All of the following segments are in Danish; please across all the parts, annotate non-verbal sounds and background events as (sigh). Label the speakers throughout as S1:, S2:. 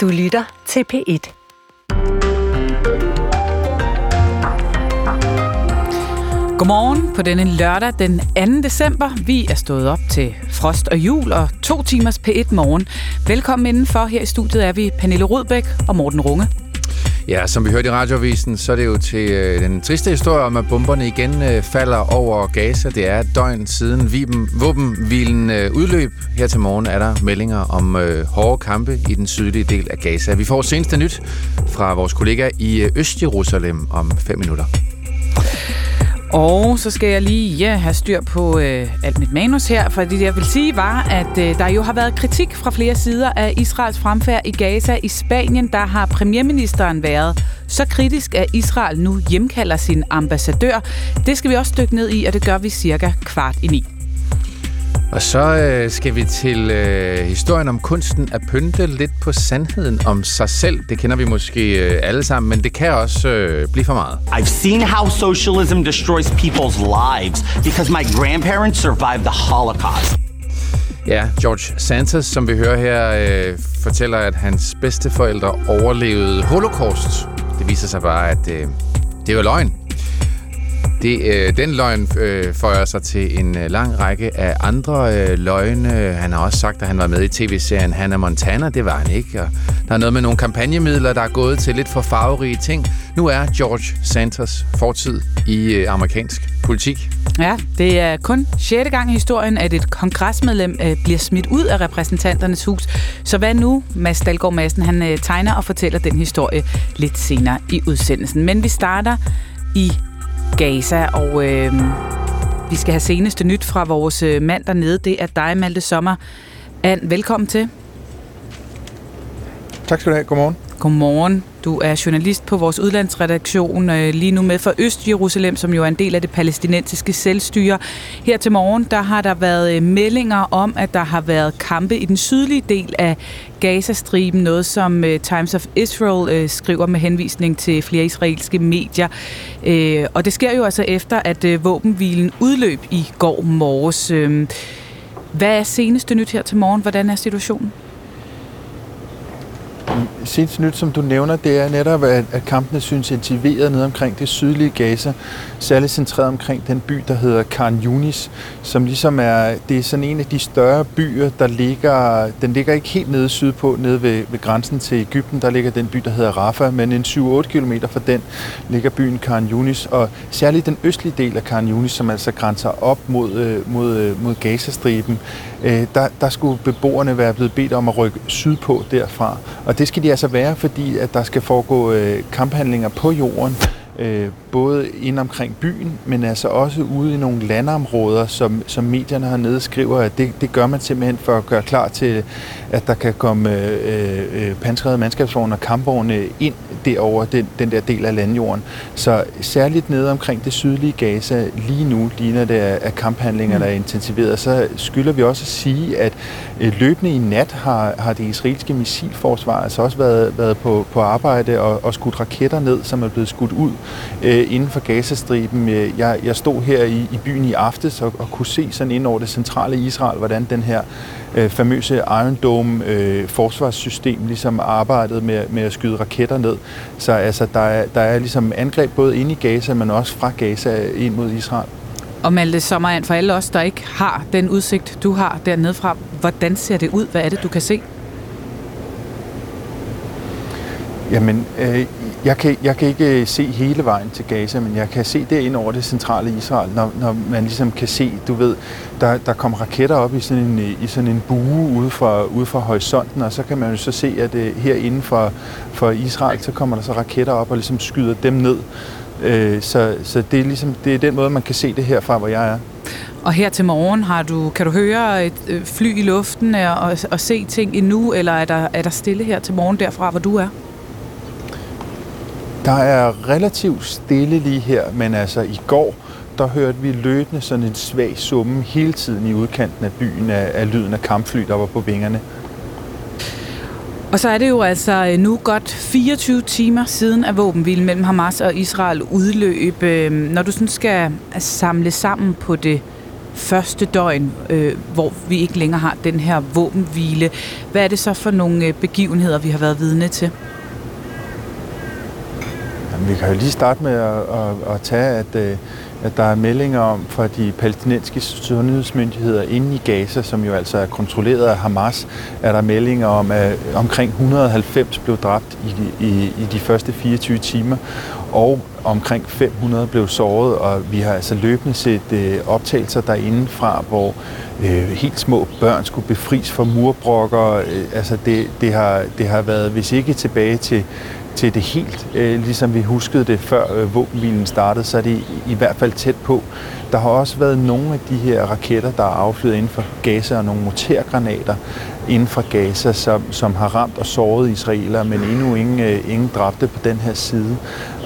S1: Du lytter til P1.
S2: Godmorgen på denne lørdag den 2. december. Vi er stået op til frost og jul og to timers P1 morgen. Velkommen indenfor. Her i studiet er vi Pernille Rudbæk og Morten Runge.
S3: Ja, som vi hørte i radioavisen, så er det jo til øh, den triste historie om, at bomberne igen øh, falder over Gaza. Det er et døgn siden viben, våbenhvilen øh, udløb. Her til morgen er der meldinger om øh, hårde kampe i den sydlige del af Gaza. Vi får seneste nyt fra vores kollega i øh, Øst-Jerusalem om 5 minutter.
S2: Og så skal jeg lige ja, have styr på øh, alt mit manus her, for det jeg vil sige var, at øh, der jo har været kritik fra flere sider af Israels fremfærd i Gaza. I Spanien, der har premierministeren været så kritisk, at Israel nu hjemkalder sin ambassadør. Det skal vi også dykke ned i, og det gør vi cirka kvart i ni.
S3: Og så øh, skal vi til øh, historien om kunsten at pynte lidt på sandheden om sig selv. Det kender vi måske øh, alle sammen, men det kan også øh, blive for meget.
S4: I've seen how socialism destroys people's lives because my grandparents survived the Holocaust.
S3: Ja, George Santos, som vi hører her, øh, fortæller, at hans bedsteforældre overlevede holocaust. Det viser sig bare, at øh, det var løgn. Det, øh, den løgn øh, føjer sig til en øh, lang række af andre øh, løgne. Han har også sagt, at han var med i tv-serien Hannah Montana. Det var han ikke. Og der er noget med nogle kampagnemidler, der er gået til lidt for farverige ting. Nu er George Santos fortid i øh, amerikansk politik.
S2: Ja, det er kun sjette gang i historien, at et kongresmedlem øh, bliver smidt ud af repræsentanternes hus. Så hvad nu? Mads Dalgaard Madsen, han øh, tegner og fortæller den historie lidt senere i udsendelsen. Men vi starter i Gaza, og øh, vi skal have seneste nyt fra vores øh, mand dernede. Det er dig, Malte Sommer. Ann, velkommen til.
S5: Tak skal du have. Godmorgen.
S2: Godmorgen. Du er journalist på vores udlandsredaktion, øh, lige nu med for Øst-Jerusalem, som jo er en del af det palæstinensiske selvstyre. Her til morgen, der har der været øh, meldinger om, at der har været kampe i den sydlige del af Gazastriben, noget som øh, Times of Israel øh, skriver med henvisning til flere israelske medier. Øh, og det sker jo altså efter, at øh, våbenhvilen udløb i går morges. Hvad er seneste nyt her til morgen? Hvordan er situationen?
S5: Seneste nyt, som du nævner, det er netop, at, at kampene synes intensiveret ned omkring det sydlige Gaza, særligt centreret omkring den by, der hedder Khan Yunis, som ligesom er, det er sådan en af de større byer, der ligger, den ligger ikke helt nede sydpå, nede ved, ved grænsen til Ægypten, der ligger den by, der hedder Rafah, men en 7-8 km fra den ligger byen Khan Yunis, og særligt den østlige del af Khan Yunis, som altså grænser op mod, øh, mod, øh, mod Gazastriben, øh, der, der skulle beboerne være blevet bedt om at rykke sydpå derfra, og det skal de altså være, fordi at der skal foregå øh, kamphandlinger på jorden, øh, både ind omkring byen, men altså også ude i nogle landområder, som, som medierne har nedskriver, at det, det gør man simpelthen for at gøre klar til, at der kan komme øh, øh, pansrede mandskabsvogne og kampvogne ind derover den, den der del af landjorden. Så særligt nede omkring det sydlige Gaza, lige nu ligner det, at kamphandlinger mm. er intensiveret. Så skylder vi også at sige, at øh, løbende i nat har, har det israelske missilforsvar altså også været, været på, på arbejde og, og skudt raketter ned, som er blevet skudt ud øh, inden for Gazastriben. Øh, jeg, jeg stod her i, i byen i aftes og, og kunne se sådan ind over det centrale Israel, hvordan den her øh, famøse Iron Dome øh, forsvarssystem ligesom arbejdede med, med at skyde raketter ned. Så altså, der, er, der er ligesom angreb både inde i Gaza, men også fra Gaza ind mod Israel.
S2: Og Malte Sommerand, for alle os, der ikke har den udsigt, du har dernede fra, hvordan ser det ud? Hvad er det, du kan se?
S5: Jamen, øh, jeg, kan, jeg kan ikke øh, se hele vejen til Gaza, men jeg kan se det over det centrale Israel, når, når man ligesom kan se, du ved, der, der kommer raketter op i sådan en, øh, i sådan en bue ude fra, ude fra horisonten, og så kan man jo så se, at øh, uh, herinde for, for Israel, så kommer der så raketter op og ligesom skyder dem ned. Uh, så så det, er ligesom, det er den måde, man kan se det herfra, hvor jeg er.
S2: Og her til morgen har du, kan du høre et fly i luften og, og, og se ting endnu, eller er der, er der stille her til morgen derfra, hvor du er?
S5: Der er relativt stille lige her, men altså i går, der hørte vi løbende sådan en svag summe hele tiden i udkanten af byen af, af lyden af kampfly, der var på vingerne.
S2: Og så er det jo altså øh, nu godt 24 timer siden, at våbenhvilen mellem Hamas og Israel udløb. Øhm, når du sådan skal øh, samle sammen på det første døgn, øh, hvor vi ikke længere har den her våbenhvile. Hvad er det så for nogle øh, begivenheder, vi har været vidne til?
S5: Vi kan jo lige starte med at, at, at tage, at, øh, at der er meldinger om fra de palæstinensiske sundhedsmyndigheder inde i Gaza, som jo altså er kontrolleret af Hamas, er der meldinger om, at omkring 190 blev dræbt i, i, i de første 24 timer, og omkring 500 blev såret, og vi har altså løbende set øh, optagelser derinde fra, hvor øh, helt små børn skulle befries fra murbrokker. Øh, altså det, det, har, det har været, hvis ikke tilbage til til det helt, øh, ligesom vi huskede det før øh, våbenhvilen startede, så er det i, i hvert fald tæt på. Der har også været nogle af de her raketter, der er affyret inden for Gaza, og nogle mortergranater inden for Gaza, som, som har ramt og såret israeler, men endnu ingen, øh, ingen dræbte på den her side.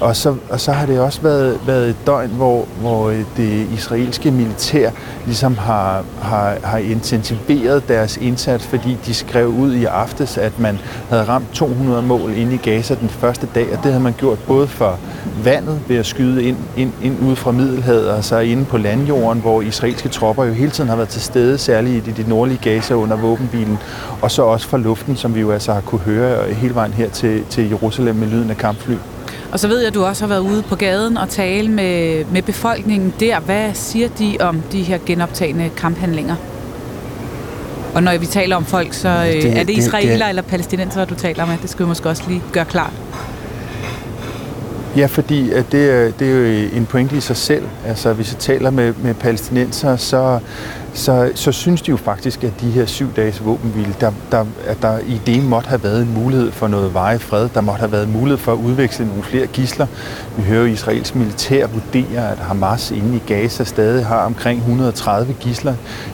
S5: Og så, og så har det også været, været et døgn, hvor, hvor øh, det israelske militær ligesom har, har, har intensiveret deres indsats, fordi de skrev ud i aftes, at man havde ramt 200 mål inde i Gaza den første dag, og det havde man gjort både for vandet ved at skyde ind, ind, ind ud fra Middelhavet, og så inde på landjorden, hvor israelske tropper jo hele tiden har været til stede, særligt i det nordlige Gaza under våbenbilen, og så også fra luften, som vi jo altså har kunne høre hele vejen her til, til Jerusalem med lyden af kampfly.
S2: Og så ved jeg, at du også har været ude på gaden og tale med, med befolkningen der. Hvad siger de om de her genoptagende kamphandlinger? Og når vi taler om folk, så øh, det, er det israeler det, det, eller palæstinenser, du taler med? Det skal vi måske også lige gøre klart.
S5: Ja, fordi at det, det er jo en pointe i sig selv. Altså, hvis jeg taler med, med palæstinenser, så, så, så synes de jo faktisk, at de her syv dages våbenhvile, der, der, at der i det måtte have været en mulighed for noget veje fred. Der måtte have været mulighed for at udveksle nogle flere gisler. Vi hører jo Israels militær vurdere, at Hamas inde i Gaza stadig har omkring 130 gisler,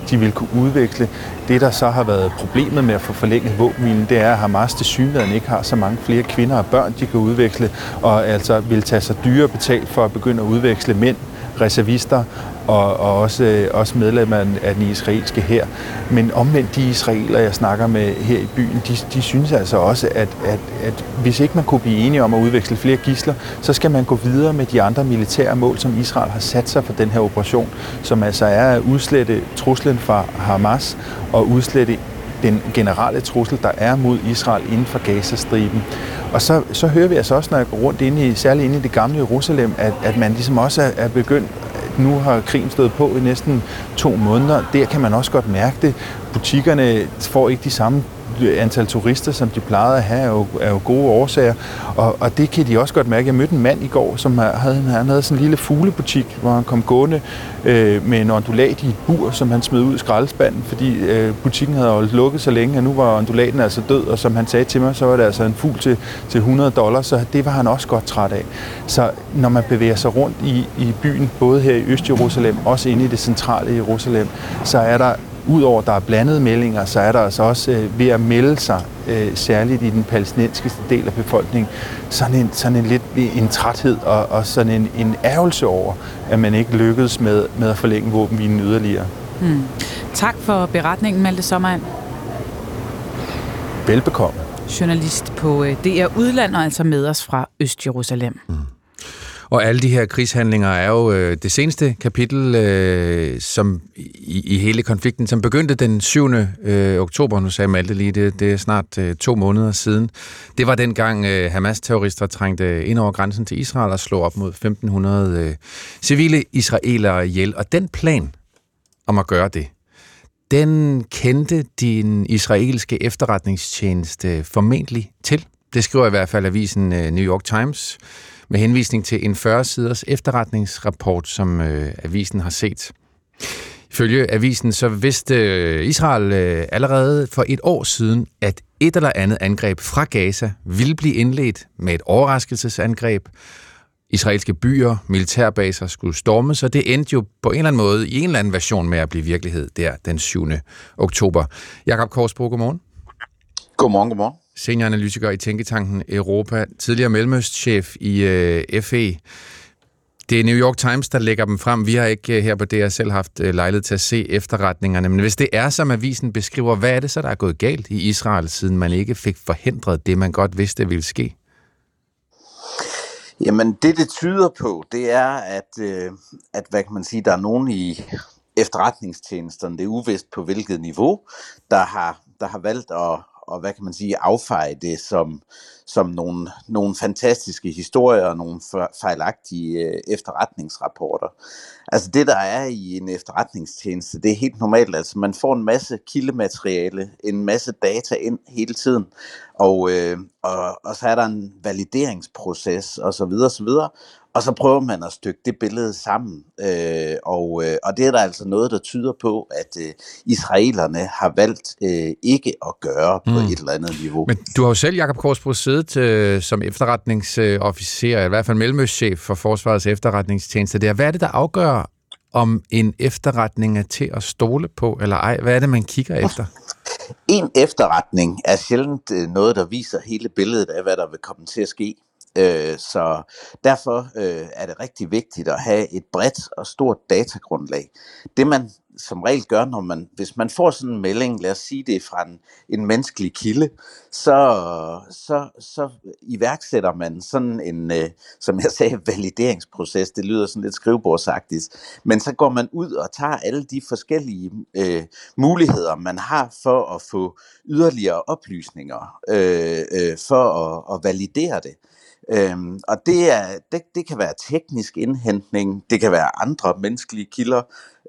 S5: de vil kunne udveksle. Det, der så har været problemet med at få forlænget våbenhvilen, det er, at Hamas til synligheden ikke har så mange flere kvinder og børn, de kan udveksle, og altså vil tage sig dyre betalt for at begynde at udveksle mænd reservister og, og også, øh, også medlemmer af den israelske her. Men omvendt de israeler, jeg snakker med her i byen, de, de synes altså også, at, at, at hvis ikke man kunne blive enige om at udveksle flere gisler, så skal man gå videre med de andre militære mål, som Israel har sat sig for den her operation, som altså er at udslette truslen fra Hamas og udslette den generelle trussel, der er mod Israel inden for Gazastriben. Og så, så hører vi altså også, når jeg går rundt inde i, særligt inde i det gamle Jerusalem, at, at man ligesom også er, er begyndt nu har krigen stået på i næsten to måneder. Der kan man også godt mærke det. Butikkerne får ikke de samme antal turister, som de plejede at have, er jo, er jo gode årsager. Og, og det kan de også godt mærke. Jeg mødte en mand i går, som havde, han havde sådan en lille fuglebutik, hvor han kom gående øh, med en ondulat i et bur, som han smed ud i skraldespanden, fordi øh, butikken havde holdt lukket så længe, at nu var ondulaten altså død, og som han sagde til mig, så var det altså en fugl til, til 100 dollars, så det var han også godt træt af. Så når man bevæger sig rundt i, i byen, både her i Øst-Jerusalem, også inde i det centrale Jerusalem, så er der Udover at der er blandede meldinger, så er der altså også øh, ved at melde sig, øh, særligt i den palæstinensiske del af befolkningen, sådan en, sådan en lidt en træthed og, og sådan en, en ærgelse over, at man ikke lykkedes med, med at forlænge våbenhvilen yderligere. Hmm.
S2: Tak for beretningen, Malte Sommerand.
S5: Velbekomme.
S2: Journalist på øh, DR Udland og altså med os fra Øst-Jerusalem. Hmm.
S3: Og alle de her krigshandlinger er jo øh, det seneste kapitel øh, som i, i hele konflikten, som begyndte den 7. Øh, oktober. Nu sagde Malte lige, det, det er snart øh, to måneder siden. Det var dengang øh, Hamas-terrorister trængte ind over grænsen til Israel og slog op mod 1500 øh, civile israelere ihjel. Og den plan om at gøre det, den kendte din israelske efterretningstjeneste formentlig til. Det skriver i hvert fald avisen øh, New York Times med henvisning til en 40-siders efterretningsrapport, som øh, avisen har set. Ifølge avisen så vidste øh, Israel øh, allerede for et år siden, at et eller andet angreb fra Gaza ville blive indledt med et overraskelsesangreb. Israelske byer, militærbaser skulle storme, så det endte jo på en eller anden måde i en eller anden version med at blive virkelighed der den 7. oktober. Jakob Korsbro, godmorgen.
S1: Godmorgen, godmorgen
S3: senioranalytiker i Tænketanken Europa, tidligere mellemøstchef i øh, FE. Det er New York Times, der lægger dem frem. Vi har ikke øh, her på DR selv haft øh, lejlighed til at se efterretningerne. Men hvis det er, som avisen beskriver, hvad er det så, der er gået galt i Israel, siden man ikke fik forhindret det, man godt vidste ville ske?
S1: Jamen, det det tyder på, det er, at, øh, at hvad kan man sige, der er nogen i efterretningstjenesterne, det er uvist på hvilket niveau, der har, der har valgt at, og hvad kan man sige, affeje det som, som nogle, nogle fantastiske historier og nogle fejlagtige øh, efterretningsrapporter. Altså det, der er i en efterretningstjeneste, det er helt normalt. Altså man får en masse kildemateriale, en masse data ind hele tiden, og, øh, og, og så er der en valideringsproces og så videre, så videre. Og så prøver man at stykke det billede sammen, øh, og, øh, og det er der altså noget, der tyder på, at øh, israelerne har valgt øh, ikke at gøre på mm. et eller andet niveau.
S3: Men du har jo selv, Jakob Korsbro, siddet øh, som efterretningsofficer, i hvert fald mellemøstchef for Forsvarets efterretningstjeneste der. Hvad er det, der afgør, om en efterretning er til at stole på eller ej? Hvad er det, man kigger efter?
S1: En efterretning er sjældent øh, noget, der viser hele billedet af, hvad der vil komme til at ske. Øh, så derfor øh, er det rigtig vigtigt at have et bredt og stort datagrundlag. Det man som regel gør, når man, hvis man får sådan en melding, lad os sige det fra en, en menneskelig kilde, så, så, så iværksætter man sådan en, øh, som jeg sagde, (laughs) valideringsproces. Det lyder sådan lidt skrivebordsagtigt. Men så går man ud og tager alle de forskellige øh, muligheder, man har for at få yderligere oplysninger, øh, øh, for at, at validere det. Øhm, og det, er, det, det kan være teknisk indhentning, det kan være andre menneskelige kilder,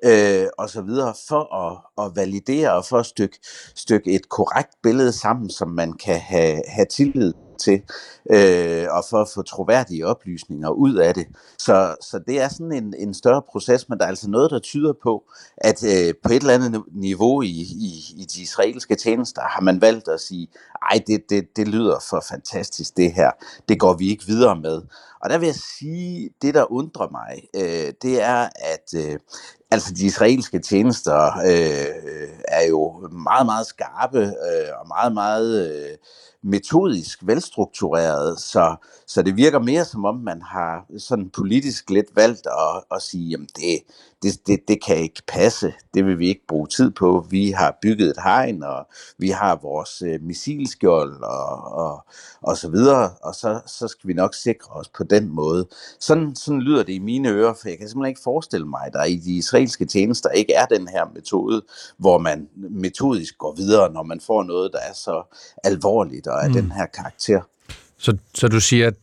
S1: øh, og så videre, for at, at validere og for at stykke, stykke et korrekt billede sammen, som man kan have, have tillid til, øh, og for at få troværdige oplysninger ud af det. Så, så det er sådan en, en større proces, men der er altså noget, der tyder på, at øh, på et eller andet niveau i, i, i de israelske tjenester har man valgt at sige, ej, det, det, det lyder for fantastisk det her, det går vi ikke videre med. Og der vil jeg sige, det der undrer mig, øh, det er, at øh, altså de israelske tjenester øh, er jo meget, meget skarpe øh, og meget, meget øh, metodisk velstruktureret, så, så det virker mere som om, man har sådan politisk lidt valgt at, at sige, jamen det, det, det, det kan ikke passe, det vil vi ikke bruge tid på. Vi har bygget et hegn, og vi har vores øh, missilskjold og, og, og så videre, og så, så skal vi nok sikre os på den måde. Sådan, sådan lyder det i mine ører, for jeg kan simpelthen ikke forestille mig, at der i de israelske tjenester ikke er den her metode, hvor man metodisk går videre, når man får noget, der er så alvorligt og af mm. den her karakter.
S3: Så, så du siger, at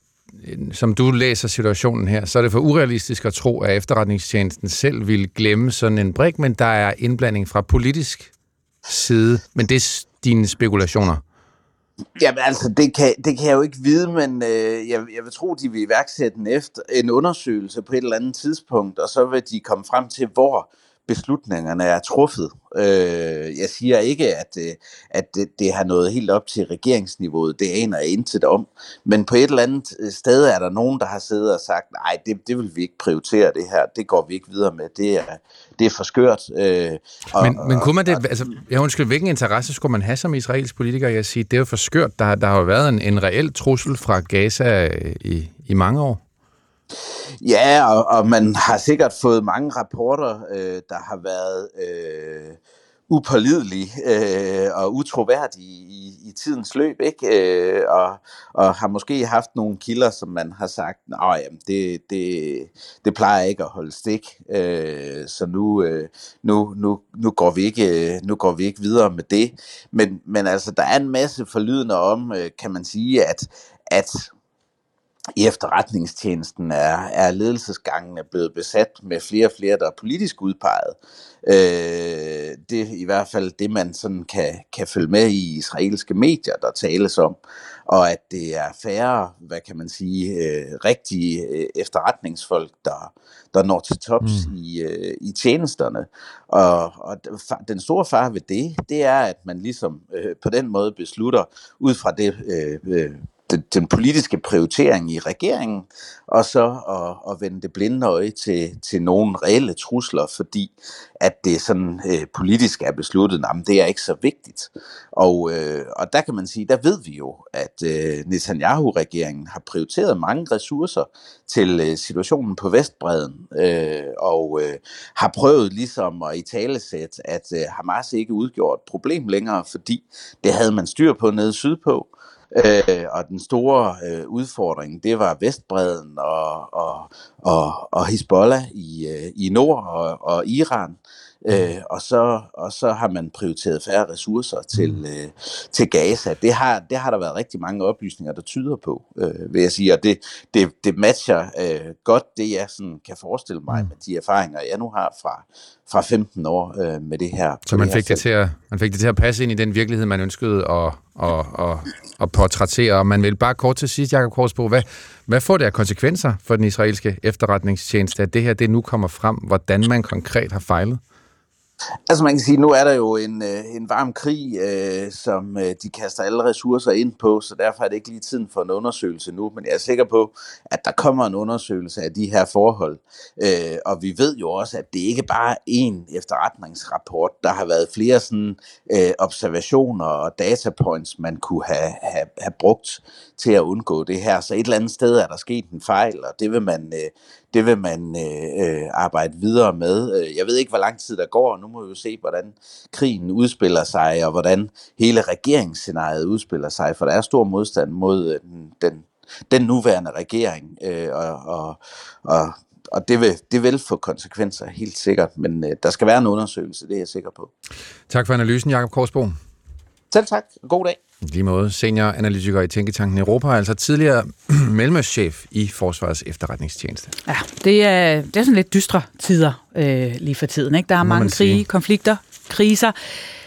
S3: som du læser situationen her, så er det for urealistisk at tro, at efterretningstjenesten selv vil glemme sådan en brik, men der er indblanding fra politisk side. Men det er dine spekulationer.
S1: Jamen altså, det kan, det kan jeg jo ikke vide, men øh, jeg, jeg vil tro, de vil iværksætte en, efter, en undersøgelse på et eller andet tidspunkt, og så vil de komme frem til, hvor beslutningerne er truffet. Øh, jeg siger ikke, at, øh, at det, det har noget helt op til regeringsniveauet. Det aner jeg intet om. Men på et eller andet øh, sted er der nogen, der har siddet og sagt, nej, det, det vil vi ikke prioritere det her. Det går vi ikke videre med. Det er, det er for skørt. Øh,
S3: og, men, men kunne man det, altså, jeg undskyld, hvilken interesse skulle man have som israelsk politiker? Jeg siger, det er jo for skørt. Der, der har jo været en, en reel trussel fra Gaza i, i mange år.
S1: Ja, og, og man har sikkert fået mange rapporter, øh, der har været øh, upålidelige øh, og utroværdige i, i tidens løb, ikke? Øh, og, og har måske haft nogle kilder, som man har sagt, nej, det, det, det plejer ikke at holde stik, øh, så nu, øh, nu, nu, nu, går vi ikke, øh, nu går vi ikke videre med det. Men, men altså, der er en masse forlydende om, øh, kan man sige, at, at i efterretningstjenesten er, er ledelsesgangene blevet besat med flere og flere, der er politisk udpeget. Øh, det er i hvert fald det, man sådan kan, kan følge med i israelske medier, der tales om. Og at det er færre, hvad kan man sige, øh, rigtige øh, efterretningsfolk, der, der når til tops mm. i, øh, i tjenesterne. Og, og den store far ved det, det er, at man ligesom øh, på den måde beslutter, ud fra det øh, øh, den, den politiske prioritering i regeringen, og så at, at vende det blinde øje til, til nogle reelle trusler, fordi at det sådan øh, politisk er besluttet, at det er ikke så vigtigt. Og, øh, og der kan man sige, der ved vi jo, at øh, Netanyahu-regeringen har prioriteret mange ressourcer til øh, situationen på Vestbreden, øh, og øh, har prøvet ligesom at i talesæt, at øh, Hamas ikke udgjorde et problem længere, fordi det havde man styr på nede sydpå, Øh, og den store øh, udfordring, det var Vestbreden og, og, og, og Hezbollah i, øh, i nord og, og Iran. øh, og, så, og så har man prioriteret færre ressourcer til, mm. øh, til Gaza. Det har, det har der været rigtig mange oplysninger, der tyder på, øh, vil jeg sige, og det, det, det matcher øh, godt det, jeg sådan kan forestille mig mm. med de erfaringer, jeg nu har fra, fra 15 år øh, med det her.
S3: Så man fik, det til at, man fik det til at passe ind i den virkelighed, man ønskede at, at, at, at portrættere. Og man vil bare kort til sidst, Jacob Korsbo, hvad, hvad får det af konsekvenser for den israelske efterretningstjeneste, at det her det nu kommer frem, hvordan man konkret har fejlet?
S1: Altså man kan sige, nu er der jo en, øh, en varm krig, øh, som øh, de kaster alle ressourcer ind på, så derfor er det ikke lige tiden for en undersøgelse nu, men jeg er sikker på, at der kommer en undersøgelse af de her forhold. Øh, og vi ved jo også, at det ikke bare er én efterretningsrapport. Der har været flere sådan, øh, observationer og datapoints, man kunne have, have, have brugt til at undgå det her. Så et eller andet sted er der sket en fejl, og det vil man, øh, det vil man øh, øh, arbejde videre med. Øh, jeg ved ikke, hvor lang tid der går, nu må vi jo se, hvordan krigen udspiller sig, og hvordan hele regeringsscenariet udspiller sig, for der er stor modstand mod øh, den, den, den nuværende regering, øh, og, og, og, og det, vil, det vil få konsekvenser, helt sikkert, men øh, der skal være en undersøgelse, det er jeg sikker på.
S3: Tak for analysen, Jakob Korsbo.
S1: Selv tak. God dag.
S3: Lige måde senioranalytiker i Tænketanken Europa, altså tidligere (clears throat) mellemøstchef i Forsvarets efterretningstjeneste.
S2: Ja, det er, det er sådan lidt dystre tider øh, lige for tiden. Ikke? Der er mange krige, konflikter, kriser.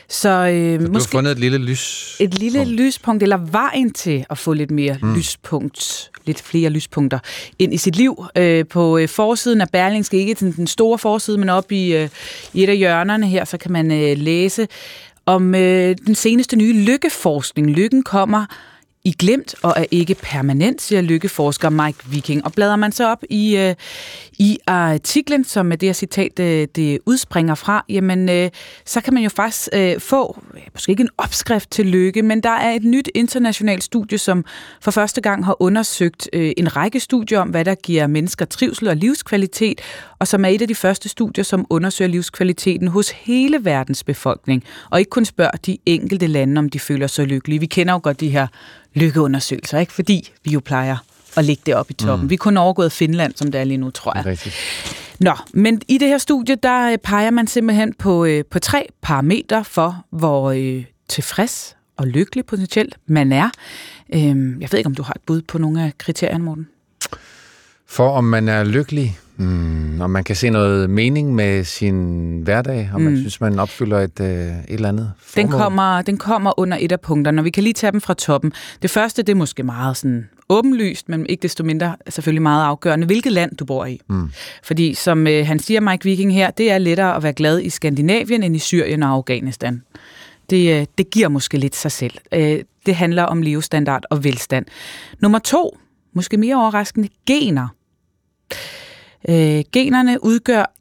S2: Så øh,
S3: du måske fundet et lille lys.
S2: Et lille punkt. lyspunkt, eller vejen til at få lidt mere mm. lyspunkt, lidt flere lyspunkter ind i sit liv. Øh, på øh, forsiden af Berlingske, ikke den, den store forside, men op i, øh, i et af hjørnerne her, så kan man øh, læse om øh, den seneste nye lykkeforskning. Lykken kommer i glemt og er ikke permanent, siger lykkeforsker Mike Viking. Og bladrer man så op i, øh, i artiklen, som det her citat øh, det udspringer fra, jamen øh, så kan man jo faktisk øh, få, måske ikke en opskrift til lykke, men der er et nyt internationalt studie, som for første gang har undersøgt øh, en række studier om, hvad der giver mennesker trivsel og livskvalitet, og som er et af de første studier, som undersøger livskvaliteten hos hele verdens befolkning, og ikke kun spørger de enkelte lande, om de føler sig lykkelige. Vi kender jo godt de her lykkeundersøgelser, ikke? fordi vi jo plejer at ligge det op i toppen. Mm. Vi kunne overgået Finland, som det er lige nu, tror jeg.
S3: Rigtigt.
S2: Nå, men i det her studie, der øh, peger man simpelthen på, øh, på tre parametre for, hvor øh, tilfreds og lykkelig potentielt man er. Øh, jeg ved ikke, om du har et bud på nogle af kriterierne, Morten?
S3: For om man er lykkelig, mm, om man kan se noget mening med sin hverdag, mm. man synes, man opfylder et, øh, et eller andet
S2: den kommer, den kommer under et af punkterne, og vi kan lige tage dem fra toppen. Det første, det er måske meget sådan åbenlyst, men ikke desto mindre selvfølgelig meget afgørende, hvilket land du bor i. Mm. Fordi som øh, han siger, Mike Viking her, det er lettere at være glad i Skandinavien end i Syrien og Afghanistan. Det, øh, det giver måske lidt sig selv. Øh, det handler om levestandard og velstand. Nummer to, måske mere overraskende, gener. Øh, generne udgør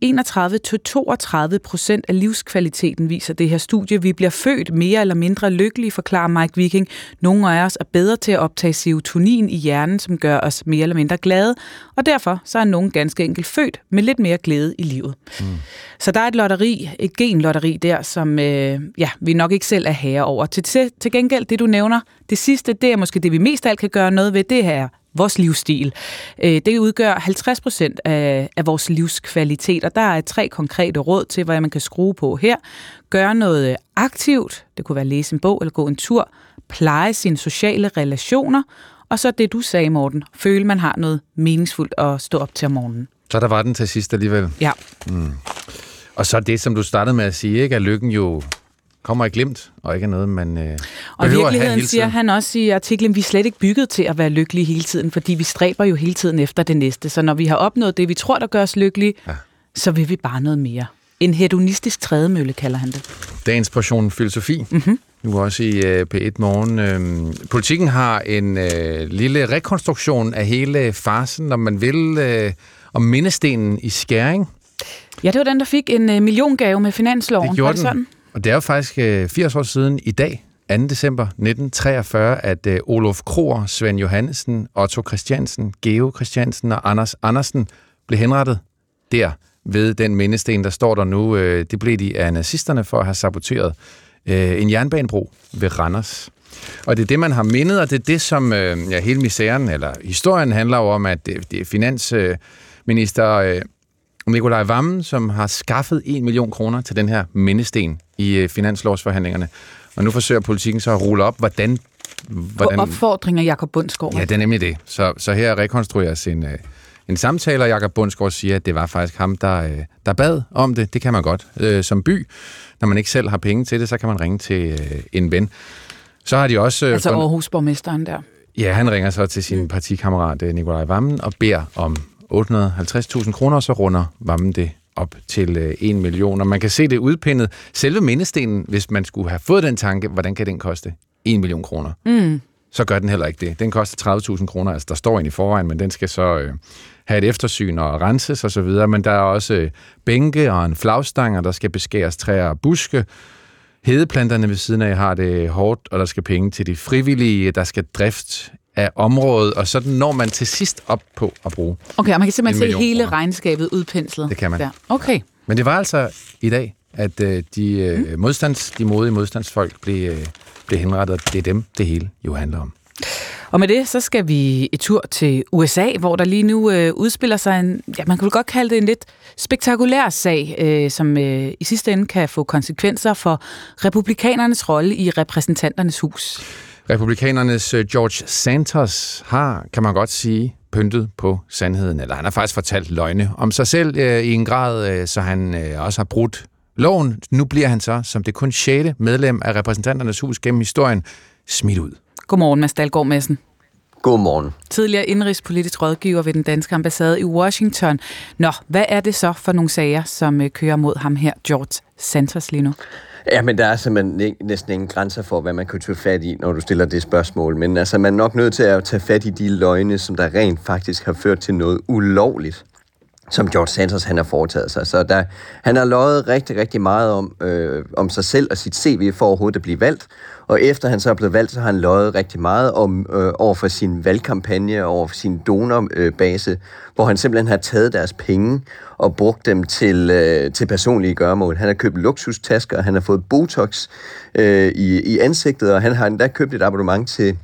S2: 31-32 procent af livskvaliteten, viser det her studie. Vi bliver født mere eller mindre lykkelige, forklarer Mike Viking. Nogle af os er bedre til at optage serotonin i hjernen, som gør os mere eller mindre glade, og derfor så er nogen ganske enkelt født med lidt mere glæde i livet. Mm. Så der er et lotteri, et genlotteri der, som øh, ja, vi nok ikke selv er herre over. Til, til, til gengæld, det du nævner, det sidste, det er måske det, vi mest alt kan gøre noget ved, det her vores livsstil. Øh, det udgør 50 procent af, af vores livskvalitet, og der er tre konkrete råd til, hvad man kan skrue på her. Gøre noget aktivt, det kunne være at læse en bog eller gå en tur, pleje sine sociale relationer, og så det, du sagde, Morten, føle, man har noget meningsfuldt at stå op til om morgenen.
S3: Så der var den til sidst alligevel.
S2: Ja.
S3: Mm. Og så det, som du startede med at sige, ikke, at lykken jo kommer i glimt, og ikke noget, man øh,
S2: Og i virkeligheden siger han også i artiklen, vi er slet ikke bygget til at være lykkelige hele tiden, fordi vi stræber jo hele tiden efter det næste. Så når vi har opnået det, vi tror, der gør os lykkelige, ja. så vil vi bare noget mere. En hedonistisk trædemølle, kalder han det.
S3: Dagens portion filosofi. Mm-hmm. Nu også i uh, P1 Morgen. Øhm, politikken har en uh, lille rekonstruktion af hele farsen, når man vil, uh, om mindestenen i skæring.
S2: Ja, det var den, der fik en uh, milliongave med finansloven.
S3: Det gjorde var det sådan? Og det er jo faktisk øh, 80 år siden i dag, 2. december 1943, at øh, Olof Kroer, Svend Johansen, Otto Christiansen, Geo Christiansen og Anders Andersen blev henrettet der ved den mindesten, der står der nu. Øh, det blev de af nazisterne for at have saboteret øh, en jernbanebro ved Randers. Og det er det, man har mindet, og det er det, som øh, ja, hele misæren, eller historien handler om, at det, det er finansminister øh, øh Nikolaj Vammen, som har skaffet 1 million kroner til den her mindesten i øh, finanslovsforhandlingerne. Og nu forsøger politikken så at rulle op, hvordan...
S2: hvordan På opfordring af Jakob Bundsgaard.
S3: Ja, det er nemlig det. Så, så her rekonstrueres en, øh, en samtale, og Jakob Bundsgaard siger, at det var faktisk ham, der, øh, der bad om det. Det kan man godt øh, som by. Når man ikke selv har penge til det, så kan man ringe til øh, en ven. Så har de også...
S2: Øh, altså Aarhus-borgmesteren der.
S3: Ja, han ringer så til sin partikammerat Nikolaj Vammen og beder om 850.000 kroner, og så runder Vammen det op til øh, 1 million. Og man kan se det udpindet. Selve mindestenen, hvis man skulle have fået den tanke, hvordan kan den koste 1 million kroner? Mm. Så gør den heller ikke det. Den koster 30.000 kroner, altså der står en i forvejen, men den skal så øh, have et eftersyn og renses osv. Men der er også øh, bænke og en flagstang, og der skal beskæres træer og buske. Hedeplanterne ved siden af har det hårdt, og der skal penge til de frivillige, der skal drift af området, og så når man til sidst op på at bruge
S2: Okay, og man kan simpelthen se hele regnskabet udpenslet.
S3: Det kan man.
S2: Der. Okay.
S3: Men det var altså i dag, at øh, de, øh, mm. modstands, de modige modstandsfolk blev, øh, blev henrettet. Det er dem, det hele jo handler om.
S2: Og med det, så skal vi et tur til USA, hvor der lige nu øh, udspiller sig en, ja, man kan vel godt kalde det en lidt spektakulær sag, øh, som øh, i sidste ende kan få konsekvenser for republikanernes rolle i repræsentanternes hus.
S3: Republikanernes øh, George Santos har, kan man godt sige, pyntet på sandheden, eller han har faktisk fortalt løgne om sig selv øh, i en grad, øh, så han øh, også har brudt loven. Nu bliver han så, som det kun 6. medlem af repræsentanternes hus gennem historien, smidt ud.
S2: Godmorgen, Mads Dahlgaard Madsen.
S6: Godmorgen.
S2: Tidligere indrigspolitisk rådgiver ved den danske ambassade i Washington. Nå, hvad er det så for nogle sager, som øh, kører mod ham her, George Santos lige nu?
S6: Ja, men der er simpelthen næsten ingen grænser for, hvad man kan tage fat i, når du stiller det spørgsmål. Men altså, man er nok nødt til at tage fat i de løgne, som der rent faktisk har ført til noget ulovligt som George Santos han har foretaget sig. Så der, han har løjet rigtig, rigtig meget om, øh, om sig selv og sit CV for overhovedet at blive valgt. Og efter han så er blevet valgt, så har han løjet rigtig meget om, øh, over for sin valgkampagne, over for sin donorbase, hvor han simpelthen har taget deres penge og brugt dem til, øh, til personlige gørmål. Han har købt luksustasker, han har fået Botox øh, i, i ansigtet, og han har endda købt et abonnement til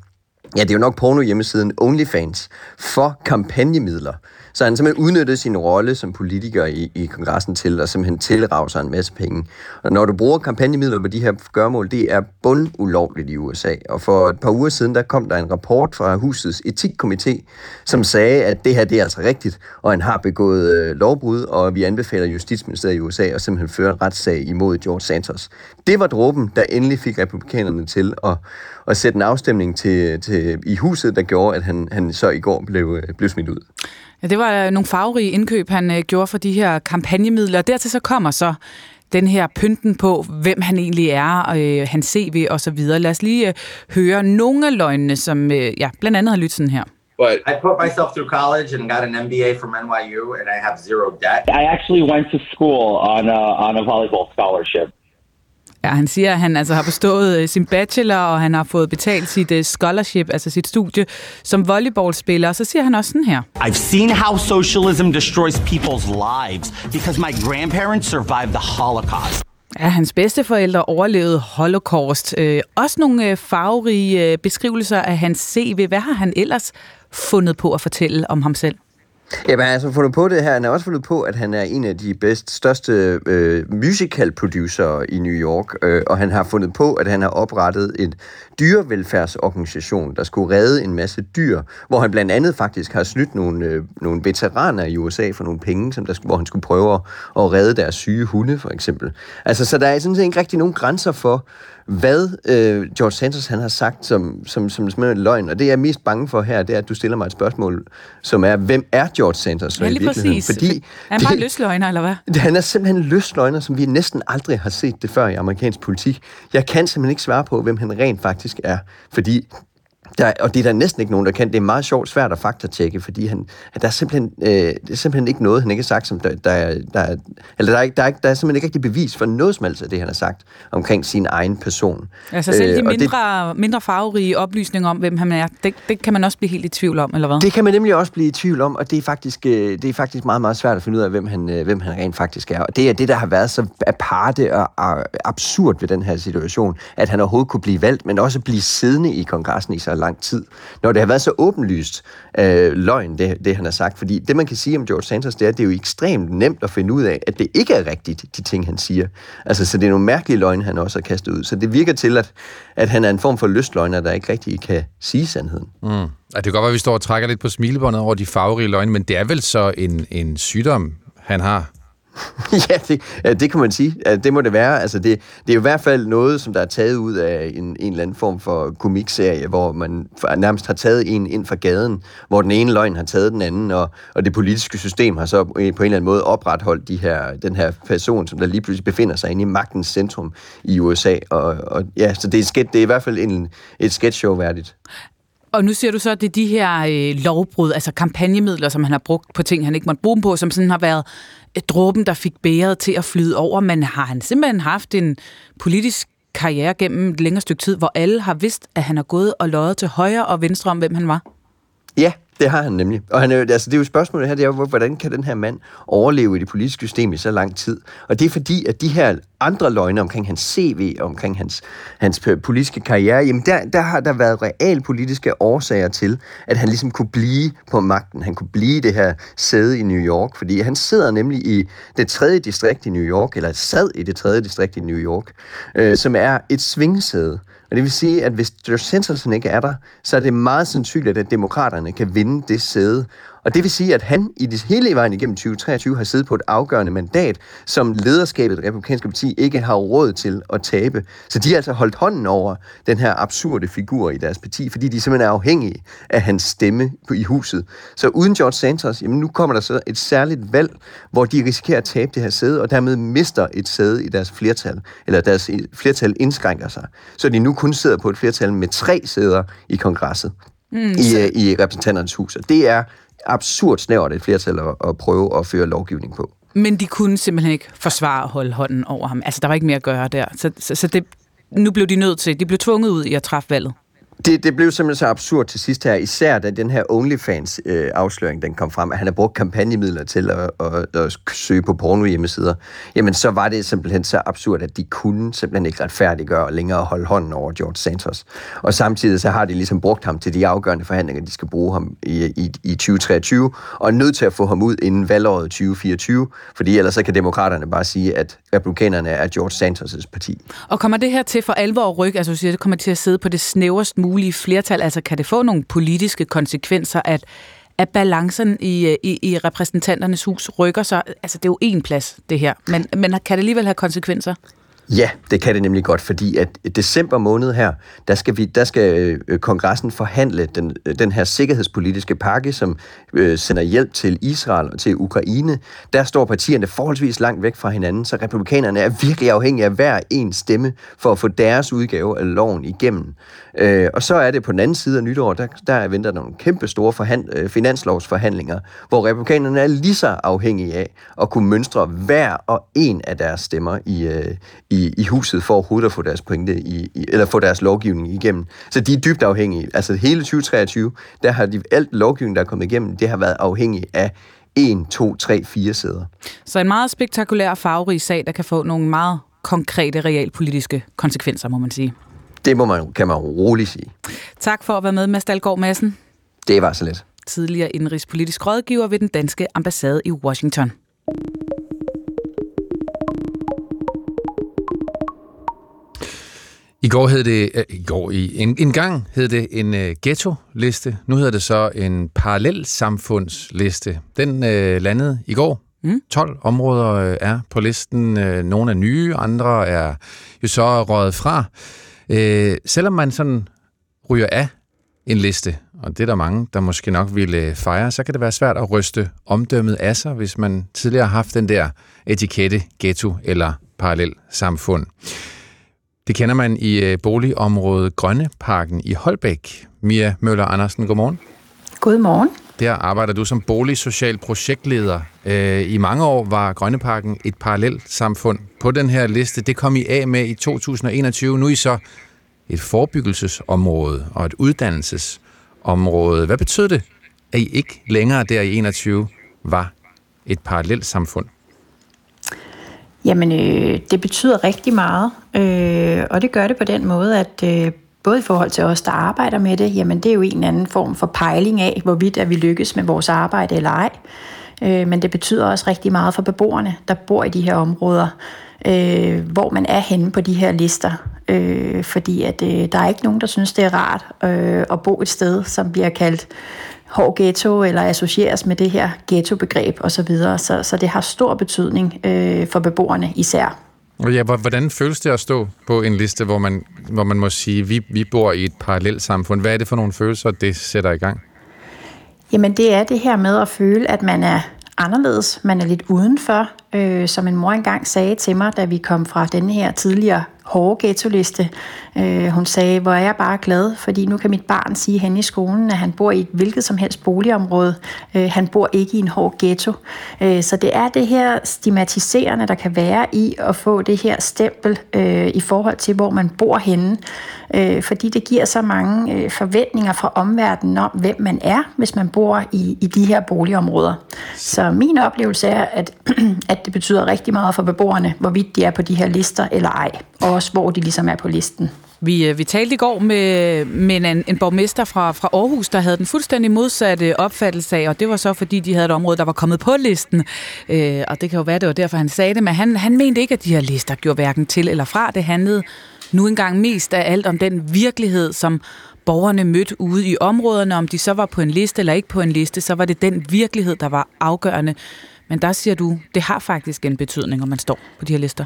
S6: Ja, det er jo nok porno hjemmesiden OnlyFans for kampagnemidler. Så han simpelthen udnyttede sin rolle som politiker i, i kongressen til at simpelthen tilrage sig en masse penge. Og når du bruger kampagnemidler på de her gørmål, det er bundulovligt i USA. Og for et par uger siden, der kom der en rapport fra husets etikkomité, som sagde, at det her det er altså rigtigt, og han har begået øh, lovbrud, og vi anbefaler Justitsministeriet i USA at simpelthen føre en retssag imod George Santos. Det var dråben, der endelig fik republikanerne til at, at sætte en afstemning til, til, i huset, der gjorde, at han, han så i går blev, øh, blev smidt ud.
S2: Ja, det var nogle farverige indkøb, han øh, gjorde for de her kampagnemidler. Dertil så kommer så den her pynten på, hvem han egentlig er, øh, hans CV og så videre. Lad os lige øh, høre nogle af løgnene, som øh, ja, blandt andet har lyttet sådan her.
S7: But I put myself through college and got an MBA from NYU, and I have zero debt. I actually went to school on a, on a volleyball scholarship.
S2: Ja, han siger, at han altså har bestået øh, sin bachelor, og han har fået betalt sit uh, scholarship, altså sit studie, som volleyballspiller. Og så siger han også sådan her.
S4: I've seen how socialism destroys people's lives because my grandparents survived the Holocaust.
S2: Ja, hans bedsteforældre overlevede holocaust. Øh, også nogle øh, farverige øh, beskrivelser af hans CV. Hvad har han ellers fundet på at fortælle om ham selv?
S6: Jamen, han har altså fundet på det her. Han har også fundet på, at han er en af de bedst, største øh, musical producer i New York, øh, og han har fundet på, at han har oprettet en dyrevelfærdsorganisation, der skulle redde en masse dyr, hvor han blandt andet faktisk har snydt nogle, øh, nogle veteraner i USA for nogle penge, som der, hvor han skulle prøve at, at redde deres syge hunde, for eksempel. Altså, så der er sådan set ikke rigtig nogen grænser for, hvad øh, George Santos han har sagt som, som, som, som en løgn. Og det, jeg er mest bange for her, det er, at du stiller mig et spørgsmål, som er, hvem er George Santos
S2: ja, lige
S6: i virkeligheden?
S2: Præcis. Fordi er han bare løsløgner, eller hvad?
S6: Han er simpelthen løsløgner, som vi næsten aldrig har set det før i amerikansk politik. Jeg kan simpelthen ikke svare på, hvem han rent faktisk er, fordi der, og det er der næsten ikke nogen, der kan. Det er meget sjovt svært at faktatjekke, fordi han, der, er simpelthen, øh, det er simpelthen ikke noget, han ikke har sagt, som der, der, der, eller der, er, der, er, der er simpelthen ikke rigtig bevis for noget som helst af det, han har sagt omkring sin egen person.
S2: Altså selv de øh, mindre, det, mindre farverige oplysninger om, hvem han er, det, det kan man også blive helt i tvivl om, eller hvad?
S6: Det kan man nemlig også blive i tvivl om, og det er faktisk, øh, det er faktisk meget, meget svært at finde ud af, hvem han, øh, hvem han rent faktisk er. Og det er det, der har været så aparte og, og absurd ved den her situation, at han overhovedet kunne blive valgt, men også blive siddende i kongressen i så lang tid, når det har været så åbenlyst øh, løgn, det, det han har sagt. Fordi det, man kan sige om George Santos, det er, at det er jo ekstremt nemt at finde ud af, at det ikke er rigtigt, de ting, han siger. Altså, så det er nogle mærkelige løgne, han også har kastet ud. Så det virker til, at, at han er en form for lystløgner, der ikke rigtig kan sige sandheden.
S3: Mm. Ja, det kan godt være, at vi står og trækker lidt på smilebåndet over de farverige løgne, men det er vel så en, en sygdom, han har? (laughs)
S6: ja, det, ja, det kan man sige. Ja, det må det være. Altså, det, det er i hvert fald noget, som der er taget ud af en, en eller anden form for komikserie, hvor man nærmest har taget en ind fra gaden, hvor den ene løgn har taget den anden, og, og det politiske system har så på en eller anden måde opretholdt de her, den her person, som der lige pludselig befinder sig inde i magtens centrum i USA. Og, og ja, så det er, sket, det er i hvert fald en, et sketch værdigt.
S2: Og nu ser du så, at det er de her øh, lovbrud, altså kampagnemidler, som han har brugt på ting, han ikke måtte bruge dem på, som sådan har været dråben, der fik bæret til at flyde over. Men har han simpelthen haft en politisk karriere gennem et længere stykke tid, hvor alle har vidst, at han har gået og løjet til højre og venstre om, hvem han var?
S6: Ja, det har han nemlig. Og han, altså, det er jo spørgsmålet her, det er jo, hvordan kan den her mand overleve i det politiske system i så lang tid? Og det er fordi, at de her andre løgne omkring hans CV, omkring hans, hans politiske karriere, jamen der, der har der været realpolitiske årsager til, at han ligesom kunne blive på magten. Han kunne blive det her sæde i New York, fordi han sidder nemlig i det tredje distrikt i New York, eller sad i det tredje distrikt i New York, øh, som er et svingsæde. Og det vil sige, at hvis George Sanderson ikke er der, så er det meget sandsynligt, at demokraterne kan vinde det sæde. Og det vil sige, at han i det hele vejen igennem 2023 har siddet på et afgørende mandat, som lederskabet af det republikanske parti ikke har råd til at tabe. Så de har altså holdt hånden over den her absurde figur i deres parti, fordi de simpelthen er afhængige af hans stemme i huset. Så uden George Santos, jamen nu kommer der så et særligt valg, hvor de risikerer at tabe det her sæde, og dermed mister et sæde i deres flertal, eller deres flertal indskrænker sig. Så de nu kun sidder på et flertal med tre sæder i kongresset. Mm, i, øh, i repræsentanternes hus. Og det er absurd snævert et flertal at, at prøve at føre lovgivning på.
S2: Men de kunne simpelthen ikke forsvare at holde hånden over ham. Altså, der var ikke mere at gøre der. Så, så, så det, nu blev de nødt til, de blev tvunget ud i at træffe valget.
S6: Det, det blev simpelthen så absurd til sidst her, især da den her OnlyFans-afsløring, øh, den kom frem, at han har brugt kampagnemidler til at, at, at søge på porno-hjemmesider. Jamen, så var det simpelthen så absurd, at de kunne simpelthen ikke retfærdiggøre længere holde hånden over George Santos. Og samtidig så har de ligesom brugt ham til de afgørende forhandlinger, de skal bruge ham i, i, i 2023, og er nødt til at få ham ud inden valgåret 2024, fordi ellers så kan demokraterne bare sige, at republikanerne er George Santos' parti.
S2: Og kommer det her til for alvor at rykke, altså du siger, det kommer til at sidde på det snæverst mulige flertal? Altså kan det få nogle politiske konsekvenser, at, at balancen i, i, i repræsentanternes hus rykker sig? Altså det er jo én plads, det her, men, men kan det alligevel have konsekvenser?
S6: Ja, det kan det nemlig godt, fordi at i december måned her, der skal, vi, der skal øh, kongressen forhandle den, øh, den her sikkerhedspolitiske pakke, som øh, sender hjælp til Israel og til Ukraine. Der står partierne forholdsvis langt væk fra hinanden, så republikanerne er virkelig afhængige af hver en stemme for at få deres udgave af loven igennem. Øh, og så er det på den anden side af nytår, der, der venter nogle kæmpe store forhand, øh, finanslovsforhandlinger, hvor republikanerne er lige så afhængige af at kunne mønstre hver og en af deres stemmer i, øh, i, i huset for overhovedet at få deres pointe i, i, eller få deres lovgivning igennem. Så de er dybt afhængige. Altså hele 2023, der har de, alt lovgivning, der er kommet igennem, det har været afhængig af 1, 2, 3, 4 sæder.
S2: Så en meget spektakulær farverig sag, der kan få nogle meget konkrete realpolitiske konsekvenser, må man sige.
S6: Det må man, kan man roligt sige.
S2: Tak for at være med, Mads Dahlgaard Madsen.
S6: Det var så lidt.
S2: Tidligere indrigspolitisk rådgiver ved den danske ambassade i Washington.
S3: I går hed det, øh, i går i en, en gang hed det en uh, ghetto-liste. Nu hedder det så en parallelsamfundsliste. Den uh, landede i går. Mm. 12 områder uh, er på listen. Uh, nogle er nye, andre er jo så røget fra. Øh, selvom man sådan ryger af en liste, og det er der mange, der måske nok ville fejre, så kan det være svært at ryste omdømmet af sig, hvis man tidligere har haft den der etikette, ghetto eller parallel samfund. Det kender man i øh, boligområdet Grønneparken i Holbæk. Mia Møller Andersen, godmorgen.
S8: Godmorgen.
S3: Der arbejder du som boligsocial projektleder. Øh, I mange år var Grønneparken et parallelt samfund på den her liste. Det kom I af med i 2021. Nu er I så et forebyggelsesområde og et uddannelsesområde. Hvad betød det, at I ikke længere der i 21 var et parallelt samfund?
S8: Jamen, øh, det betyder rigtig meget, øh, og det gør det på den måde, at øh, både i forhold til os, der arbejder med det, jamen det er jo en eller anden form for pejling af, hvorvidt at vi lykkes med vores arbejde eller ej. Øh, men det betyder også rigtig meget for beboerne, der bor i de her områder, øh, hvor man er henne på de her lister. Øh, fordi at øh, der er ikke nogen, der synes, det er rart øh, at bo et sted, som bliver kaldt hård ghetto, eller associeres med det her ghetto-begreb osv. Så, videre. så, så det har stor betydning øh, for beboerne især.
S3: Ja, hvordan føles det at stå på en liste, hvor man, hvor man må sige, vi, vi bor i et parallelt samfund? Hvad er det for nogle følelser, det sætter i gang?
S8: Jamen det er det her med at føle, at man er anderledes, man er lidt udenfor. Øh, som en mor engang sagde til mig, da vi kom fra den her tidligere hårde ghetto-liste. Øh, hun sagde, hvor er jeg bare glad, fordi nu kan mit barn sige hen i skolen, at han bor i et hvilket som helst boligområde. Øh, han bor ikke i en hård ghetto. Øh, så det er det her stigmatiserende, der kan være i at få det her stempel øh, i forhold til, hvor man bor henne. Øh, fordi det giver så mange øh, forventninger fra omverdenen om, hvem man er, hvis man bor i, i de her boligområder. Så min oplevelse er, at, (clears throat) at det betyder rigtig meget for beboerne, hvorvidt de er på de her lister eller ej. Og også hvor de ligesom er på listen.
S2: Vi, øh, vi talte i går med, med en, en borgmester fra, fra Aarhus, der havde den fuldstændig modsatte opfattelse af, og det var så fordi, de havde et område, der var kommet på listen. Øh, og det kan jo være, det var derfor, han sagde det, men han, han mente ikke, at de her lister gjorde hverken til eller fra. Det handlede nu engang mest af alt om den virkelighed, som borgerne mødte ude i områderne. Om de så var på en liste eller ikke på en liste, så var det den virkelighed, der var afgørende. Men der siger du, det har faktisk en betydning, om man står på de her lister.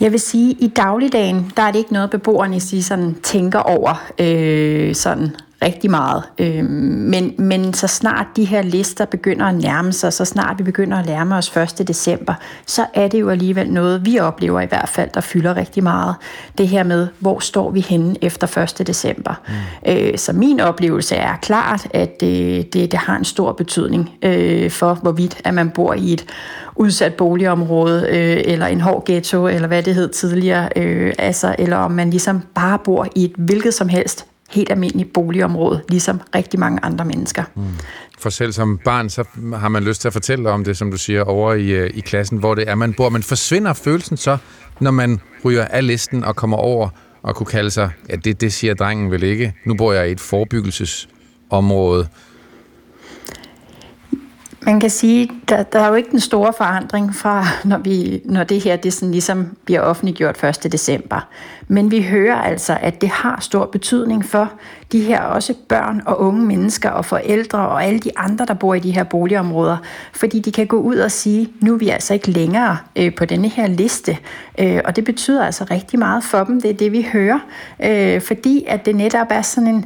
S8: Jeg vil sige, at i dagligdagen, der er det ikke noget, beboerne siger, sådan, tænker over øh, sådan rigtig meget. Øh, men, men så snart de her lister begynder at nærme sig, så snart vi begynder at nærme os 1. december, så er det jo alligevel noget, vi oplever i hvert fald, der fylder rigtig meget. Det her med, hvor står vi henne efter 1. december. Mm. Øh, så min oplevelse er klart, at det, det, det har en stor betydning øh, for, hvorvidt at man bor i et udsat boligområde, øh, eller en hård ghetto, eller hvad det hed tidligere, øh, altså, eller om man ligesom bare bor i et hvilket som helst helt almindeligt boligområde, ligesom rigtig mange andre mennesker. Mm.
S3: For selv som barn, så har man lyst til at fortælle om det, som du siger, over i, øh, i klassen, hvor det er, man bor. Men forsvinder følelsen så, når man ryger af listen og kommer over og kunne kalde sig, ja, det, det siger drengen vel ikke. Nu bor jeg i et forebyggelsesområde.
S8: Man kan sige, der, der er jo ikke den store forandring fra, når, vi, når det her det sådan ligesom bliver offentliggjort 1. december. Men vi hører altså, at det har stor betydning for de her også børn og unge mennesker og forældre og alle de andre, der bor i de her boligområder. Fordi de kan gå ud og sige, nu er vi altså ikke længere øh, på denne her liste. Øh, og det betyder altså rigtig meget for dem, det er det vi hører. Øh, fordi at det netop er sådan en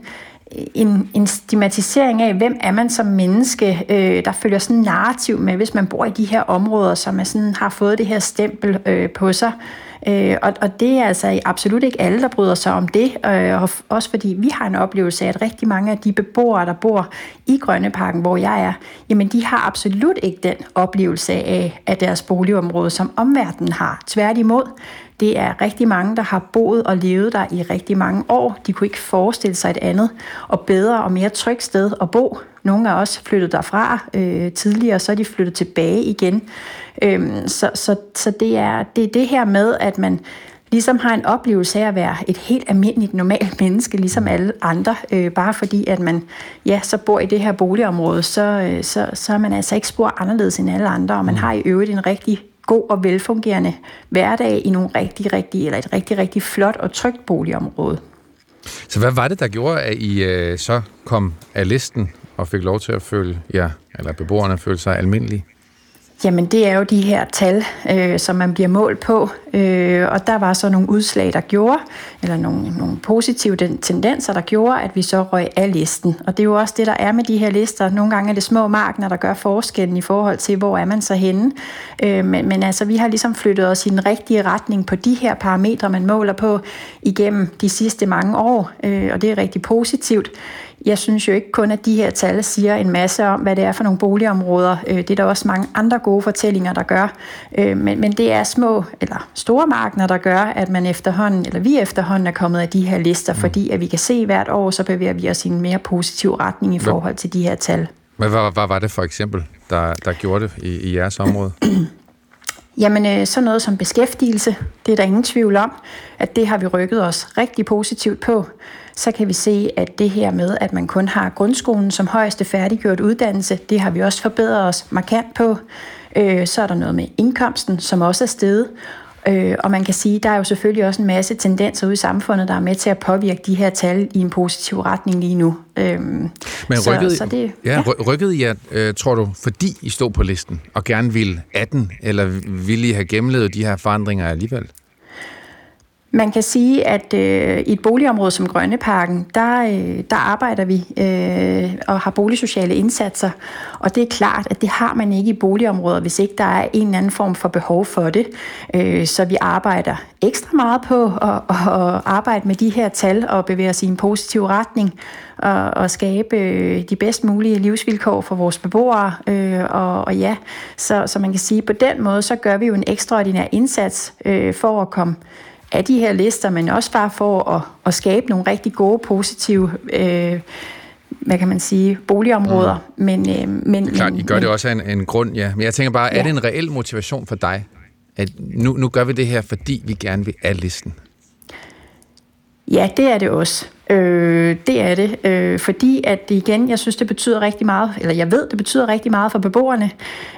S8: en, en stigmatisering af, hvem er man som menneske. Øh, der følger sådan en narrativ med, hvis man bor i de her områder, som er sådan, har fået det her stempel øh, på sig. Øh, og, og det er altså absolut ikke alle, der bryder sig om det. Øh, og også fordi vi har en oplevelse af, at rigtig mange af de beboere, der bor i Grønneparken, hvor jeg er, jamen de har absolut ikke den oplevelse af, af deres boligområde, som omverdenen har. Tværtimod, det er rigtig mange, der har boet og levet der i rigtig mange år. De kunne ikke forestille sig et andet og bedre og mere trygt sted at bo. Nogle af os flyttet derfra øh, tidligere, så er de flyttet tilbage igen. Øhm, så så, så det, er, det er det her med, at man ligesom har en oplevelse af at være et helt almindeligt, normalt menneske, ligesom alle andre. Øh, bare fordi, at man ja, så bor i det her boligområde, så, øh, så, så er man altså ikke spor anderledes end alle andre, og man mm. har i øvrigt en rigtig god og velfungerende hverdag i nogle rigtig, rigtig, eller et rigtig, rigtig flot og trygt boligområde.
S3: Så hvad var det, der gjorde, at I øh, så kom af listen og fik lov til at føle ja, eller beboerne følte sig almindelige?
S8: Jamen det er jo de her tal, øh, som man bliver målt på, øh, og der var så nogle udslag, der gjorde, eller nogle, nogle positive tendenser, der gjorde, at vi så røg af listen. Og det er jo også det, der er med de her lister. Nogle gange er det små markeder, der gør forskellen i forhold til, hvor er man så henne. Øh, men, men altså, vi har ligesom flyttet os i den rigtige retning på de her parametre, man måler på igennem de sidste mange år, øh, og det er rigtig positivt. Jeg synes jo ikke kun, at de her tal siger en masse om, hvad det er for nogle boligområder. Øh, det er der også mange andre gode fortællinger, der gør. Øh, men, men det er små eller store markeder, der gør, at man efterhånden, eller vi efterhånden er kommet af de her lister, mm. fordi at vi kan se hvert år, så bevæger vi os i en mere positiv retning i forhold til de her tal.
S3: Hvad, hvad, hvad var det for eksempel, der, der gjorde det i, i jeres område? (clears throat)
S8: Jamen, øh, sådan noget som beskæftigelse, det er der ingen tvivl om, at det har vi rykket os rigtig positivt på. Så kan vi se, at det her med, at man kun har grundskolen som højeste færdiggjort uddannelse, det har vi også forbedret os markant på. Øh, så er der noget med indkomsten, som også er steget. Øh, og man kan sige, der er jo selvfølgelig også en masse tendenser ude i samfundet, der er med til at påvirke de her tal i en positiv retning lige nu. Øh,
S3: Men rykkede, så, så det, ja, ja. rykkede I, øh, tror du, fordi I stod på listen og gerne ville 18, eller ville I have gennemlevet de her forandringer alligevel?
S8: Man kan sige, at øh, i et boligområde som Grønneparken, der, øh, der arbejder vi øh, og har boligsociale indsatser. Og det er klart, at det har man ikke i boligområder, hvis ikke der er en eller anden form for behov for det. Øh, så vi arbejder ekstra meget på at, at arbejde med de her tal og bevæge os i en positiv retning og, og skabe øh, de bedst mulige livsvilkår for vores beboere. Øh, og, og ja, så, så man kan sige, at på den måde, så gør vi jo en ekstraordinær indsats øh, for at komme af de her lister, men også bare for at, at skabe nogle rigtig gode, positive øh, hvad kan man sige, boligområder. Mm. Men, øh, men,
S3: det er klart, I gør men, det også af en, en grund, ja. Men jeg tænker bare, ja. er det en reel motivation for dig, at nu, nu gør vi det her, fordi vi gerne vil af listen?
S8: Ja, det er det også. Øh, det er det, øh, fordi at igen, jeg synes, det betyder rigtig meget, eller jeg ved, det betyder rigtig meget for beboerne.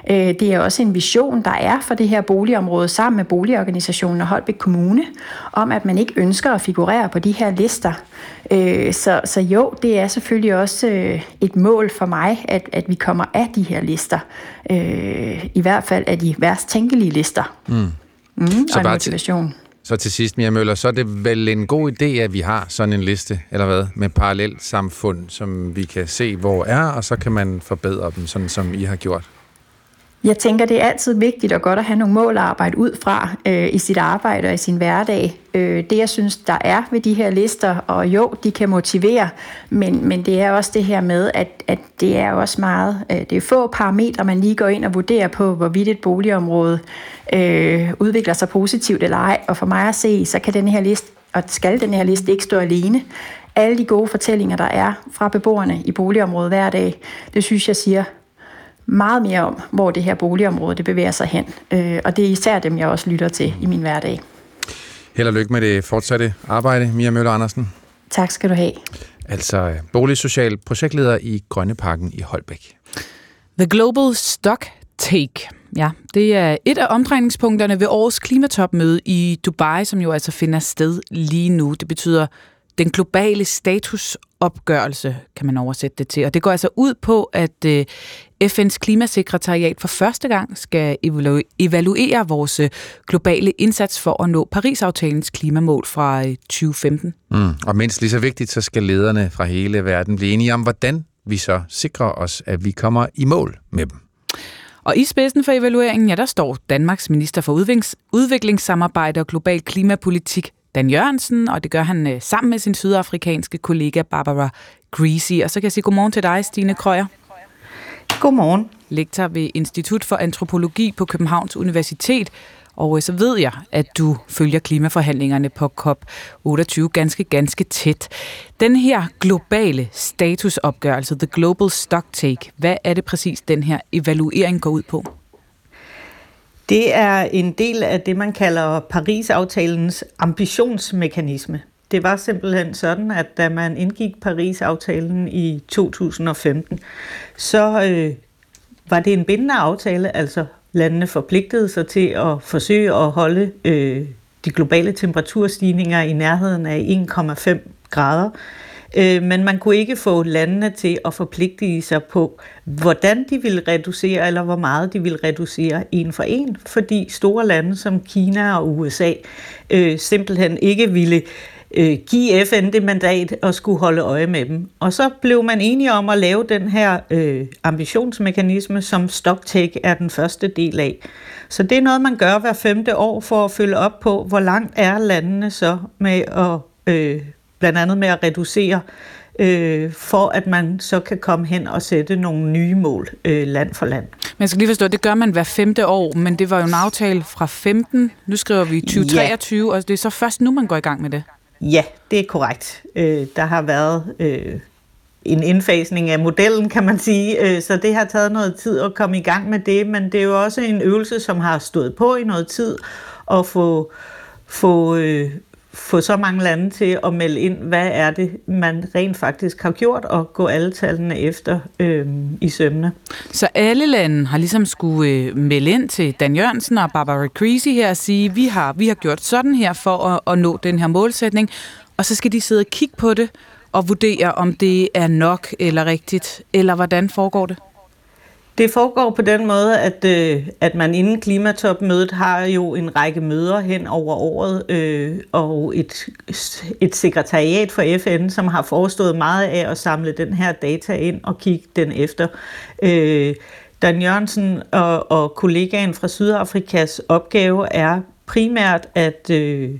S8: Øh, det er også en vision, der er for det her boligområde sammen med boligorganisationen og Holbæk Kommune, om at man ikke ønsker at figurere på de her lister. Øh, så, så jo, det er selvfølgelig også øh, et mål for mig, at, at vi kommer af de her lister. Øh, I hvert fald af de værst tænkelige lister. Mm. Mm, så og en motivation. Til
S3: så til sidst, Mia Møller, så er det vel en god idé, at vi har sådan en liste, eller hvad, med parallelt samfund, som vi kan se, hvor er, og så kan man forbedre dem, sådan som I har gjort.
S8: Jeg tænker, det er altid vigtigt og godt at have nogle mål at arbejde ud fra øh, i sit arbejde og i sin hverdag. Øh, det, jeg synes, der er ved de her lister, og jo, de kan motivere, men, men det er også det her med, at, at det er også meget, øh, det er få parametre, man lige går ind og vurderer på, hvorvidt et boligområde øh, udvikler sig positivt eller ej. Og for mig at se, så kan den her liste, og skal den her liste ikke stå alene. Alle de gode fortællinger, der er fra beboerne i boligområdet hver dag, det synes jeg siger meget mere om, hvor det her boligområde det bevæger sig hen. Øh, og det er især dem, jeg også lytter til i min hverdag.
S3: Held og lykke med det fortsatte arbejde, Mia Møller Andersen.
S8: Tak skal du have.
S3: Altså boligsocial projektleder i Grønneparken i Holbæk.
S2: The Global Stock Take. Ja, det er et af omdrejningspunkterne ved årets klimatopmøde i Dubai, som jo altså finder sted lige nu. Det betyder den globale statusopgørelse, kan man oversætte det til. Og det går altså ud på, at øh, FN's klimasekretariat for første gang skal evaluere vores øh, globale indsats for at nå Paris-aftalens klimamål fra 2015.
S3: Øh, mm. Og mindst lige så vigtigt, så skal lederne fra hele verden blive enige om, hvordan vi så sikrer os, at vi kommer i mål med dem.
S2: Og i spidsen for evalueringen, ja, der står Danmarks minister for udviklingssamarbejde og global klimapolitik, Dan Jørgensen, og det gør han øh, sammen med sin sydafrikanske kollega Barbara Greasy. Og så kan jeg sige godmorgen til dig, Stine Krøyer.
S9: Godmorgen.
S2: Lektor ved Institut for Antropologi på Københavns Universitet. Og øh, så ved jeg, at du følger klimaforhandlingerne på COP28 ganske, ganske tæt. Den her globale statusopgørelse, The Global Stocktake, hvad er det præcis, den her evaluering går ud på?
S9: Det er en del af det, man kalder Paris-aftalens ambitionsmekanisme. Det var simpelthen sådan, at da man indgik Paris-aftalen i 2015, så øh, var det en bindende aftale, altså landene forpligtede sig til at forsøge at holde øh, de globale temperaturstigninger i nærheden af 1,5 grader. Øh, men man kunne ikke få landene til at forpligte sig på, hvordan de ville reducere, eller hvor meget de ville reducere en for en, fordi store lande som Kina og USA øh, simpelthen ikke ville øh, give FN det mandat og skulle holde øje med dem. Og så blev man enige om at lave den her øh, ambitionsmekanisme, som stocktake er den første del af. Så det er noget, man gør hver femte år for at følge op på, hvor langt er landene så med at øh, blandt andet med at reducere, øh, for at man så kan komme hen og sætte nogle nye mål øh, land for land.
S2: Men jeg skal lige forstå, det gør man hver femte år, men det var jo en aftale fra 15, nu skriver vi 2023, ja. og det er så først nu, man går i gang med det.
S9: Ja, det er korrekt. Øh, der har været øh, en indfasning af modellen, kan man sige. Øh, så det har taget noget tid at komme i gang med det, men det er jo også en øvelse, som har stået på i noget tid at få, få, øh, få så mange lande til at melde ind, hvad er det, man rent faktisk har gjort, og gå alle tallene efter øh, i sømne.
S2: Så alle lande har ligesom skulle øh, melde ind til Dan Jørgensen og Barbara Creasy her og sige, vi har, vi har gjort sådan her for at, at nå den her målsætning, og så skal de sidde og kigge på det og vurdere, om det er nok eller rigtigt, eller hvordan foregår det?
S9: Det foregår på den måde, at, øh, at man inden klimatopmødet har jo en række møder hen over året, øh, og et, et sekretariat for FN, som har forestået meget af at samle den her data ind og kigge den efter. Øh, Dan Jørgensen og, og kollegaen fra Sydafrikas opgave er primært at øh,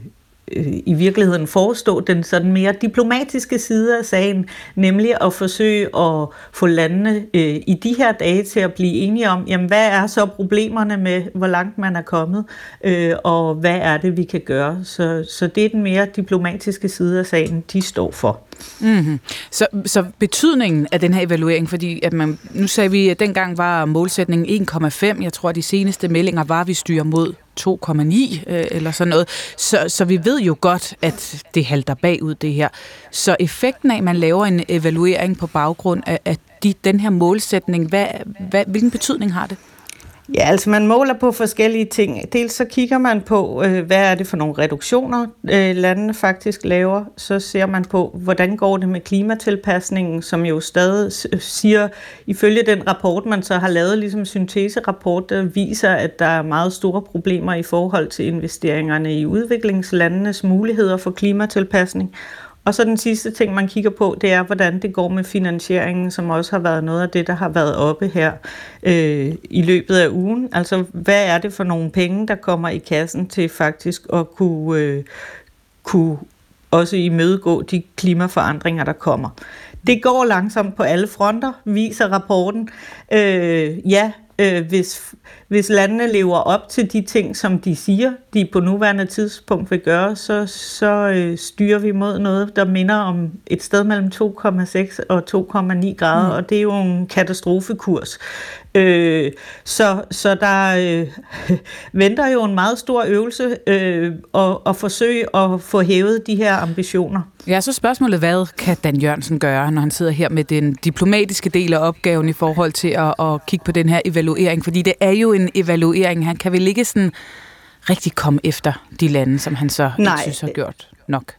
S9: øh, i virkeligheden forestå den sådan mere diplomatiske side af sagen, nemlig at forsøge at få landene øh, i de her dage til at blive enige om, jamen hvad er så problemerne med, hvor langt man er kommet, øh, og hvad er det, vi kan gøre. Så, så det er den mere diplomatiske side af sagen, de står for.
S2: Mm-hmm. Så, så betydningen af den her evaluering, fordi at man, nu sagde vi, at dengang var målsætningen 1,5. Jeg tror, at de seneste meldinger var, at vi styrer mod 2,9 øh, eller sådan noget. Så, så vi ved jo godt, at det halter bagud det her. Så effekten af, at man laver en evaluering på baggrund af, af de, den her målsætning, hvad, hvad, hvilken betydning har det?
S9: Ja, altså man måler på forskellige ting. Dels så kigger man på, øh, hvad er det for nogle reduktioner, øh, landene faktisk laver. Så ser man på, hvordan går det med klimatilpasningen, som jo stadig siger, ifølge den rapport, man så har lavet, ligesom synteserapport, der viser, at der er meget store problemer i forhold til investeringerne i udviklingslandenes muligheder for klimatilpasning. Og så den sidste ting, man kigger på, det er, hvordan det går med finansieringen, som også har været noget af det, der har været oppe her øh, i løbet af ugen. Altså, hvad er det for nogle penge, der kommer i kassen til faktisk at kunne, øh, kunne også imødegå de klimaforandringer, der kommer. Det går langsomt på alle fronter, viser rapporten. Øh, ja, øh, hvis, hvis landene lever op til de ting, som de siger, de på nuværende tidspunkt vil gøre, så, så øh, styrer vi mod noget, der minder om et sted mellem 2,6 og 2,9 grader, mm. og det er jo en katastrofekurs. Øh, så, så der øh, (laughs) venter jo en meget stor øvelse øh, at, at forsøge at få hævet de her ambitioner.
S2: Ja, så spørgsmålet, hvad kan Dan Jørgensen gøre, når han sidder her med den diplomatiske del af opgaven i forhold til at, at kigge på den her evaluering? Fordi det er jo en evaluering. Han kan vel ikke sådan rigtig komme efter de lande, som han så Nej. ikke synes har gjort nok?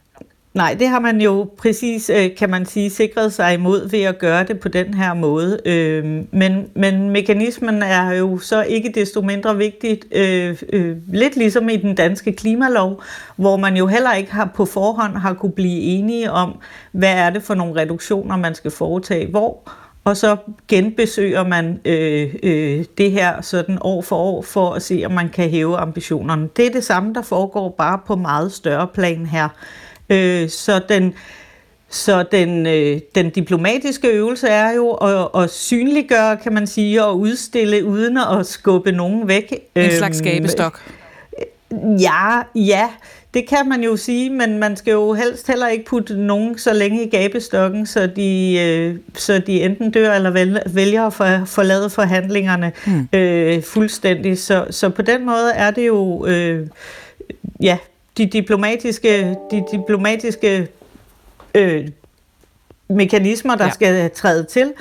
S9: Nej, det har man jo præcis, øh, kan man sige, sikret sig imod ved at gøre det på den her måde. Øhm, men, men mekanismen er jo så ikke desto mindre vigtigt, øh, øh, lidt ligesom i den danske klimalov, hvor man jo heller ikke har på forhånd har kunne blive enige om, hvad er det for nogle reduktioner, man skal foretage hvor, og så genbesøger man øh, øh, det her sådan år for år for at se, om man kan hæve ambitionerne. Det er det samme, der foregår bare på meget større plan her. Øh, så den, så den, øh, den diplomatiske øvelse er jo at, at synliggøre, kan man sige, og udstille uden at skubbe nogen væk.
S2: En slags øhm, skabestok.
S9: Ja, ja, det kan man jo sige, men man skal jo helst heller ikke putte nogen så længe i gabestokken, så de, øh, så de enten dør eller vælger at forlade forhandlingerne hmm. øh, fuldstændig. Så, så på den måde er det jo, øh, ja, de diplomatiske, de diplomatiske øh, mekanismer, der ja. skal træde til.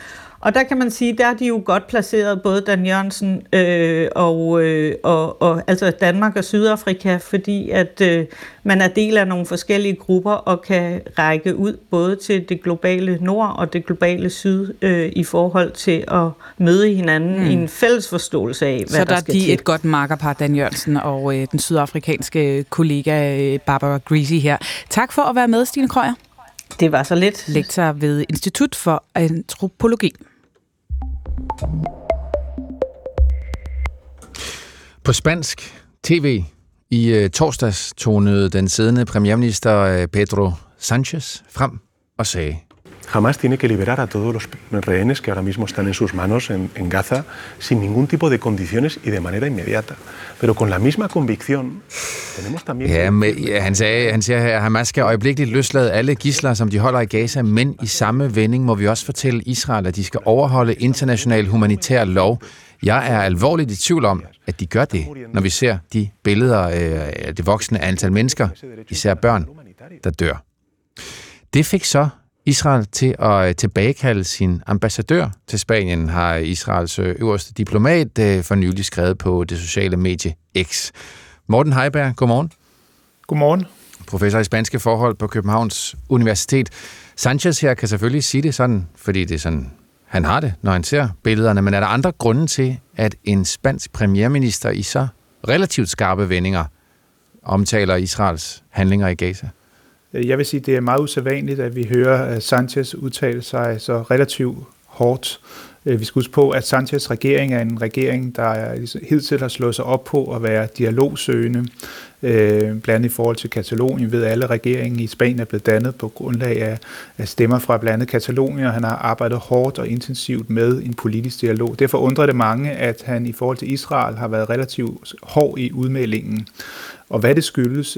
S9: Og der kan man sige, der er de jo godt placeret, både Dan Jørgensen øh, og, øh, og, og altså Danmark og Sydafrika, fordi at øh, man er del af nogle forskellige grupper og kan række ud både til det globale nord og det globale syd øh, i forhold til at møde hinanden mm. i en fælles forståelse af, hvad
S2: Så der,
S9: der skal
S2: de
S9: til.
S2: et godt markerpar, Dan Jørgensen og øh, den sydafrikanske kollega øh, Barbara Greasy her. Tak for at være med, Stine Krøyer.
S9: Det var så lidt.
S2: Lektor ved Institut for Antropologi.
S3: På spansk tv i øh, torsdags tonede den siddende premierminister øh, Pedro Sanchez frem og sagde...
S10: Jamás tiene que liberar a todos los rehenes que ahora mismo están en sus manos en, en Gaza sin ningún tipo de condiciones y de manera inmediata. Pero con la misma convicción tenemos también...
S3: Ja, ja han, sagde, han siger her, at Hamas skal øjeblikkeligt løslade alle gisler, som de holder i Gaza, men i samme vending må vi også fortælle Israel, at de skal overholde international humanitær lov. Jeg er alvorligt i tvivl om, at de gør det, når vi ser de billeder af det voksne antal mennesker, især børn, der dør. Det fik så Israel til at tilbagekalde sin ambassadør til Spanien, har Israels øverste diplomat øh, for nylig skrevet på det sociale medie X. Morten Heiberg, godmorgen.
S11: Godmorgen.
S3: Professor i spanske forhold på Københavns Universitet. Sanchez her kan selvfølgelig sige det sådan, fordi det er sådan, han har det, når han ser billederne. Men er der andre grunde til, at en spansk premierminister i så relativt skarpe vendinger omtaler Israels handlinger i Gaza?
S11: Øh, jeg vil sige, at det er meget usædvanligt, at vi hører Sanchez udtale sig så relativt hårdt. Øh, vi skal huske på, at Sanchez regering er en regering, der hidtil har slået sig op på at være dialogsøgende, øh, blandt andet i forhold til Katalonien. ved alle, regeringen i Spanien er blevet dannet på grundlag af, af stemmer fra blandt andet Katalonien, og han har arbejdet hårdt og intensivt med en politisk dialog. Derfor undrer det mange, at han i forhold til Israel har været relativt hård i udmeldingen. Og hvad det skyldes,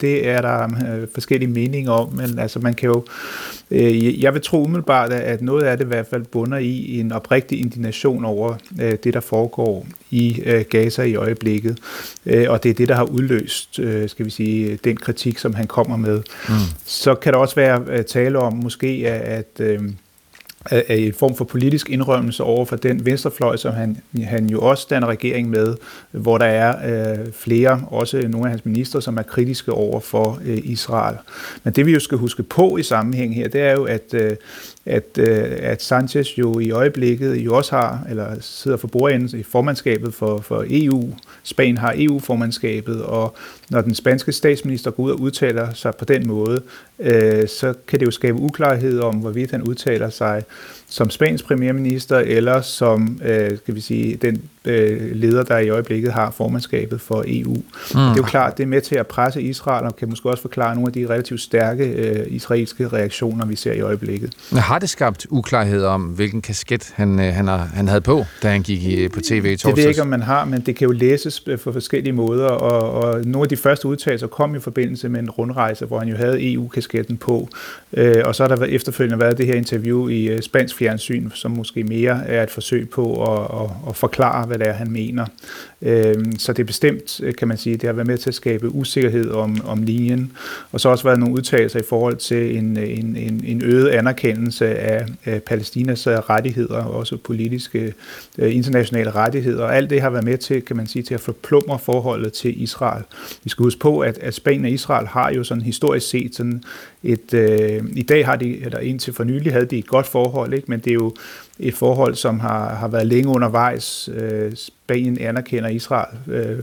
S11: det er der forskellige meninger om, men altså man kan jo, jeg vil tro umiddelbart, at noget af det i hvert fald bunder i en oprigtig indignation over det, der foregår i Gaza i øjeblikket, og det er det, der har udløst, skal vi sige, den kritik, som han kommer med. Mm. Så kan der også være tale om måske, at af en form for politisk indrømmelse over for den venstrefløj, som han, han jo også danner regering med, hvor der er øh, flere, også nogle af hans ministre, som er kritiske over for øh, Israel. Men det vi jo skal huske på i sammenhæng her, det er jo, at, øh, at, øh, at Sanchez jo i øjeblikket jo også har, eller sidder for bordenden i formandskabet for, for EU. Spanien har EU-formandskabet, og når den spanske statsminister går ud og udtaler sig på den måde, øh, så kan det jo skabe uklarhed om, hvorvidt han udtaler sig som Spaniens premierminister, eller som øh, skal vi sige, den øh, leder, der i øjeblikket har formandskabet for EU. Mm. Det er jo klart, det er med til at presse Israel, og kan måske også forklare nogle af de relativt stærke øh, israelske reaktioner, vi ser i øjeblikket.
S3: Har det skabt uklarhed om, hvilken kasket han, øh, han, har, han havde på, da han gik i, på tv i torsdags?
S11: Det ved jeg ikke, om man har, men det kan jo læses på forskellige måder, og, og nogle af de første udtalelser kom i forbindelse med en rundrejse, hvor han jo havde EU-kasketten på, øh, og så har der efterfølgende været det her interview i øh, spansk fjernsyn, som måske mere er et forsøg på at, at, at forklare, hvad det er, han mener. Øhm, så det er bestemt, øh, kan man sige, det har været med til at skabe usikkerhed om, om linjen, og så har også været nogle udtalelser i forhold til en, øh, en, en, en øget anerkendelse af, af Palæstinas øh, rettigheder, også politiske internationale rettigheder, og alt det har været med til, kan man sige, til at forplumre forholdet til Israel. Vi skal huske på, at, at Spanien og Israel har jo sådan historisk set sådan et, øh, i dag har de, eller indtil for nylig havde de et godt forhold, ikke? men det er jo et forhold, som har, har været længe undervejs. Øh, Spanien anerkender Israel øh,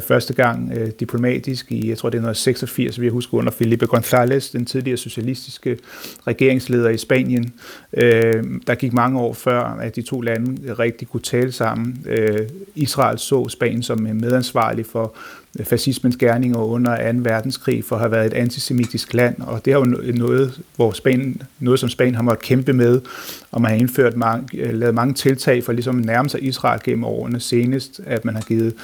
S11: første gang øh, diplomatisk i, jeg tror det er noget 86, vi har husket under Felipe González, den tidligere socialistiske regeringsleder i Spanien. Øh, der gik mange år før, at de to lande rigtig kunne tale sammen. Øh, Israel så Spanien som øh, medansvarlig for Øh, fascismens gerninger under 2. verdenskrig for at have været et antisemitisk land, og det er jo noget, hvor Spanien, noget som Spanien har måttet kæmpe med, og man har indført mange, øh, lavet mange tiltag for ligesom at nærme sig Israel gennem årene. Senest, at man har givet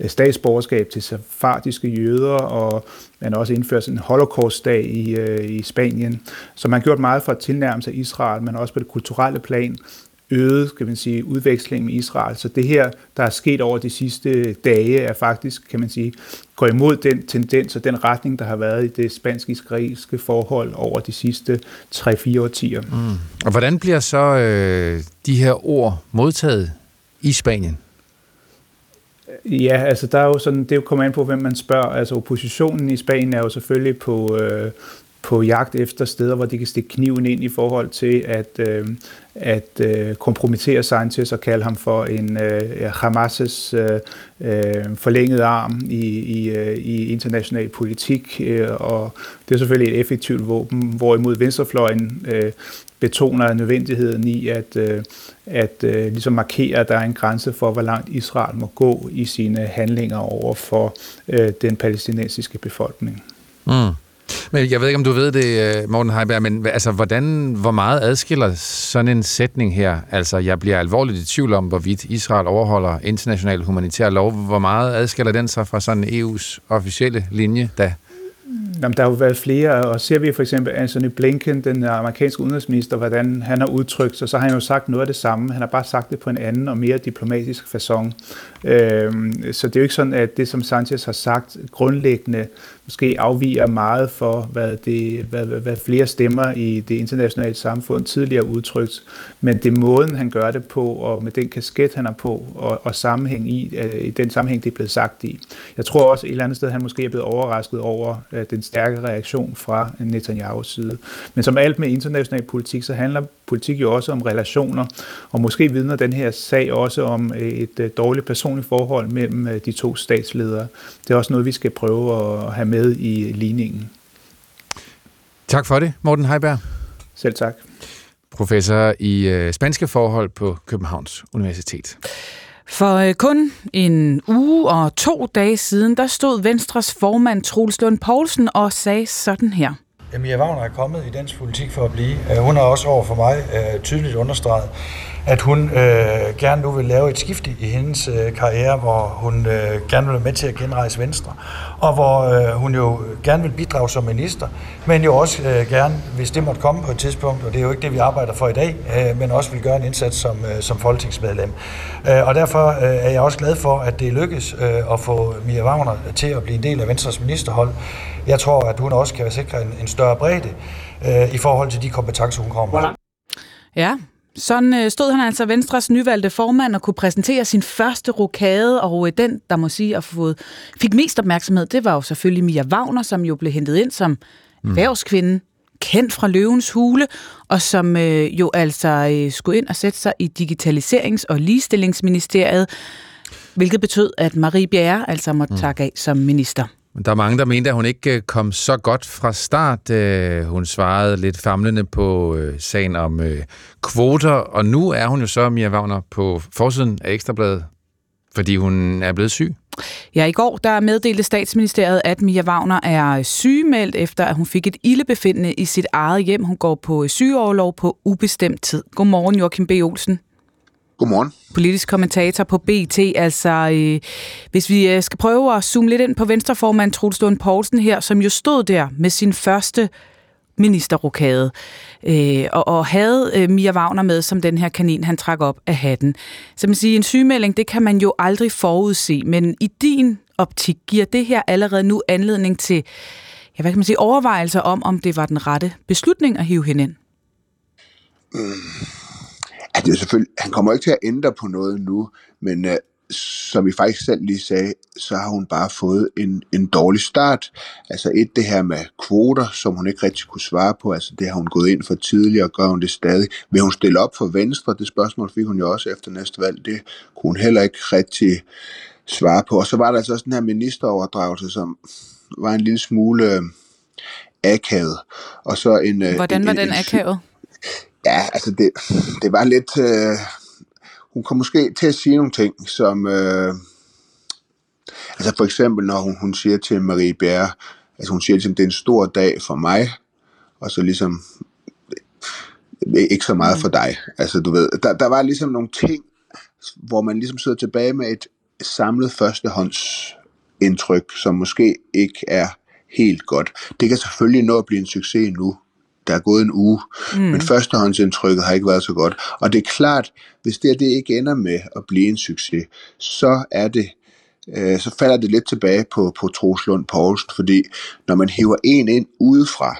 S11: øh, statsborgerskab til safardiske jøder, og man har også indført en holocaustdag i, i Spanien. Så man har gjort meget for at tilnærme sig Israel, men også på det kulturelle plan øget skal man sige, udveksling med Israel. Så det her, der er sket over de sidste dage, er faktisk, kan man sige, går imod den tendens og den retning, der har været i det spansk-israelske forhold over de sidste 3-4 årtier. Mm.
S3: Og hvordan bliver så øh, de her ord modtaget i Spanien?
S11: Ja, altså der er jo sådan, det er jo kommet an på, hvem man spørger. Altså oppositionen i Spanien er jo selvfølgelig på, øh, på jagt efter steder, hvor de kan stikke kniven ind i forhold til at, øh, at øh, kompromittere Sanchez og kalde ham for en øh, Hamas' øh, øh forlængede arm i, i, øh, i international politik, øh, og det er selvfølgelig et effektivt våben, hvorimod venstrefløjen øh, betoner nødvendigheden i at, øh, at øh, ligesom markere, at der er en grænse for, hvor langt Israel må gå i sine handlinger over for øh, den palæstinensiske befolkning.
S3: Mm. Men jeg ved ikke, om du ved det, øh, Morten Heiberg, men altså, hvordan, hvor meget adskiller sådan en sætning her? Altså, jeg bliver alvorligt i tvivl om, hvorvidt Israel overholder international humanitær lov. Hvor meget adskiller den sig fra sådan EU's officielle linje, da
S11: Jamen, der har jo været flere, og ser vi for eksempel Anthony Blinken, den amerikanske udenrigsminister, hvordan han har udtrykt sig, så har han jo sagt noget af det samme. Han har bare sagt det på en anden og mere diplomatisk façon. Øhm, så det er jo ikke sådan, at det, som Sanchez har sagt, grundlæggende måske afviger meget for, hvad, det, hvad, hvad flere stemmer i det internationale samfund tidligere udtrykt. Men det er måden, han gør det på, og med den kasket, han er på, og, og sammenhæng i, øh, i den sammenhæng, det er blevet sagt i. Jeg tror også et eller andet sted, han måske er blevet overrasket over øh, den stærke reaktion fra Netanyahus side. Men som alt med international politik, så handler politik jo også om relationer, og måske vidner den her sag også om et øh, dårligt personligt forhold mellem de to statsledere. Det er også noget, vi skal prøve at have med med i ligningen.
S3: Tak for det, Morten Heiberg.
S11: Selv tak.
S3: Professor i øh, spanske forhold på Københavns Universitet.
S2: For øh, kun en uge og to dage siden, der stod Venstres formand Troels Lund Poulsen og sagde sådan her.
S12: Emilia Wagner er kommet i dansk politik for at blive. Øh, hun har også over for mig øh, tydeligt understreget, at hun øh, gerne nu vil lave et skifte i hendes øh, karriere, hvor hun øh, gerne vil være med til at genrejse Venstre, og hvor øh, hun jo gerne vil bidrage som minister, men jo også øh, gerne, hvis det måtte komme på et tidspunkt, og det er jo ikke det, vi arbejder for i dag, øh, men også vil gøre en indsats som, øh, som folketingsmedlem. Øh, og derfor øh, er jeg også glad for, at det lykkes øh, at få Mia Wagner til at blive en del af Venstres ministerhold. Jeg tror, at hun også kan sikre en, en større bredde øh, i forhold til de kompetencer, hun kommer med.
S2: Ja, sådan øh, stod han altså Venstres nyvalgte formand og kunne præsentere sin første rokade, og øh, den, der må sige, at fået, fik mest opmærksomhed, det var jo selvfølgelig Mia Wagner, som jo blev hentet ind som mm. erhvervskvinde, kendt fra Løvens Hule, og som øh, jo altså øh, skulle ind og sætte sig i Digitaliserings- og Ligestillingsministeriet, hvilket betød, at Marie Bjerre altså måtte mm. takke af som minister.
S3: Men der er mange, der mente, at hun ikke øh, kom så godt fra start. Øh, hun svarede lidt famlende på øh, sagen om kvoter, og nu er hun jo så, Mia Wagner, på forsiden af Ekstrabladet, fordi hun er blevet syg.
S2: Ja, i går der meddelte statsministeriet, at Mia Wagner er sygemeldt, efter at hun fik et ildebefindende i sit eget hjem. Hun går på sygeoverlov på ubestemt tid. Godmorgen, Joachim B. Olsen.
S13: Godmorgen.
S2: Politisk kommentator på BT. Altså, øh, hvis vi øh, skal prøve at zoome lidt ind på venstreformand Troels Lund Poulsen her, som jo stod der med sin første ministerrokade, øh, og, og havde øh, Mia Wagner med som den her kanin, han trak op af hatten. Så man siger, en sygemelding, det kan man jo aldrig forudse, men i din optik giver det her allerede nu anledning til, ja, hvad kan man sige, overvejelser om, om det var den rette beslutning at hive hende ind?
S13: Mm. Ja, det er selvfølgelig, han kommer ikke til at ændre på noget nu, men uh, som vi faktisk selv lige sagde, så har hun bare fået en, en dårlig start. Altså et, det her med kvoter, som hun ikke rigtig kunne svare på, altså det har hun gået ind for tidligere, og gør hun det stadig. Vil hun stille op for Venstre? Det spørgsmål fik hun jo også efter næste valg. Det kunne hun heller ikke rigtig svare på. Og så var der altså også den her ministeroverdragelse, som var en lille smule øh, akavet. Og så en,
S2: øh, Hvordan var en, den akavet?
S13: Ja, altså det, det var lidt... Øh, hun kom måske til at sige nogle ting, som... Øh, altså for eksempel, når hun, hun siger til Marie Bjerre, altså hun siger at det er en stor dag for mig, og så ligesom ikke så meget for dig. Altså du ved, der, der var ligesom nogle ting, hvor man ligesom sidder tilbage med et samlet førstehåndsindtryk, som måske ikke er helt godt. Det kan selvfølgelig nå at blive en succes nu, der er gået en uge, mm. men førstehåndsindtrykket har ikke været så godt. Og det er klart, hvis det, det ikke ender med at blive en succes, så er det øh, så falder det lidt tilbage på, på Troslund Poulsen, fordi når man hiver en ind udefra,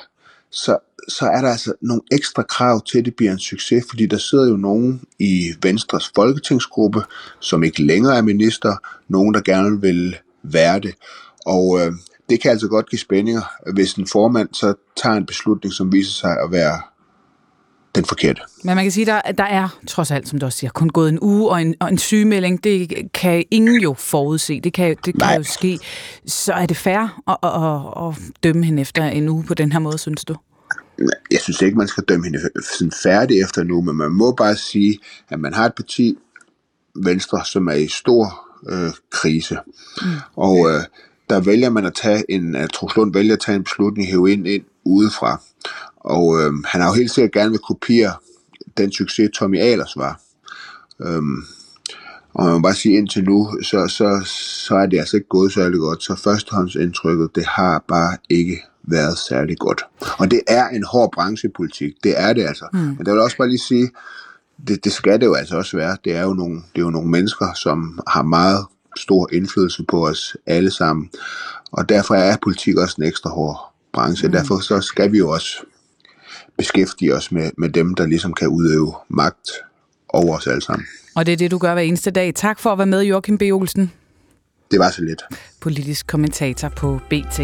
S13: så, så er der altså nogle ekstra krav til, at det bliver en succes, fordi der sidder jo nogen i Venstres folketingsgruppe, som ikke længere er minister, nogen, der gerne vil være det. Og øh, det kan altså godt give spændinger, hvis en formand så tager en beslutning, som viser sig at være den forkerte.
S2: Men man kan sige, der, der er trods alt, som du også siger, kun gået en uge, og en, og en sygemelding, det kan ingen jo forudse. Det kan, det kan jo ske. Så er det fair at, at, at, at dømme hende efter en uge på den her måde, synes du?
S13: Jeg synes ikke, man skal dømme hende sådan færdig efter nu, men man må bare sige, at man har et parti, Venstre, som er i stor øh, krise. Mm. Og øh, der vælger man at tage en, at Truslund vælger at tage en beslutning, hæve ind, ind udefra. Og øh, han har jo helt sikkert gerne vil kopiere den succes, Tommy Ahlers var. Øhm, og man må bare sige, indtil nu, så, så, så er det altså ikke gået særlig godt. Så førstehåndsindtrykket, det har bare ikke været særlig godt. Og det er en hård branchepolitik. Det er det altså. Mm. Men der vil også bare lige sige, det, det skal det jo altså også være. Det er jo nogle, det er jo nogle mennesker, som har meget stor indflydelse på os alle sammen. Og derfor er politik også en ekstra hård branche. Mm. Derfor så skal vi jo også beskæftige os med, med dem, der ligesom kan udøve magt over os alle sammen.
S2: Og det er det, du gør hver eneste dag. Tak for at være med, Joachim B. Olsen.
S13: Det var så lidt.
S2: Politisk kommentator på BT.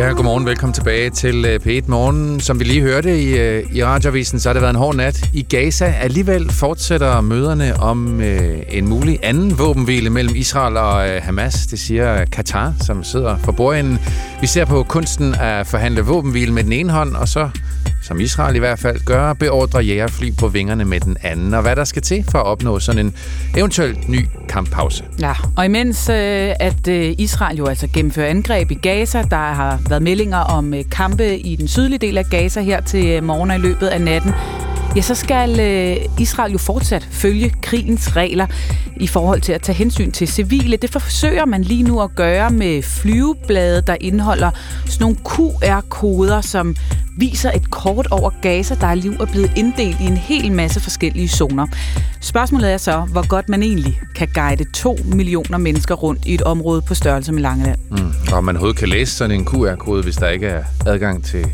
S3: Ja, godmorgen. Velkommen tilbage til øh, P1 Morgen. Som vi lige hørte i, øh, i radiovisen, så har det været en hård nat i Gaza. Alligevel fortsætter møderne om øh, en mulig anden våbenhvile mellem Israel og øh, Hamas. Det siger Katar, som sidder for bordenden. Vi ser på kunsten at forhandle våbenhvile med den ene hånd, og så som Israel i hvert fald gør, beordre jægerfly på vingerne med den anden, og hvad der skal til for at opnå sådan en eventuelt ny kamppause.
S2: Ja, og imens øh, at øh, Israel jo altså gennemfører angreb i Gaza, der har været meldinger om øh, kampe i den sydlige del af Gaza her til øh, morgen i løbet af natten, ja, så skal øh, Israel jo fortsat følge krigens regler i forhold til at tage hensyn til civile. Det forsøger man lige nu at gøre med flyveblade, der indeholder sådan nogle QR-koder, som viser et kort over Gaza, der er liv er blevet inddelt i en hel masse forskellige zoner. Spørgsmålet er så, hvor godt man egentlig kan guide to millioner mennesker rundt i et område på størrelse med Langeland.
S3: Mm. Og man overhovedet kan læse sådan en QR-kode, hvis der ikke er adgang til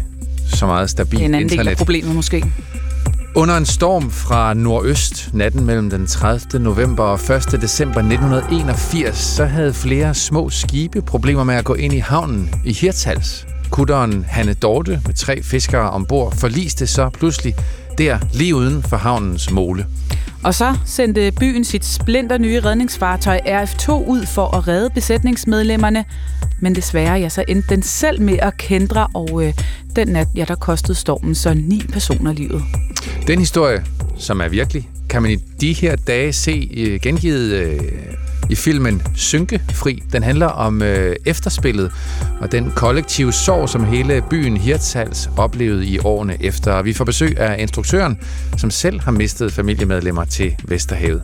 S3: så meget stabil internet.
S2: Det er en anden
S3: internet.
S2: del af problemet måske.
S3: Under en storm fra nordøst natten mellem den 30. november og 1. december 1981, så havde flere små skibe problemer med at gå ind i havnen i Hirtals. Kutteren Hanne Dorte med tre fiskere ombord forliste så pludselig der lige uden for havnens måle.
S2: Og så sendte byen sit splinter nye redningsfartøj RF2 ud for at redde besætningsmedlemmerne. Men desværre, ja, så endte den selv med at kendre, og øh, den nat, ja, der kostede stormen så ni personer livet.
S3: Den historie, som er virkelig, kan man i de her dage se øh, gengivet øh, i filmen Synkefri. Den handler om øh, efterspillet og den kollektive sorg, som hele byen Hirtshals oplevede i årene efter. Vi får besøg af instruktøren, som selv har mistet familiemedlemmer til Vesterhavet.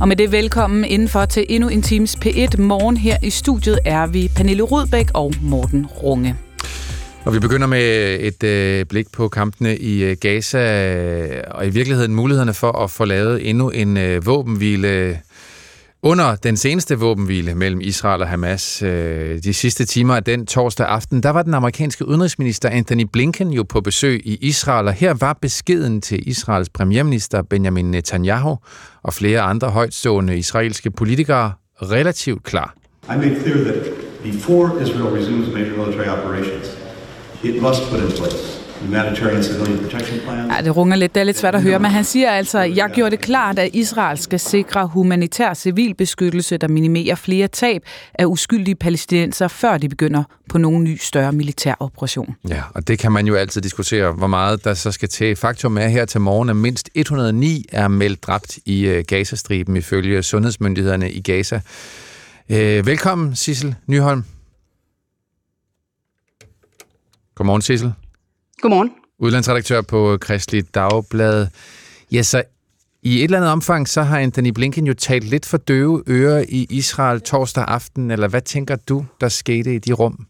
S2: Og med det velkommen indenfor til endnu en times P1 morgen. Her i studiet er vi Pernille Rudbæk og Morten Runge.
S3: Og vi begynder med et øh, blik på kampene i øh, Gaza, og i virkeligheden mulighederne for at få lavet endnu en øh, våbenhvile under den seneste våbenhvile mellem Israel og Hamas, øh, de sidste timer af den torsdag aften, der var den amerikanske udenrigsminister Anthony Blinken jo på besøg i Israel, og her var beskeden til Israels premierminister Benjamin Netanyahu og flere andre højtstående israelske politikere relativt klar.
S14: I made clear that before Israel resumes major military operations, it must put in place humanitarian civilian protection plan.
S2: Ja, det runger lidt. Det er lidt svært at høre, men han siger altså, jeg gjorde det klart, at Israel skal sikre humanitær civilbeskyttelse, der minimerer flere tab af uskyldige palæstinenser, før de begynder på nogen ny større militær operation.
S3: Ja, og det kan man jo altid diskutere, hvor meget der så skal til. Faktum er her til morgen, at mindst 109 er meldt dræbt i øh, Gazastriben ifølge sundhedsmyndighederne i Gaza. Øh, velkommen, Sissel Nyholm. Godmorgen, Sissel.
S15: Godmorgen.
S3: Udlandsredaktør på Kristelig Dagblad. Ja, så i et eller andet omfang, så har Anthony Blinken jo talt lidt for døve ører i Israel torsdag aften, eller hvad tænker du, der skete i de rum?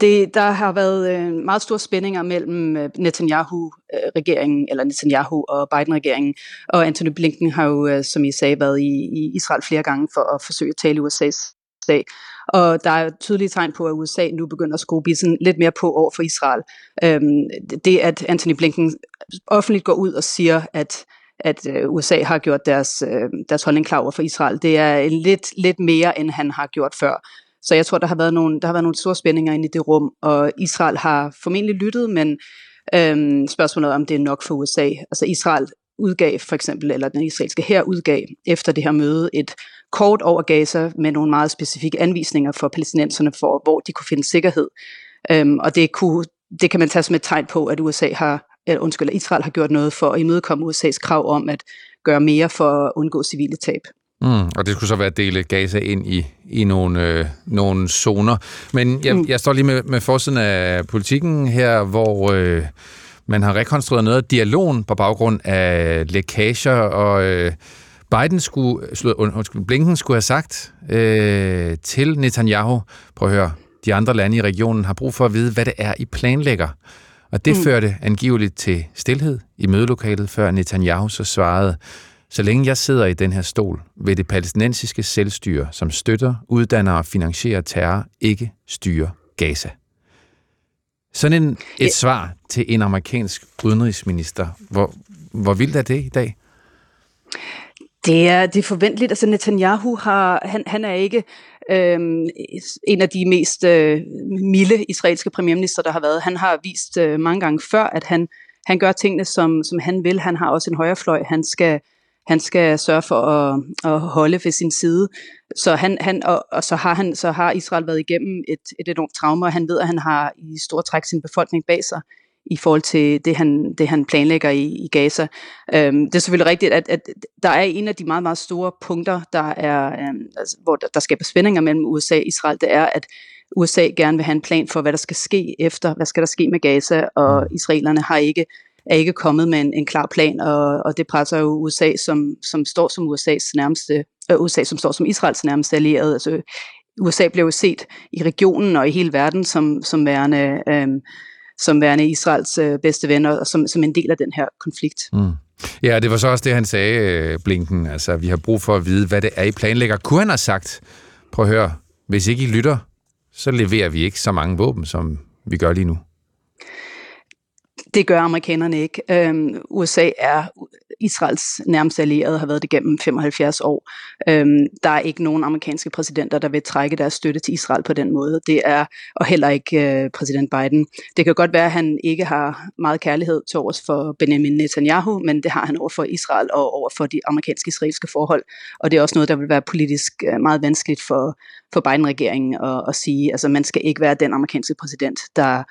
S15: Det, der har været øh, meget store spændinger mellem øh, Netanyahu-regeringen, eller Netanyahu og Biden-regeringen, og Anthony Blinken har jo, øh, som I sagde, været i, i Israel flere gange for at forsøge at tale USA's sag. Og der er tydelige tegn på, at USA nu begynder at skrue bisen lidt mere på over for Israel. Øhm, det, at Anthony Blinken offentligt går ud og siger, at at øh, USA har gjort deres, øh, deres holdning klar over for Israel. Det er lidt, lidt mere, end han har gjort før. Så jeg tror, der har været nogle, der har været nogle store spændinger inde i det rum, og Israel har formentlig lyttet, men øhm, spørgsmålet er, om det er nok for USA. Altså Israel udgav for eksempel, eller den israelske her udgav efter det her møde et kort over Gaza med nogle meget specifikke anvisninger for palæstinenserne for, hvor de kunne finde sikkerhed. Øhm, og det, kunne, det kan man tage som et tegn på, at USA har, eller undskyld, Israel har gjort noget for at imødekomme USA's krav om at gøre mere for at undgå civile tab.
S3: Mm, og det skulle så være at dele Gaza ind i, i nogle, øh, nogle zoner. Men jeg, mm. jeg står lige med, med forsiden af politikken her, hvor øh, man har rekonstrueret noget af dialogen på baggrund af lækager, og øh, Biden skulle, undskyld, Blinken skulle have sagt øh, til Netanyahu, prøv at høre, de andre lande i regionen har brug for at vide, hvad det er, I planlægger. Og det mm. førte angiveligt til stillhed i mødelokalet, før Netanyahu så svarede, så længe jeg sidder i den her stol, vil det palæstinensiske selvstyre, som støtter, uddanner og finansierer terror, ikke styre Gaza. Sådan en, et ja. svar til en amerikansk udenrigsminister. Hvor, hvor vildt er det i dag?
S15: Det er, det er forventeligt. Altså Netanyahu har, han, han er ikke øhm, en af de mest øh, milde israelske premierminister, der har været. Han har vist øh, mange gange før, at han, han gør tingene, som, som han vil. Han har også en højrefløj, han skal, han skal sørge for at, at holde ved sin side. Så han, han og, og så har han så har Israel været igennem et, et enormt traume, og han ved, at han har i stor træk sin befolkning bag sig i forhold til det, han, det, han planlægger i, i Gaza. Øhm, det er selvfølgelig rigtigt, at, at der er en af de meget, meget store punkter, der er, øhm, altså, hvor der, der skaber spændinger mellem USA og Israel, det er, at USA gerne vil have en plan for, hvad der skal ske efter, hvad skal der ske med Gaza, og mm. israelerne har ikke er ikke kommet med en, en klar plan, og, og det presser jo USA, som, som står som USA's nærmeste, øh, USA, som står som Israels nærmeste allierede. Altså, USA blev jo set i regionen og i hele verden som, som værende øh, som værende Israels øh, bedste venner, og som, som en del af den her konflikt.
S3: Mm. Ja, det var så også det, han sagde, øh, Blinken. Altså, vi har brug for at vide, hvad det er, I planlægger. Kunne han have sagt, prøv at høre, hvis ikke I lytter, så leverer vi ikke så mange våben, som vi gør lige nu.
S15: Det gør amerikanerne ikke. Øhm, USA er Israels nærmeste allierede, har været det gennem 75 år. Øhm, der er ikke nogen amerikanske præsidenter, der vil trække deres støtte til Israel på den måde. Det er, og heller ikke øh, præsident Biden. Det kan godt være, at han ikke har meget kærlighed til overs for Benjamin Netanyahu, men det har han over for Israel og over for de amerikanske-israelske forhold. Og det er også noget, der vil være politisk øh, meget vanskeligt for, for Biden-regeringen at, at sige. Altså, man skal ikke være den amerikanske præsident, der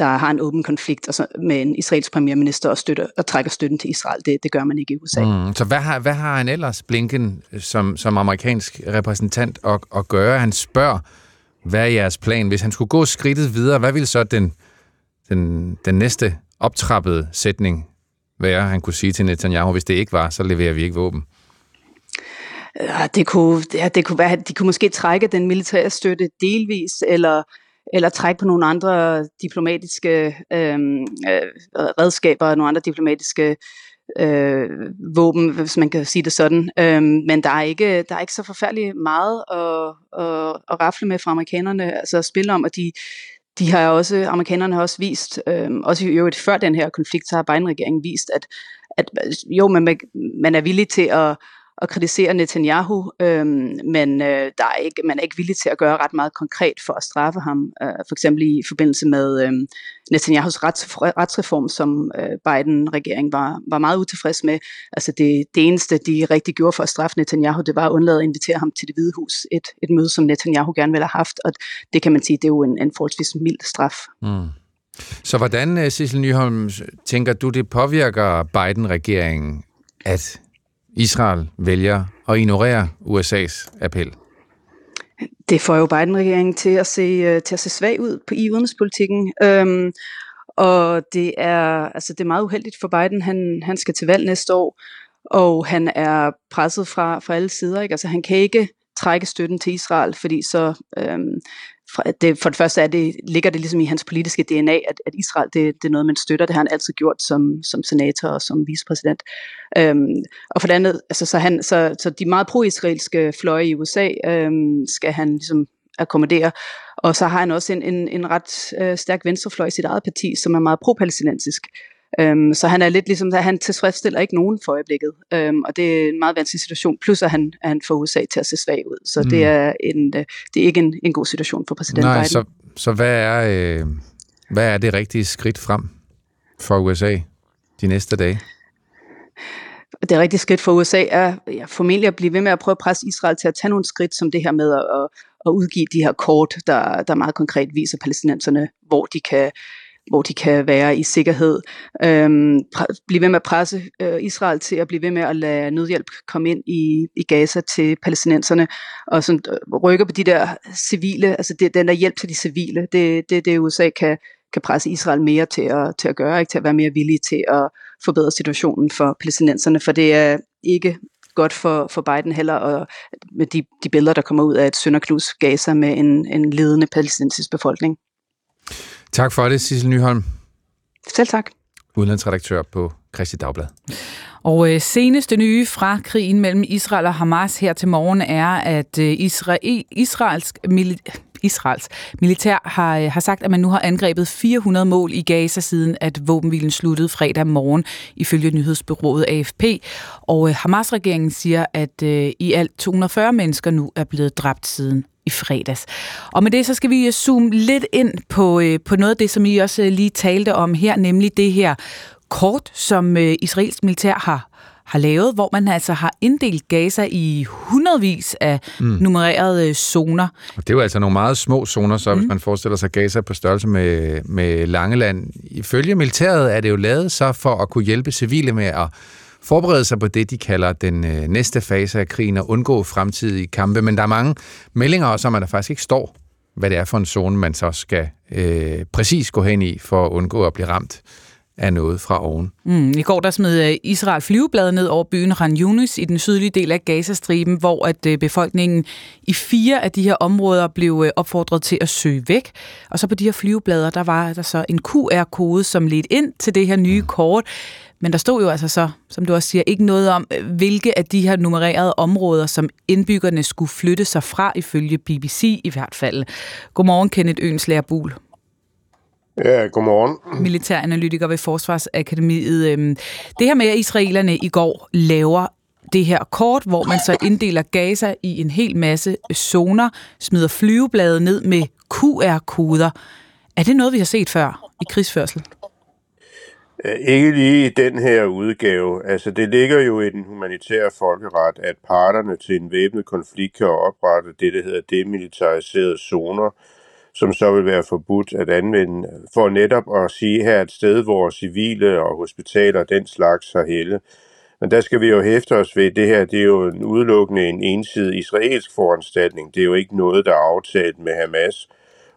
S15: der har en åben konflikt og så, med en israelsk premierminister og, støtter, og trækker støtten til Israel. Det, det gør man ikke i USA.
S3: Mm, så hvad har, hvad har han ellers, Blinken, som, som amerikansk repræsentant, at, at gøre? Han spørger, hvad er jeres plan? Hvis han skulle gå skridtet videre, hvad ville så den, den, den næste optrappede sætning være, han kunne sige til Netanyahu, hvis det ikke var, så leverer vi ikke våben?
S15: Ja, det kunne, ja, det kunne være, de kunne måske trække den militære støtte delvis, eller eller trække på nogle andre diplomatiske øhm, øh, redskaber, nogle andre diplomatiske øh, våben, hvis man kan sige det sådan. Øh, men der er, ikke, der er ikke så forfærdeligt meget at, at, at rafle med fra amerikanerne, altså at spille om, og de, de har også, amerikanerne har også vist, øh, også i øvrigt før den her konflikt, så har Biden-regeringen vist, at, at jo, man, man er villig til at at kritisere Netanyahu, øhm, men øh, der er ikke, man er ikke villig til at gøre ret meget konkret for at straffe ham, øh, for eksempel i forbindelse med øh, Netanyahus rets, retsreform, som øh, Biden-regeringen var, var meget utilfreds med. Altså det, det eneste, de rigtig gjorde for at straffe Netanyahu, det var at undlade at invitere ham til det hvide hus, et, et møde, som Netanyahu gerne ville have haft, og det kan man sige, det er jo en, en forholdsvis mild straf. Mm.
S3: Så hvordan, øh, Sissel Nyholm, tænker du, det påvirker Biden-regeringen, at Israel vælger at ignorere USA's appel?
S15: Det får jo Biden-regeringen til at se øh, til at se svag ud på i udenrigspolitikken. Øhm, og det er altså det er meget uheldigt for Biden. Han han skal til valg næste år, og han er presset fra fra alle sider. Ikke? Altså han kan ikke trække støtten til Israel, fordi så øhm, det, for det første er det, ligger det ligesom i hans politiske DNA, at, at Israel det, det er noget, man støtter. Det har han altid gjort som, som senator og som vicepræsident. Øhm, og for det andet, altså, så, han, så, så de meget pro-israelske fløje i USA øhm, skal han ligesom akkommodere. Og så har han også en, en, en ret øh, stærk venstrefløj i sit eget parti, som er meget pro-palæstinensisk. Øhm, så han er lidt ligesom, at han tilfredsstiller ikke nogen for øjeblikket, øhm, og det er en meget vanskelig situation, plus at han, at han får USA til at se svag ud, så mm. det, er en, øh, det er ikke en, en god situation for præsident
S3: Nej,
S15: Biden.
S3: Så, så hvad, er, øh, hvad er det rigtige skridt frem for USA de næste dage?
S15: det rigtige skridt for USA er ja, formentlig at blive ved med at prøve at presse Israel til at tage nogle skridt, som det her med at, at udgive de her kort, der, der meget konkret viser palæstinenserne, hvor de kan hvor de kan være i sikkerhed. Øhm, blive ved med at presse øh, Israel til at blive ved med at lade nødhjælp komme ind i, i Gaza til palæstinenserne, og sådan, øh, rykke på de der civile, altså det, den der hjælp til de civile, det det, det USA kan, kan presse Israel mere til at, til at gøre, ikke til at være mere villige til at forbedre situationen for palæstinenserne, for det er ikke godt for, for Biden heller, og med de, de billeder, der kommer ud af et sønderklus Gaza med en, en ledende palæstinensisk befolkning.
S3: Tak for det, Sissel Nyholm.
S15: Selv tak.
S3: Udenlandsredaktør på Kristi Dagblad.
S2: Og øh, seneste nye fra krigen mellem Israel og Hamas her til morgen er, at øh, Israel, Israels mili- Israels militær har, øh, har sagt, at man nu har angrebet 400 mål i Gaza siden, at våbenhvilen sluttede fredag morgen, ifølge nyhedsbyrået AFP. Og øh, Hamas-regeringen siger, at øh, i alt 240 mennesker nu er blevet dræbt siden i fredags. Og med det så skal vi øh, zoome lidt ind på, på noget af det, som I også lige talte om her, nemlig det her kort, som israelsk militær har har lavet, hvor man altså har inddelt Gaza i hundredvis af mm. nummererede zoner.
S3: Og det er jo altså nogle meget små zoner, så mm. hvis man forestiller sig Gaza på størrelse med, med Langeland. Ifølge militæret er det jo lavet så for at kunne hjælpe civile med at forberede sig på det, de kalder den øh, næste fase af krigen og undgå fremtidige kampe. Men der er mange meldinger også om, at der faktisk ikke står, hvad det er for en zone, man så skal øh, præcis gå hen i for at undgå at blive ramt af noget fra oven.
S2: Mm, I går der smed øh, Israel flyvebladet ned over byen Ran Yunis i den sydlige del af Gazastriben, hvor at øh, befolkningen i fire af de her områder blev øh, opfordret til at søge væk. Og så på de her flyveblader, der var der så en QR-kode, som ledte ind til det her nye mm. kort. Men der stod jo altså så, som du også siger, ikke noget om, hvilke af de her nummererede områder, som indbyggerne skulle flytte sig fra, ifølge BBC i hvert fald. Godmorgen, Kenneth Ønslæger Bul.
S16: Ja, godmorgen.
S2: Militæranalytiker ved Forsvarsakademiet. Øhm, det her med, at israelerne i går laver det her kort, hvor man så inddeler Gaza i en hel masse zoner, smider flyveblade ned med QR-koder. Er det noget, vi har set før i krigsførsel?
S16: Ikke lige i den her udgave. Altså, det ligger jo i den humanitære folkeret, at parterne til en væbnet konflikt kan oprette det, der hedder demilitariserede zoner, som så vil være forbudt at anvende, for netop at sige her et sted, hvor civile og hospitaler den slags har helle. Men der skal vi jo hæfte os ved, det her det er jo en udelukkende en ensidig israelsk foranstaltning. Det er jo ikke noget, der er aftalt med Hamas.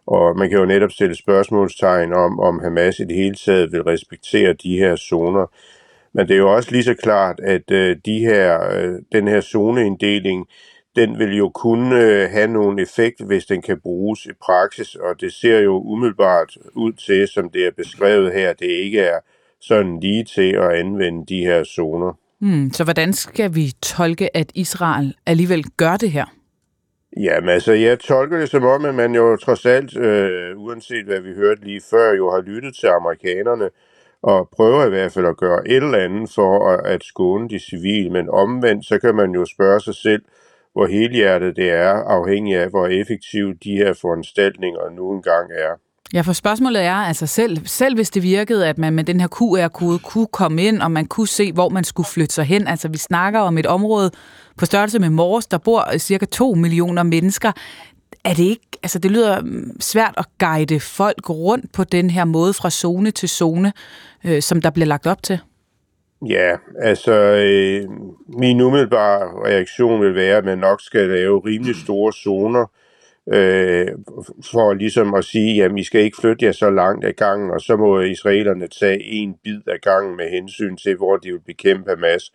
S16: Og man kan jo netop stille spørgsmålstegn om, om Hamas i det hele taget vil respektere de her zoner. Men det er jo også lige så klart, at øh, de her, øh, den her zoneinddeling, den vil jo kun øh, have nogen effekt, hvis den kan bruges i praksis, og det ser jo umiddelbart ud til, som det er beskrevet her, det ikke er sådan lige til at anvende de her zoner.
S2: Hmm, så hvordan skal vi tolke, at Israel alligevel gør det her?
S16: Jamen altså, jeg tolker det som om, at man jo trods alt, øh, uanset hvad vi hørte lige før, jo har lyttet til amerikanerne, og prøver i hvert fald at gøre et eller andet for at, at skåne de civile, men omvendt, så kan man jo spørge sig selv, hvor helhjertet det er, afhængig af, hvor effektive de her foranstaltninger nu engang er.
S2: Ja, for spørgsmålet er, altså selv, selv hvis det virkede, at man med den her QR-kode kunne komme ind, og man kunne se, hvor man skulle flytte sig hen. Altså vi snakker om et område på størrelse med Mors, der bor cirka 2 millioner mennesker. Er det ikke, altså det lyder svært at guide folk rundt på den her måde fra zone til zone, øh, som der bliver lagt op til?
S16: Ja, altså øh, min umiddelbare reaktion vil være, at man nok skal lave rimelig store zoner, øh, for ligesom at sige, at vi skal ikke flytte jer så langt ad gangen, og så må israelerne tage en bid af gangen med hensyn til, hvor de vil bekæmpe Hamas.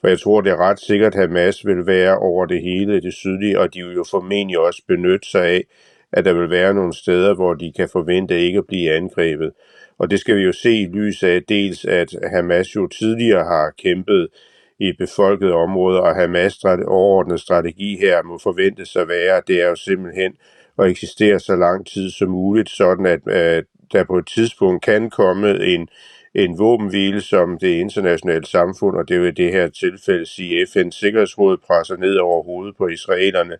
S16: For jeg tror, det er ret sikkert, at Hamas vil være over det hele det sydlige, og de vil jo formentlig også benytte sig af, at der vil være nogle steder, hvor de kan forvente ikke at blive angrebet. Og det skal vi jo se i lys af dels, at Hamas jo tidligere har kæmpet i befolkede områder, og Hamas overordnede strategi her må forventes at være, det er jo simpelthen at eksistere så lang tid som muligt, sådan at, at der på et tidspunkt kan komme en, en våbenhvile, som det internationale samfund, og det er i det her tilfælde sige FN's Sikkerhedsråd presser ned over hovedet på israelerne.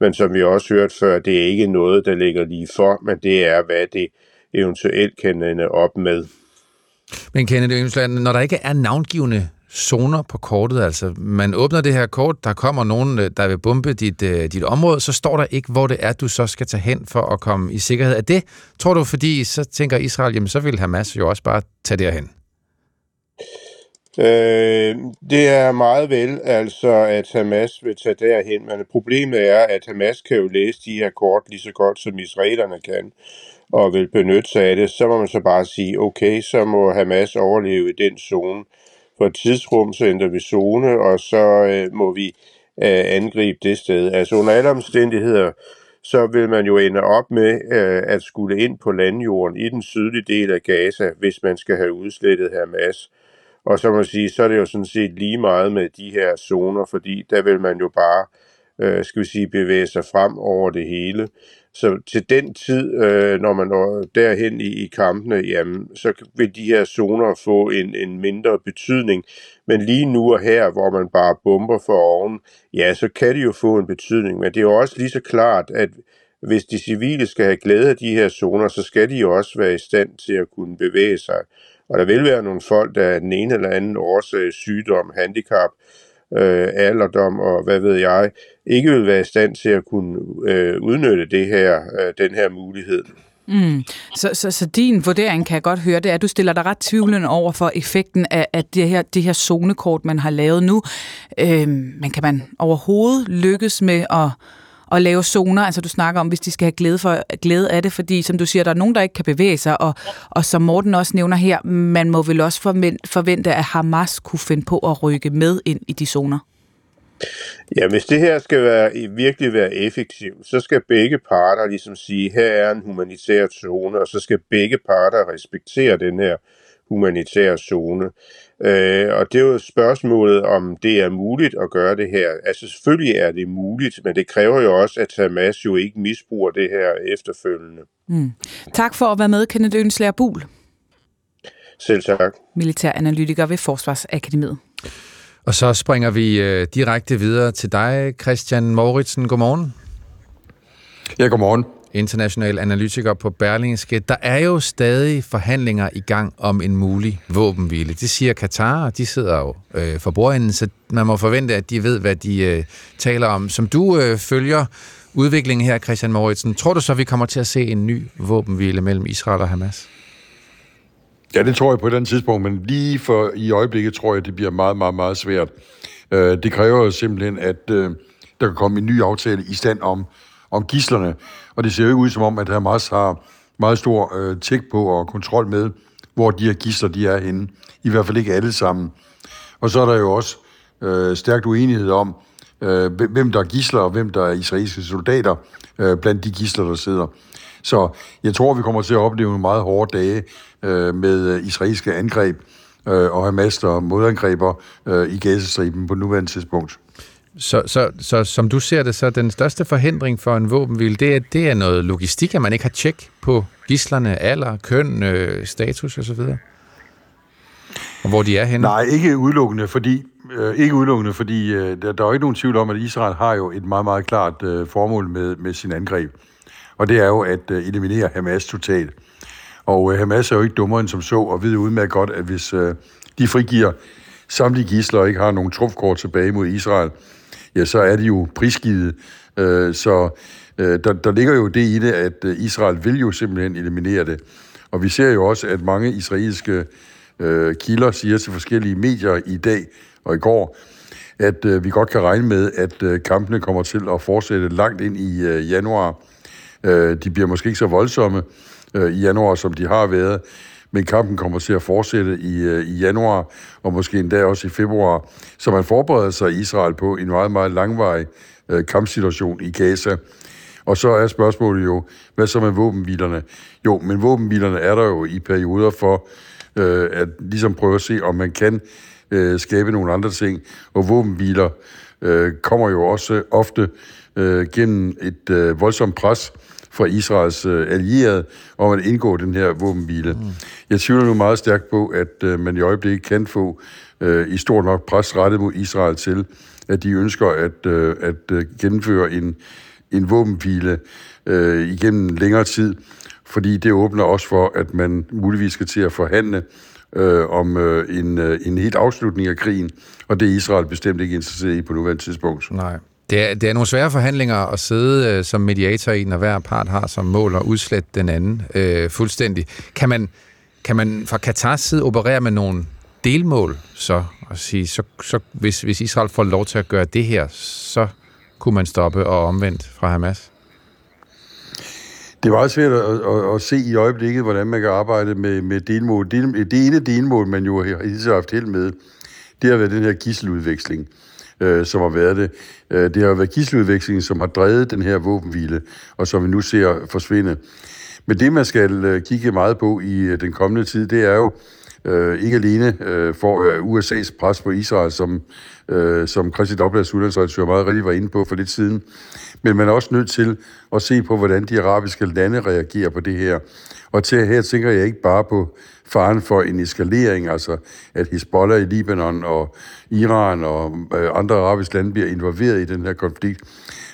S16: Men som vi også hørt før, det er ikke noget, der ligger lige for, men det er, hvad det eventuelt kan ende op med.
S3: Men Kenneth Ønsland, når der ikke er navngivende zoner på kortet? Altså, man åbner det her kort, der kommer nogen, øh, der vil bombe dit, øh, dit område, så står der ikke, hvor det er, du så skal tage hen for at komme i sikkerhed. Er det, tror du, fordi så tænker Israel, jamen så vil Hamas jo også bare tage derhen?
S16: Øh, det er meget vel, altså, at Hamas vil tage derhen, men problemet er, at Hamas kan jo læse de her kort lige så godt, som israelerne kan, og vil benytte sig af det. Så må man så bare sige, okay, så må Hamas overleve i den zone. For et tidsrum, så ændrer vi zone, og så øh, må vi øh, angribe det sted. Altså under alle omstændigheder, så vil man jo ende op med øh, at skulle ind på landjorden i den sydlige del af Gaza, hvis man skal have udslettet Hamas. Og så må man sige, så er det jo sådan set lige meget med de her zoner, fordi der vil man jo bare, øh, Øh, skal vi sige, bevæge sig frem over det hele. Så til den tid, øh, når man når derhen i, i kampene, jamen, så vil de her zoner få en, en mindre betydning. Men lige nu og her, hvor man bare bomber for oven, ja, så kan det jo få en betydning. Men det er jo også lige så klart, at hvis de civile skal have glæde af de her zoner, så skal de jo også være i stand til at kunne bevæge sig. Og der vil være nogle folk, der er den ene eller anden årsag, sygdom, handicap, øh, alderdom og hvad ved jeg, ikke vil være i stand til at kunne øh, udnytte det her, øh, den her mulighed.
S2: Mm. Så, så, så din vurdering, kan jeg godt høre, det er, at du stiller dig ret tvivlende over for effekten af, af det, her, det her zonekort, man har lavet nu. Øh, men kan man overhovedet lykkes med at at lave zoner. Altså du snakker om, hvis de skal have glæde, for, glæde af det, fordi som du siger, der er nogen, der ikke kan bevæge sig, og, og som Morten også nævner her, man må vel også forvente, at Hamas kunne finde på at rykke med ind i de zoner.
S16: Ja, hvis det her skal være, virkelig være effektivt, så skal begge parter ligesom sige, her er en humanitær zone, og så skal begge parter respektere den her humanitære zone. Øh, og det er jo spørgsmålet, om det er muligt at gøre det her. Altså selvfølgelig er det muligt, men det kræver jo også, at Hamas jo ikke misbruger det her efterfølgende.
S2: Mm. Tak for at være med, Kenneth Ønslager Bul.
S16: Selv tak.
S2: Militæranalytiker ved Forsvarsakademiet.
S3: Og så springer vi øh, direkte videre til dig, Christian Mauritsen. Godmorgen.
S17: Ja, godmorgen
S3: international analytiker på Berlingske. Der er jo stadig forhandlinger i gang om en mulig våbenhvile. Det siger Katar, og de sidder jo øh, for bordenden, så man må forvente, at de ved, hvad de øh, taler om. Som du øh, følger udviklingen her, Christian Mauritsen, tror du så, vi kommer til at se en ny våbenhvile mellem Israel og Hamas?
S17: Ja, det tror jeg på et andet tidspunkt, men lige for i øjeblikket tror jeg, det bliver meget, meget, meget svært. Øh, det kræver jo simpelthen, at øh, der kan komme en ny aftale i stand om om gislerne. Og det ser jo ikke ud som om, at Hamas har meget stor øh, tjek på og kontrol med, hvor de her gisler de er henne. I hvert fald ikke alle sammen. Og så er der jo også øh, stærkt uenighed om, øh, hvem der er gisler og hvem der er israelske soldater øh, blandt de gisler, der sidder. Så jeg tror, vi kommer til at opleve nogle meget hårde dage øh, med israelske angreb øh, og Hamas, der modangreber øh, i Gazastriben på nuværende tidspunkt.
S3: Så, så, så som du ser det, så den største forhindring for en våbenhvile, det er, det er noget logistik, at man ikke har tjek på gislerne, alder, køn, øh, status osv.? Og hvor de er henne?
S17: Nej, ikke udelukkende, fordi, øh, ikke udelukkende, fordi øh, der, der er jo ikke nogen tvivl om, at Israel har jo et meget, meget klart øh, formål med, med sin angreb. Og det er jo at øh, eliminere Hamas totalt. Og øh, Hamas er jo ikke dummere end som så, og ved udmærket godt, at hvis øh, de frigiver samtlige gisler og ikke har nogen trumfkort tilbage mod Israel, ja, så er de jo prisgivet. Øh, så øh, der, der ligger jo det i det, at øh, Israel vil jo simpelthen eliminere det. Og vi ser jo også, at mange israelske øh, kilder siger til forskellige medier i dag og i går, at øh, vi godt kan regne med, at øh, kampene kommer til at fortsætte langt ind i øh, januar. Øh, de bliver måske ikke så voldsomme øh, i januar, som de har været, men kampen kommer til at fortsætte i, øh, i januar, og måske endda også i februar. Så man forbereder sig i Israel på en meget, meget langvarig øh, kampsituation i Gaza. Og så er spørgsmålet jo, hvad så med våbenhvilerne? Jo, men våbenhvilerne er der jo i perioder for øh, at ligesom prøve at se, om man kan øh, skabe nogle andre ting. Og våbenhviler øh, kommer jo også ofte øh, gennem et øh, voldsomt pres fra Israels øh, allierede om at indgå den her våbenhvile. Mm. Jeg tvivler nu meget stærkt på, at øh, man i øjeblikket kan få øh, i stort nok pres rettet mod Israel til, at de ønsker at, øh, at øh, gennemføre en, en våbenhvile øh, igennem længere tid, fordi det åbner også for, at man muligvis skal til at forhandle øh, om øh, en, øh, en helt afslutning af krigen, og det er Israel bestemt ikke interesseret i på nuværende tidspunkt.
S3: Nej. Det er, det er nogle svære forhandlinger at sidde øh, som mediator i, når hver part har som mål at udslette den anden øh, fuldstændig. Kan man, kan man fra Katars side operere med nogle delmål, så at sige, så, så hvis, hvis Israel får lov til at gøre det her, så kunne man stoppe og omvendt fra Hamas?
S17: Det er meget svært at, at, at se i øjeblikket, hvordan man kan arbejde med, med delmål. Det, det ene delmål, man jo har haft held med, det har været den her gisseludveksling, øh, som har været det. Øh, det har været gisseludvekslingen, som har drevet den her våbenhvile, og som vi nu ser forsvinde. Men det, man skal øh, kigge meget på i øh, den kommende tid, det er jo øh, ikke alene øh, for øh, USA's pres på Israel, som, øh, som Christi Dobbelts udlandsredaktør meget rigtig var inde på for lidt siden, men man er også nødt til at se på, hvordan de arabiske lande reagerer på det her. Og til her tænker jeg ikke bare på faren for en eskalering, altså at Hezbollah i Libanon og Iran og øh, andre arabiske lande bliver involveret i den her konflikt.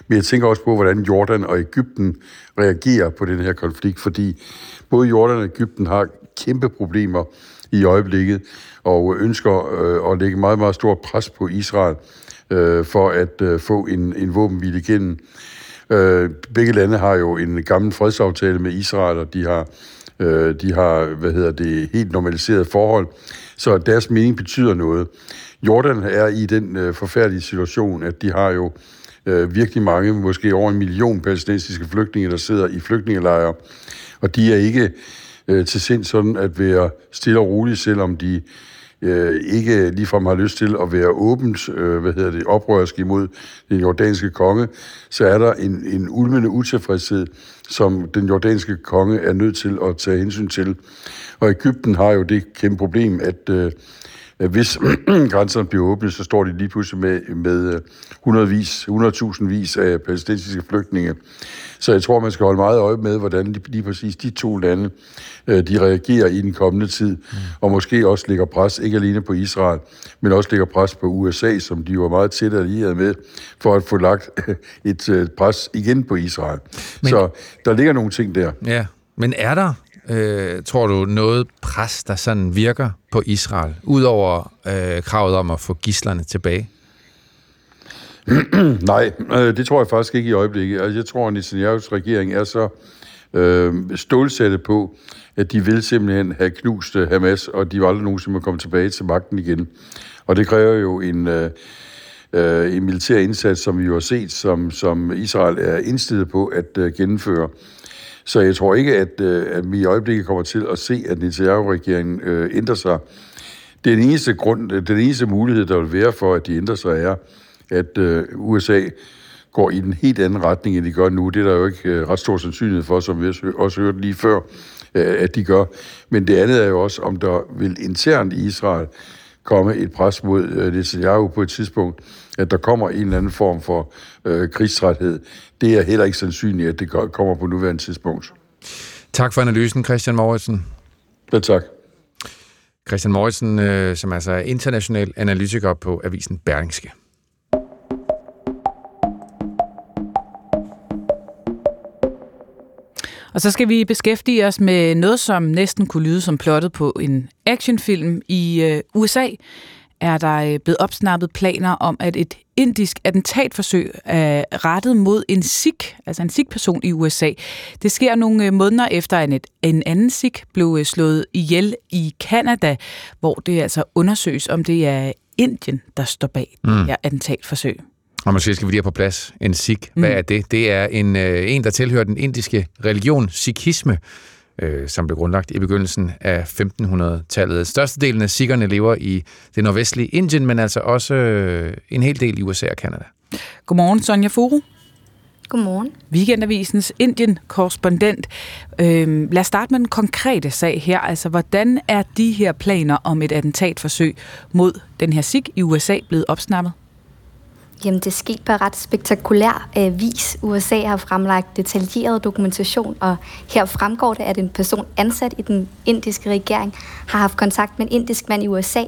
S17: Men jeg tænker også på, hvordan Jordan og Ægypten reagerer på den her konflikt, fordi både Jordan og Ægypten har kæmpe problemer i øjeblikket, og ønsker øh, at lægge meget, meget stort pres på Israel øh, for at øh, få en, en våbenhvile igennem. Øh, begge lande har jo en gammel fredsaftale med Israel, og de har, øh, de har hvad hedder det, helt normaliseret forhold, så deres mening betyder noget. Jordan er i den øh, forfærdelige situation, at de har jo øh, virkelig mange, måske over en million palæstinensiske flygtninge, der sidder i flygtningelejre, og de er ikke øh, til sind sådan at være stille og rolige, selvom de øh, ikke ligefrem har lyst til at være åbent, øh, hvad hedder det, oprørsk imod den jordanske konge, så er der en, en ulmende utilfredshed, som den jordanske konge er nødt til at tage hensyn til. Og Ægypten har jo det kæmpe problem, at øh, hvis (clears throat) grænserne bliver åbnet, så står de lige pludselig med, med øh, hundredvis, 100.000 vis af palæstinensiske flygtninge. Så jeg tror, man skal holde meget øje med, hvordan lige præcis de to lande, øh, de reagerer i den kommende tid, mm. og måske også lægger pres, ikke alene på Israel, men også lægger pres på USA, som de var meget tæt allieret med, for at få lagt (laughs) et øh, pres igen på Israel. Men, så der ligger nogle ting der.
S3: Ja, men er der øh, tror du, noget pres, der sådan virker på Israel, udover øh, kravet om at få gislerne tilbage? (clears throat)
S17: Nej, øh, det tror jeg faktisk ikke i øjeblikket. Altså, jeg tror, at Netanyahu's regering er så øh, stålsatte på, at de vil simpelthen have knust øh, Hamas, og de vil aldrig nogensinde komme tilbage til magten igen. Og det kræver jo en, øh, øh, en militær indsats, som vi jo har set, som, som Israel er indstillet på at øh, gennemføre. Så jeg tror ikke, at, øh, at vi i øjeblikket kommer til at se, at Netanyahu-regeringen øh, ændrer sig. Den eneste, grund, øh, den eneste mulighed, der vil være for, at de ændrer sig, er, at øh, USA går i den helt anden retning, end de gør nu. Det er der jo ikke øh, ret stor sandsynlighed for, som vi også hørte lige før, øh, at de gør. Men det andet er jo også, om der vil internt i Israel komme et pres mod øh, Netanyahu på et tidspunkt, at der kommer en eller anden form for øh, krigsrethed. Det er heller ikke sandsynligt, at det kommer på nuværende tidspunkt.
S3: Tak for analysen, Christian Mauritsen.
S17: Ja, tak.
S3: Christian Mauritsen, øh, som altså er international analytiker på avisen Berlingske.
S2: Og så skal vi beskæftige os med noget, som næsten kunne lyde som plottet på en actionfilm. I øh, USA er der øh, blevet opsnappet planer om, at et indisk attentatforsøg er rettet mod en Sikh, altså en Sikh-person i USA. Det sker nogle øh, måneder efter, at en anden Sikh blev slået ihjel i Kanada, hvor det altså undersøges, om det er Indien, der står bag mm. det her attentatforsøg.
S3: Og måske skal vi lige have på plads en Sikh. Hvad mm. er det? Det er en, øh, en, der tilhører den indiske religion, Sikhisme, øh, som blev grundlagt i begyndelsen af 1500-tallet. Størstedelen af sikkerne lever i det nordvestlige Indien, men altså også øh, en hel del i USA og Kanada.
S2: Godmorgen, Sonja Furu.
S18: Godmorgen.
S2: Weekendavisens Indien-korrespondent. Øh, lad os starte med den konkrete sag her. Altså, hvordan er de her planer om et attentatforsøg mod den her SIG i USA blevet opsnappet?
S18: Jamen, det skete på ret spektakulær øh, vis. USA har fremlagt detaljeret dokumentation, og her fremgår det, at en person ansat i den indiske regering har haft kontakt med en indisk mand i USA.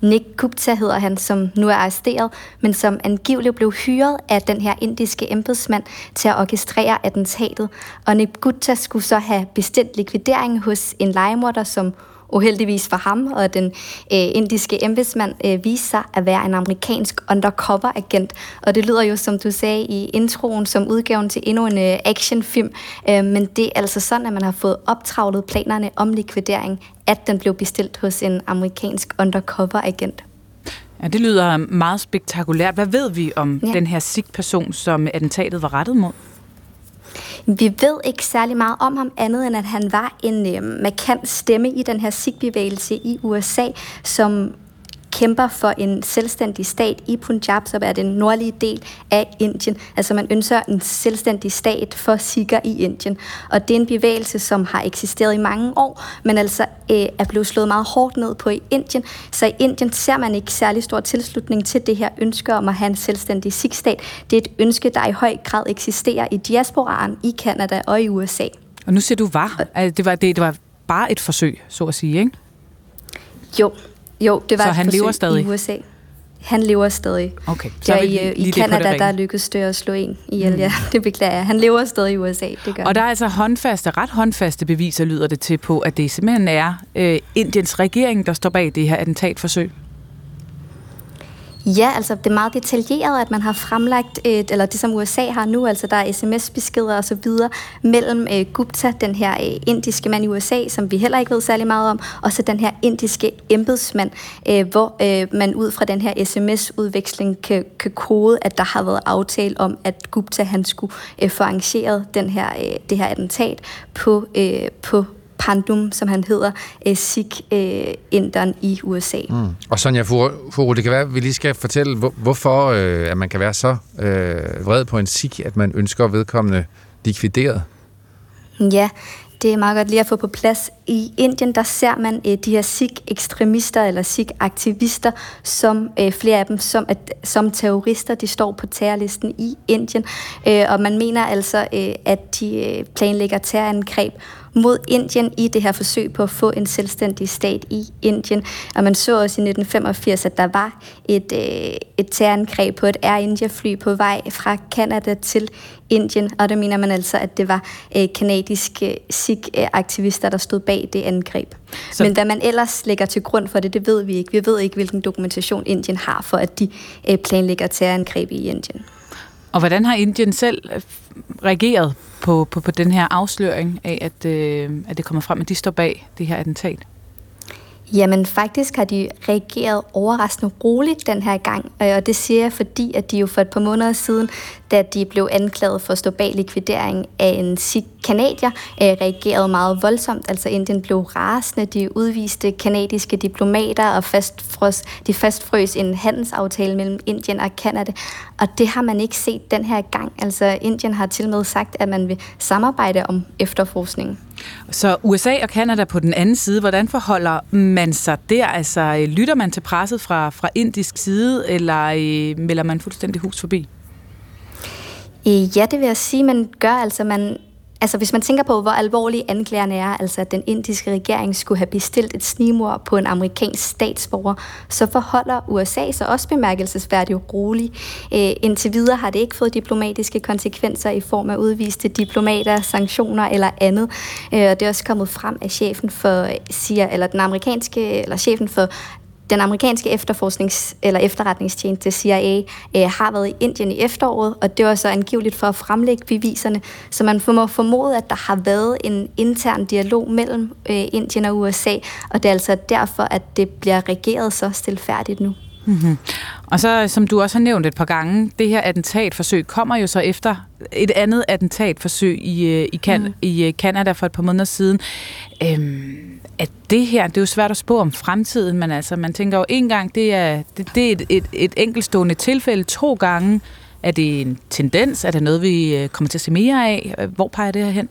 S18: Nick Gupta hedder han, som nu er arresteret, men som angiveligt blev hyret af den her indiske embedsmand til at orkestrere attentatet. Og Nick Gupta skulle så have bestilt likvidering hos en legemorder, som uheldigvis for ham og den øh, indiske embedsmand øh, viste sig at være en amerikansk undercover-agent. Og det lyder jo, som du sagde i introen, som udgaven til endnu en øh, actionfilm. Øh, men det er altså sådan, at man har fået optravlet planerne om likvidering, at den blev bestilt hos en amerikansk undercover-agent.
S2: Ja, det lyder meget spektakulært. Hvad ved vi om ja. den her SIG-person, som attentatet var rettet mod?
S18: Vi ved ikke særlig meget om ham, andet end at han var en øh, markant stemme i den her SIG-bevægelse i USA, som kæmper for en selvstændig stat i Punjab, som er den nordlige del af Indien. Altså man ønsker en selvstændig stat for Sikher i Indien. Og det er en bevægelse, som har eksisteret i mange år, men altså øh, er blevet slået meget hårdt ned på i Indien. Så i Indien ser man ikke særlig stor tilslutning til det her ønske om at have en selvstændig Sikh-stat. Det er et ønske, der i høj grad eksisterer i diasporaen i Kanada og i USA.
S2: Og nu siger du var. Altså, det var, det, det var bare et forsøg, så at sige, ikke?
S18: Jo, jo, det var
S2: så han lever stadig?
S18: i USA. Han lever stadig.
S2: Okay,
S18: så der i, i Canada, der lykkedes det at slå en ihjel. Mm. Ja, (laughs) det beklager jeg. Han lever stadig i USA, det gør
S2: Og der er altså håndfaste, ret håndfaste beviser, lyder det til på, at det simpelthen er øh, Indiens regering, der står bag det her attentatforsøg.
S18: Ja, altså det er meget detaljeret, at man har fremlagt, et, eller det som USA har nu, altså der er sms-beskeder og så videre, mellem øh, Gupta, den her øh, indiske mand i USA, som vi heller ikke ved særlig meget om, og så den her indiske embedsmand, øh, hvor øh, man ud fra den her sms-udveksling kan, kan kode, at der har været aftale om, at Gupta han skulle øh, få arrangeret den her, øh, det her attentat på, øh, på Pandum, som han hedder, øh, Sikh-inderen øh, i USA. Mm.
S3: Og Sonja Furu, det kan være, at vi lige skal fortælle, hvor, hvorfor øh, at man kan være så øh, vred på en Sikh, at man ønsker vedkommende likvideret.
S18: Ja, det er meget godt lige at få på plads. I Indien, der ser man øh, de her Sikh-ekstremister eller Sikh-aktivister, som øh, flere af dem som, at, som terrorister, de står på terrorlisten i Indien. Øh, og man mener altså, øh, at de øh, planlægger terrorangreb mod Indien i det her forsøg på at få en selvstændig stat i Indien. Og man så også i 1985, at der var et, øh, et terrorangreb på et Air India-fly på vej fra Kanada til Indien, og der mener man altså, at det var øh, kanadiske Sikh-aktivister, der stod bag det angreb. Så... Men hvad man ellers lægger til grund for det, det ved vi ikke. Vi ved ikke, hvilken dokumentation Indien har for, at de øh, planlægger terrorangreb i Indien.
S2: Og hvordan har Indien selv øh, reageret på, på, på den her afsløring af, at, øh, at det kommer frem, at de står bag det her attentat?
S18: Jamen faktisk har de reageret overraskende roligt den her gang, øh, og det siger jeg, fordi at de jo for et par måneder siden, da de blev anklaget for at stå bag likvidering af en sikh kanadier, øh, reagerede meget voldsomt. Altså Indien blev rasende, de udviste kanadiske diplomater og fastfrøs, de fastfrøs en handelsaftale mellem Indien og Kanada, og det har man ikke set den her gang. Altså Indien har til med sagt, at man vil samarbejde om efterforskning.
S2: Så USA og Kanada på den anden side, hvordan forholder man sig der? Altså, lytter man til presset fra, fra indisk side, eller øh, melder man fuldstændig hus forbi?
S18: Øh, ja, det vil jeg sige, man gør. Altså, man Altså hvis man tænker på, hvor alvorlige anklagerne er, altså at den indiske regering skulle have bestilt et snimor på en amerikansk statsborger, så forholder USA sig også bemærkelsesværdigt roligt. Øh, indtil videre har det ikke fået diplomatiske konsekvenser i form af udviste diplomater, sanktioner eller andet. Øh, og det er også kommet frem af chefen for CIA, eller den amerikanske, eller chefen for den amerikanske efterforsknings- eller efterretningstjeneste CIA øh, har været i Indien i efteråret, og det var så angiveligt for at fremlægge beviserne, så man må formode, at der har været en intern dialog mellem øh, Indien og USA, og det er altså derfor, at det bliver regeret så stilfærdigt nu.
S2: Mm-hmm. Og så, som du også har nævnt et par gange, det her attentatforsøg kommer jo så efter et andet attentatforsøg i, øh, i, kan, mm. i Canada for et par måneder siden. Øhm, at det her, det er jo svært at spå om fremtiden, men altså, man tænker jo en gang, det er, det, det er et, et, et enkeltstående tilfælde, to gange. Er det en tendens? Er det noget, vi øh, kommer til at se mere af? Hvor peger det her hen?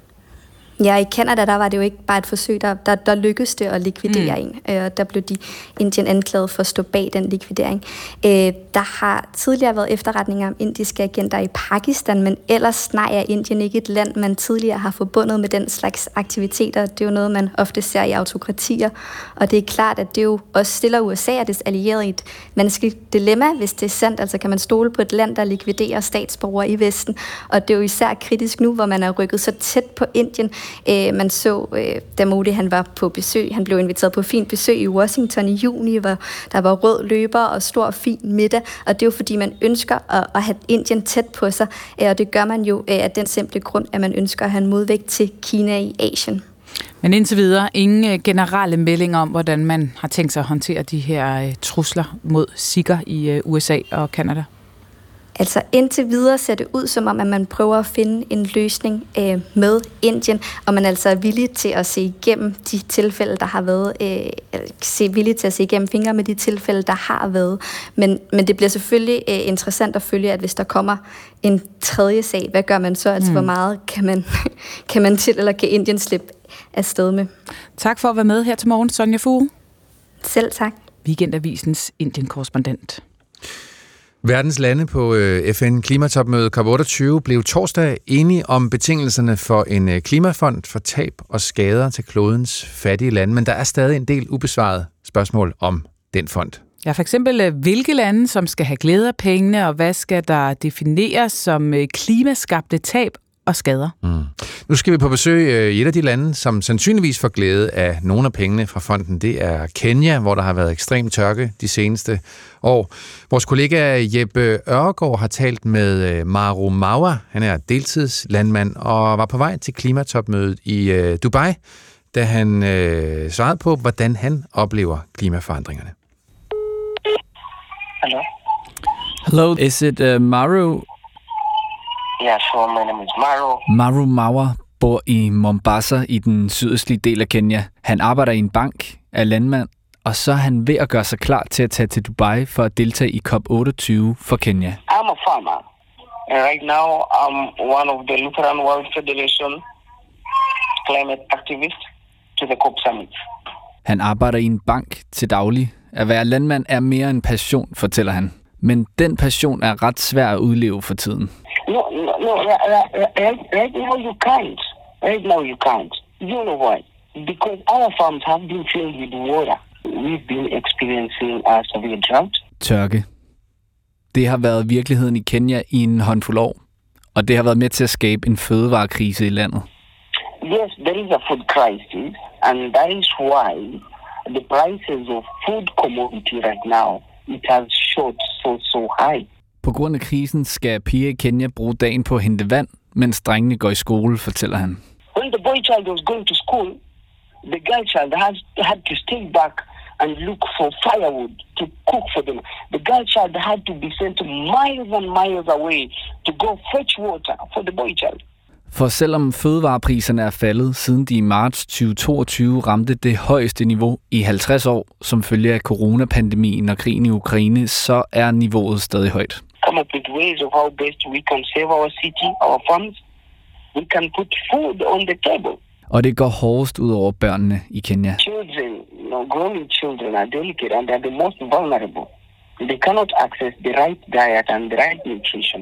S18: Ja, i Canada, der var det jo ikke bare et forsøg, der, der, der lykkedes det at likvidere mm. en. Øh, der blev de Indien anklaget for at stå bag den likvidering. Øh, der har tidligere været efterretninger om indiske agenter i Pakistan, men ellers nej er Indien ikke et land, man tidligere har forbundet med den slags aktiviteter. Det er jo noget, man ofte ser i autokratier, og det er klart, at det jo også stiller USA og dets allierede i et vanskeligt dilemma, hvis det er sandt. Altså kan man stole på et land, der likviderer statsborgere i Vesten, og det er jo især kritisk nu, hvor man er rykket så tæt på Indien, Øh, man så, øh, da Modi han var på besøg, han blev inviteret på fint besøg i Washington i juni, hvor der var rød løber og stor fin middag, og det er jo fordi, man ønsker at, at have Indien tæt på sig, øh, og det gør man jo øh, af den simple grund, at man ønsker at have en modvægt til Kina i Asien.
S2: Men indtil videre ingen øh, generelle meldinger om, hvordan man har tænkt sig at håndtere de her øh, trusler mod sikker i øh, USA og Kanada.
S18: Altså indtil videre ser det ud som om, at man prøver at finde en løsning øh, med Indien, og man altså er villig til at se igennem de tilfælde, der har været, øh, se villig til at se igennem fingre med de tilfælde, der har været. Men, men det bliver selvfølgelig øh, interessant at følge, at hvis der kommer en tredje sag, hvad gør man så? Altså mm. hvor meget kan man, (laughs) kan man til, eller kan Indien slippe afsted med?
S2: Tak for at være med her til morgen, Sonja Fuge.
S18: Selv tak.
S2: Weekendavisens Indien-korrespondent.
S3: Verdens lande på øh, FN-klimatopmødet COP28 blev torsdag enige om betingelserne for en øh, klimafond for tab og skader til klodens fattige lande, men der er stadig en del ubesvaret spørgsmål om den fond.
S2: Ja, for eksempel øh, hvilke lande, som skal have glæde af pengene, og hvad skal der defineres som klimaskabte tab og skader. Mm.
S3: Nu skal vi på besøg øh, i et af de lande, som sandsynligvis får glæde af nogle af pengene fra fonden. Det er Kenya, hvor der har været ekstrem tørke de seneste år. Vores kollega Jeppe Ørgaard har talt med øh, Maru Mawa. Han er deltidslandmand og var på vej til klimatopmødet i øh, Dubai, da han øh, svarede på, hvordan han oplever klimaforandringerne.
S19: Hello. Hello, is it uh, Maru?
S20: Yeah, sure. My name is Maru.
S19: Maru Mawa bor i Mombasa i den sydøstlige del af Kenya. Han arbejder i en bank, er landmand, og så er han ved at gøre sig klar til at tage til Dubai for at deltage i COP28 for Kenya.
S20: I'm a farmer. And right now, I'm one of the Lutheran World Federation climate activists to the COP Summit.
S19: Han arbejder i en bank til daglig. At være landmand er mere en passion, fortæller han. Men den passion er ret svær at udleve for tiden.
S20: No, no, no. Right, right now you can't. Right now you can't. You know why? Because our farms have been filled with water. We've been experiencing a severe drought.
S19: Tørke. Det har været virkeligheden i Kenya i en håndfuld år, og det har været med til at skabe en fødevarekrise i landet.
S20: Yes, there is a food crisis, and that is why the prices of food commodity right now it has shot so so high.
S19: På grund af krisen skal piger i Kenya bruge dagen på at hente vand, mens drengene går i skole, fortæller han.
S20: When the boy child was going to school, the girl child had, had to stay back and look for firewood to cook for them. The girl child had to be sent miles and miles away to go fetch water for the boy child.
S19: For selvom fødevarepriserne er faldet, siden de i marts 2022 ramte det højeste niveau i 50 år, som følge af coronapandemien og krigen i Ukraine, så er niveauet stadig højt
S20: come up with ways of how best we can save our city, our farms. We can put food on the table.
S19: Og det går hårdest ud over børnene i Kenya.
S20: Children, you know, growing children are delicate and are the most vulnerable. They cannot access the right diet and the right nutrition.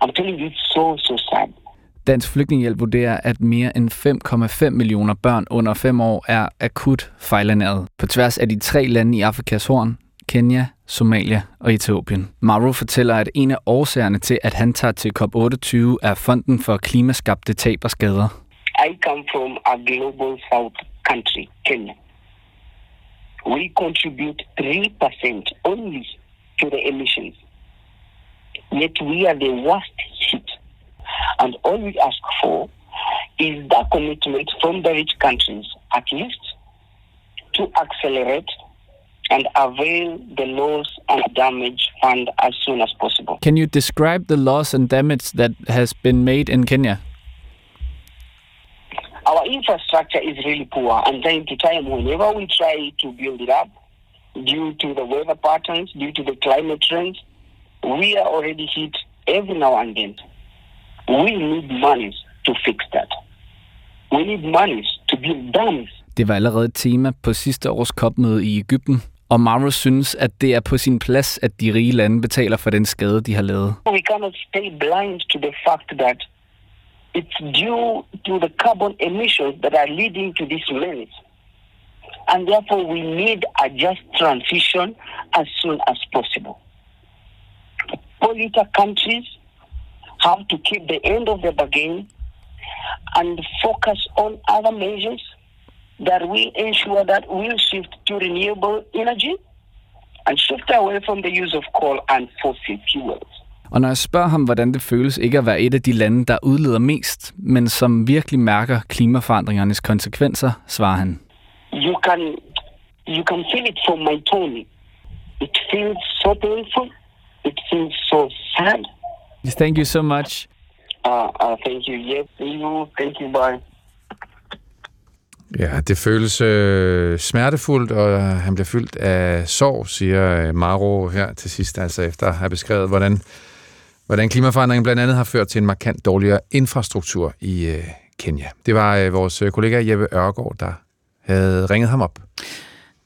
S20: I'm telling you, it's so, so sad.
S19: Dansk Flygtningehjælp vurderer, at mere end 5,5 millioner børn under 5 år er akut fejlernæret på tværs af de tre lande i Afrikas horn, Kenya, Somalia og Etiopien. Maru fortæller, at en af årsagerne til, at han tager til COP28, er fonden for klimaskabte tab og skader.
S20: I come from a global south country, Kenya. We contribute 3% only to the emissions. Yet we are the worst hit. And all we ask for is that commitment from the rich countries, at least, to accelerate and avail the loss and damage fund as soon as possible.
S19: Can you describe the loss and damage that has been made in Kenya?
S20: Our infrastructure is really poor, and time to time, whenever we try to build it up, due to the weather patterns, due to the climate trends, we are already hit every now and then. We need monies to fix that. We need monies to build dams.
S19: Det var allerede et tema på sidste års COP-møde i Ægypten, Og synes, at det er på sin plads, at de rige lande betaler for den skade, de har lavet.
S20: We cannot stay blind to the fact that it's due to the carbon emissions that are leading to this menace. And therefore we need a just transition as soon as possible. Polluter countries have to keep the end of the bargain and focus on other measures that will ensure that we'll shift to renewable energy and shift away from the use of coal and fossil fuels.
S19: Og når jeg spørger ham, hvordan det føles ikke at være et af de lande, der udleder mest, men som virkelig mærker klimaforandringernes konsekvenser, svarer han.
S20: You can, you can feel it from my tone. It feels so painful. It feels so sad.
S19: Thank you so much.
S20: Uh, uh, thank you. Yes, you. Thank you. Bye.
S3: Ja, det føles øh, smertefuldt, og han bliver fyldt af sorg, siger øh, Maro her til sidst, altså efter at have beskrevet, hvordan, hvordan klimaforandringen blandt andet har ført til en markant dårligere infrastruktur i øh, Kenya. Det var øh, vores øh, kollega Jeppe Ørgaard, der havde ringet ham op.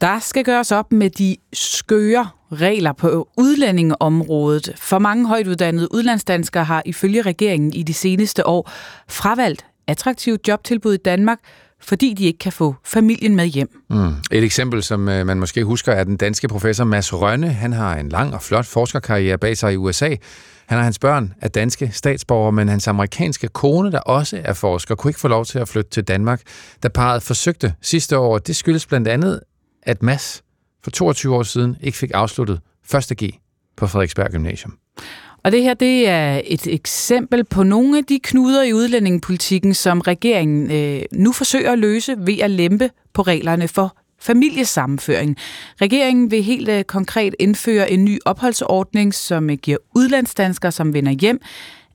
S2: Der skal gøres op med de skøre regler på udlændingeområdet. For mange højtuddannede udlandsdanskere har ifølge regeringen i de seneste år fravalgt attraktive jobtilbud i Danmark, fordi de ikke kan få familien med hjem.
S3: Mm. Et eksempel, som øh, man måske husker, er den danske professor Mads Rønne. Han har en lang og flot forskerkarriere bag sig i USA. Han og hans børn er danske statsborgere, men hans amerikanske kone, der også er forsker, kunne ikke få lov til at flytte til Danmark, da parret forsøgte sidste år. Det skyldes blandt andet, at Mads for 22 år siden ikke fik afsluttet 1. G på Frederiksberg Gymnasium.
S2: Og det her, det er et eksempel på nogle af de knuder i udlændingepolitikken, som regeringen øh, nu forsøger at løse ved at lempe på reglerne for familiesammenføring. Regeringen vil helt øh, konkret indføre en ny opholdsordning, som øh, giver udlandsdanskere, som vender hjem,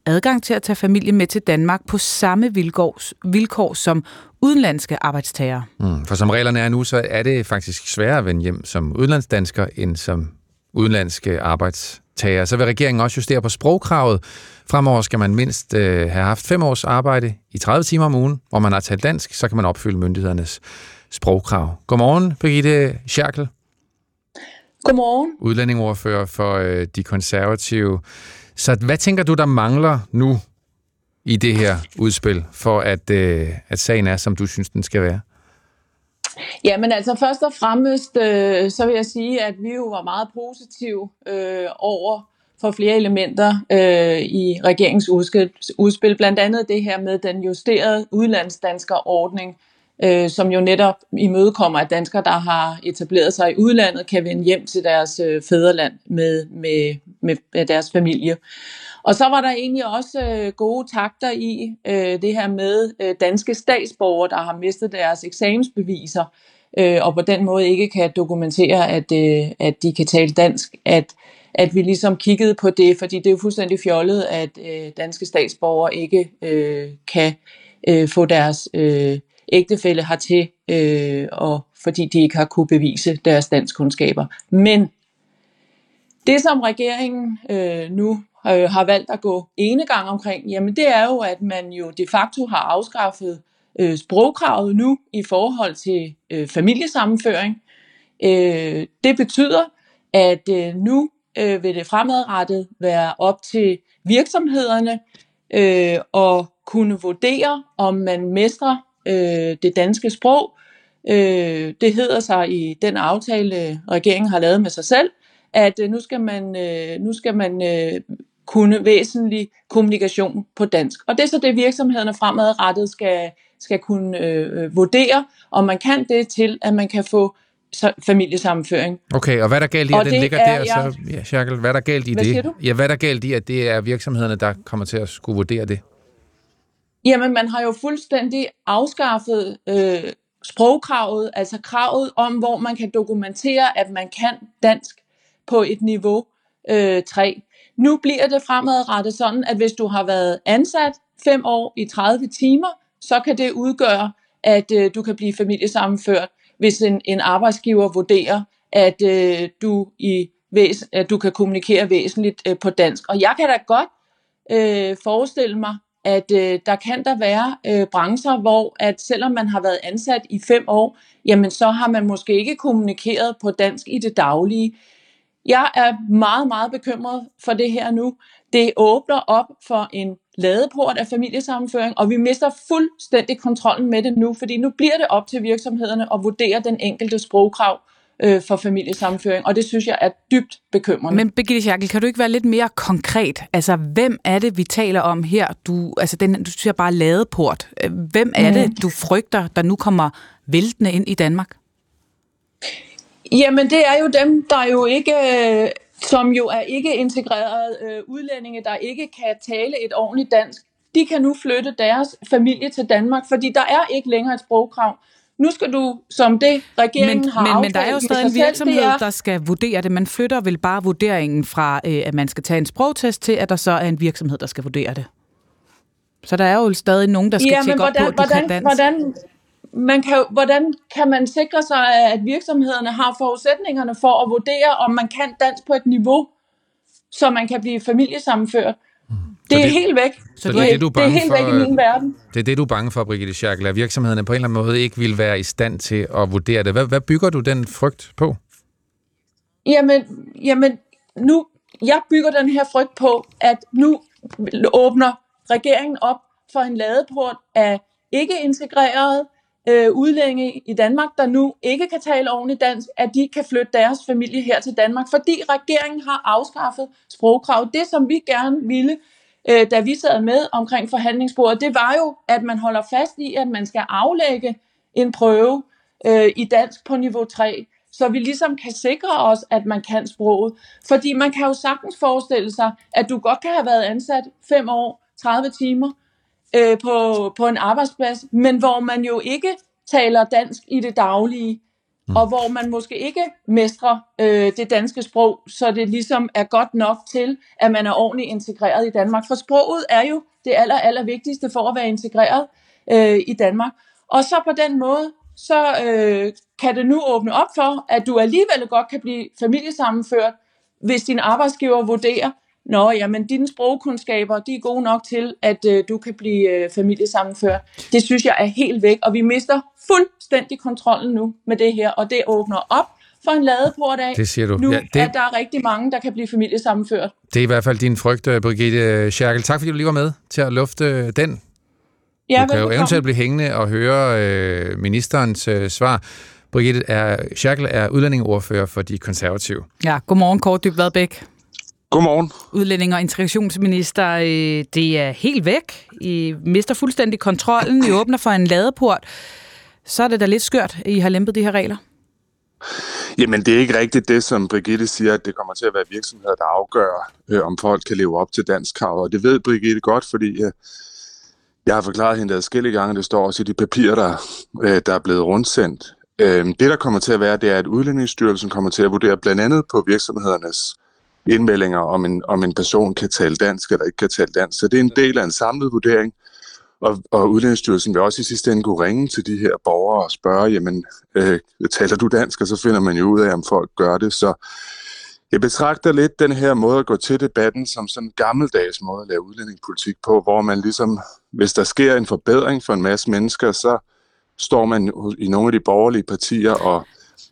S2: adgang til at tage familie med til Danmark på samme vilkår, vilkår som udenlandske arbejdstagere.
S3: Mm, for som reglerne er nu, så er det faktisk sværere at vende hjem som udlandsdansker end som udenlandske arbejdstagere. Så vil regeringen også justere på sprogkravet. Fremover skal man mindst øh, have haft fem års arbejde i 30 timer om ugen, hvor man har talt dansk, så kan man opfylde myndighedernes sprogkrav. Godmorgen, Birgitte Scherkel.
S21: Godmorgen.
S3: Udlændingordfører for øh, de konservative. Så hvad tænker du, der mangler nu i det her udspil, for at, øh, at sagen er, som du synes, den skal være?
S21: Ja, men altså først og fremmest, øh, så vil jeg sige, at vi jo var meget positive øh, over for flere elementer øh, i regeringens udspil, udspil. Blandt andet det her med den justerede udlandsdanskerordning, øh, som jo netop imødekommer, at danskere, der har etableret sig i udlandet, kan vende hjem til deres øh, fædreland med, med, med, med deres familie. Og så var der egentlig også øh, gode takter i øh, det her med øh, danske statsborgere, der har mistet deres eksamensbeviser, øh, og på den måde ikke kan dokumentere, at, øh, at de kan tale dansk, at, at vi ligesom kiggede på det, fordi det er jo fuldstændig fjollet, at øh, danske statsborgere ikke øh, kan øh, få deres øh, ægtefælle hertil, øh, og fordi de ikke har kunne bevise deres danskkundskaber. Men det, som regeringen øh, nu øh, har valgt at gå ene gang omkring, jamen det er jo, at man jo de facto har afskaffet øh, sprogkravet nu i forhold til øh, familiesammenføring. Øh, det betyder, at øh, nu øh, vil det fremadrettet være op til virksomhederne øh, at kunne vurdere, om man mestrer øh, det danske sprog. Øh, det hedder sig i den aftale, regeringen har lavet med sig selv, at øh, nu skal man, øh, nu skal man øh, kunne væsentlig kommunikation på dansk. Og det er så det, virksomhederne fremadrettet skal, skal kunne øh, vurdere, om man kan det til, at man kan få familiesammenføring.
S3: Okay, og hvad er der galt i, at den ligger der? Jeg... Så, ja, Sjerkel, hvad er der galt i
S21: hvad
S3: det? Ja, hvad er der galt i, at det er virksomhederne, der kommer til at skulle vurdere det?
S21: Jamen, man har jo fuldstændig afskaffet øh, sprogkravet, altså kravet om, hvor man kan dokumentere, at man kan dansk på et niveau øh, 3. Nu bliver det fremadrettet sådan, at hvis du har været ansat fem år i 30 timer, så kan det udgøre, at øh, du kan blive familiesammenført, hvis en, en arbejdsgiver vurderer, at øh, du i væs, at du kan kommunikere væsentligt øh, på dansk. Og jeg kan da godt øh, forestille mig, at øh, der kan der være øh, brancher, hvor at selvom man har været ansat i fem år, jamen så har man måske ikke kommunikeret på dansk i det daglige. Jeg er meget, meget bekymret for det her nu. Det åbner op for en ladeport af familiesammenføring, og vi mister fuldstændig kontrollen med det nu, fordi nu bliver det op til virksomhederne at vurdere den enkelte sprogkrav øh, for familiesammenføring, og det synes jeg er dybt bekymrende.
S2: Men Birgitte Schackel, kan du ikke være lidt mere konkret? Altså, hvem er det, vi taler om her? Du, altså, den, du siger bare ladeport. Hvem er det,
S21: Mm.
S2: du frygter, der nu kommer væltende ind i Danmark?
S21: Jamen, det er jo dem, der jo ikke, øh, som jo er ikke integrerede øh, udlændinge, der ikke kan tale et ordentligt dansk. De kan nu flytte deres familie til Danmark, fordi der er ikke længere et sprogkrav. Nu skal du, som det regeringen
S2: Men,
S21: har
S2: men, men der er jo stadig en
S21: selv,
S2: virksomhed,
S21: det er,
S2: der skal vurdere det. Man flytter vel bare vurderingen fra, øh, at man skal tage en sprogtest, til at der så er en virksomhed, der skal vurdere det. Så der er jo stadig nogen, der skal
S21: ja,
S2: tjekke op på, at du
S21: hvordan,
S2: kan dansk.
S21: hvordan, man kan, hvordan kan man sikre sig, at virksomhederne har forudsætningerne for at vurdere, om man kan dansk på et niveau, så man kan blive familiesammenført? Det er
S3: det-
S21: helt væk.
S3: så det er det, du er
S21: det er
S3: bange
S21: helt
S3: for,
S21: væk i min verden.
S3: Det er det, du er bange for, Brigitte Schackel, at virksomhederne på en eller anden måde ikke vil være i stand til at vurdere det. Hvad, hvad bygger du den frygt på?
S21: Jamen, jamen, nu, jeg bygger den her frygt på, at nu åbner regeringen op for en ladeport af ikke integrerede øh, udlændinge i Danmark, der nu ikke kan tale ordentligt dansk, at de kan flytte deres familie her til Danmark, fordi regeringen har afskaffet sprogkrav. Det, som vi gerne ville, øh, da vi sad med omkring forhandlingsbordet, det var jo, at man holder fast i, at man skal aflægge en prøve øh, i dansk på niveau 3, så vi ligesom kan sikre os, at man kan sproget. Fordi man kan jo sagtens forestille sig, at du godt kan have været ansat 5 år, 30 timer øh, på, på en arbejdsplads, men hvor man jo ikke taler dansk i det daglige, mm. og hvor man måske ikke mestrer øh, det danske sprog, så det ligesom er godt nok til, at man er ordentligt integreret i Danmark. For sproget er jo det aller, aller vigtigste for at være integreret øh, i Danmark. Og så på den måde, så øh, kan det nu åbne op for, at du alligevel godt kan blive familiesammenført, hvis din arbejdsgiver vurderer, Nå, jamen dine sprogkundskaber, de er gode nok til, at øh, du kan blive øh, familiesammenført. Det synes jeg er helt væk, og vi mister fuldstændig kontrollen nu med det her, og det åbner op for en ladeport af,
S3: Det siger du.
S21: nu
S3: Ja, det-
S21: at der er rigtig mange, der kan blive familiesammenført.
S3: Det er i hvert fald din frygt, øh, Brigitte Schackel. Tak fordi du lige var med til at lufte øh, den.
S21: Ja,
S3: du kan jo
S21: velbekomme.
S3: eventuelt blive hængende og høre øh, ministerens øh, svar. Brigitte er, Schackel er udlændingeordfører for de konservative.
S2: Ja, godmorgen, Kåre Dybvad Bæk.
S22: Godmorgen.
S2: Udlænding- og integrationsminister, øh, det er helt væk. I mister fuldstændig kontrollen. I åbner for en ladeport. Så er det da lidt skørt, at I har lempet de her regler.
S22: Jamen, det er ikke rigtigt det, som Brigitte siger, at det kommer til at være virksomheder, der afgør, øh, om folk kan leve op til dansk krav. Og det ved Brigitte godt, fordi øh, jeg har forklaret hende adskillige gange, det står også i de papirer, der, øh, der er blevet rundsendt. Øh, det, der kommer til at være, det er, at Udlændingsstyrelsen kommer til at vurdere blandt andet på virksomhedernes indmeldinger, om en, om en person kan tale dansk eller ikke kan tale dansk. Så det er en del af en samlet vurdering. Og, og Udlændingsstyrelsen vil også i sidste ende kunne ringe til de her borgere og spørge, jamen, øh, taler du dansk? Og så finder man jo ud af, om folk gør det. Så jeg betragter lidt den her måde at gå til debatten som sådan en gammeldags måde at lave udlændingepolitik på, hvor man ligesom, hvis der sker en forbedring for en masse mennesker, så står man i nogle af de borgerlige partier og,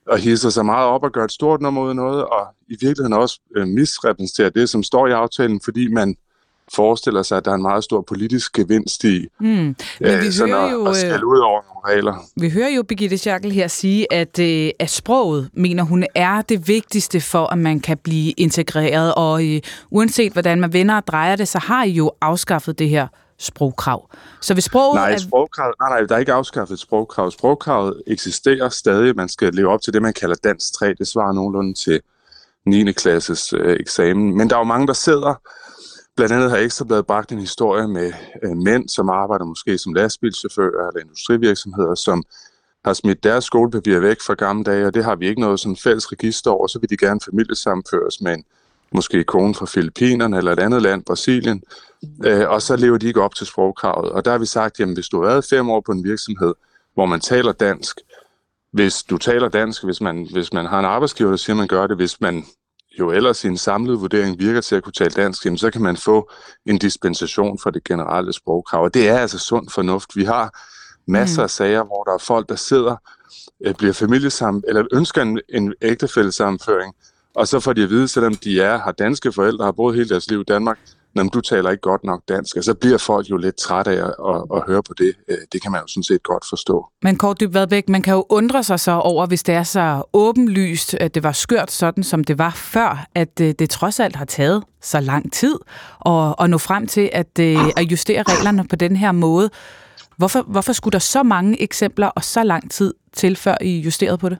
S22: og hisser sig meget op og gør et stort nummer ud af noget, og i virkeligheden også øh, misrepræsenterer det, som står i aftalen, fordi man forestiller sig, at der er en meget stor politisk gevinst i
S2: Mm. Men
S22: øh,
S2: vi
S22: sådan
S2: hører
S22: at,
S2: jo,
S22: at
S2: øh,
S22: skælde ud over nogle regler.
S2: Vi hører jo Birgitte Schackel her sige, at, øh, at sproget, mener hun, er det vigtigste for, at man kan blive integreret. Og øh, uanset hvordan man vender og drejer det, så har I jo afskaffet det her sprogkrav. Så hvis sproget
S22: Nej, sprogkrav, nej, nej, der er ikke afskaffet et sprogkrav. Sprogkravet eksisterer stadig. Man skal leve op til det, man kalder dansk 3. Det svarer nogenlunde til 9. klasses øh, eksamen. Men der er jo mange, der sidder. Blandt andet har Ekstrabladet bragt en historie med øh, mænd, som arbejder måske som lastbilchauffører eller industrivirksomheder, som har smidt deres skolepapir væk fra gamle dage, og det har vi ikke noget sådan fælles register over, så vil de gerne familiesammenføres med en måske kone fra Filippinerne eller et andet land, Brasilien, øh, og så lever de ikke op til sprogkravet. Og der har vi sagt, jamen hvis du har været fem år på en virksomhed, hvor man taler dansk, hvis du taler dansk, hvis man, hvis man har en arbejdsgiver, der siger, at man gør det, hvis man jo ellers i en samlet vurdering virker til at kunne tale dansk, jamen, så kan man få en dispensation fra det generelle sprogkrav. Og det er altså sund fornuft. Vi har masser af sager, hvor der er folk, der sidder, øh, bliver familiesammen, eller ønsker en, en ægtefællesammenføring, og så får de at vide, selvom de er, har danske forældre, har boet hele deres liv i Danmark, når du taler ikke godt nok dansk, og så bliver folk jo lidt trætte af at, at, at høre på det. Øh, det kan man jo sådan set godt forstå.
S2: Men Kort Dyb Vadbæk, man kan jo undre sig så over, hvis det er så åbenlyst, at det var skørt sådan, som det var før, at øh, det trods alt har taget så lang tid at, at nå frem til at, øh, at justere reglerne på den her måde. Hvorfor, hvorfor skulle der så mange eksempler og så lang tid til, før I justerede på det?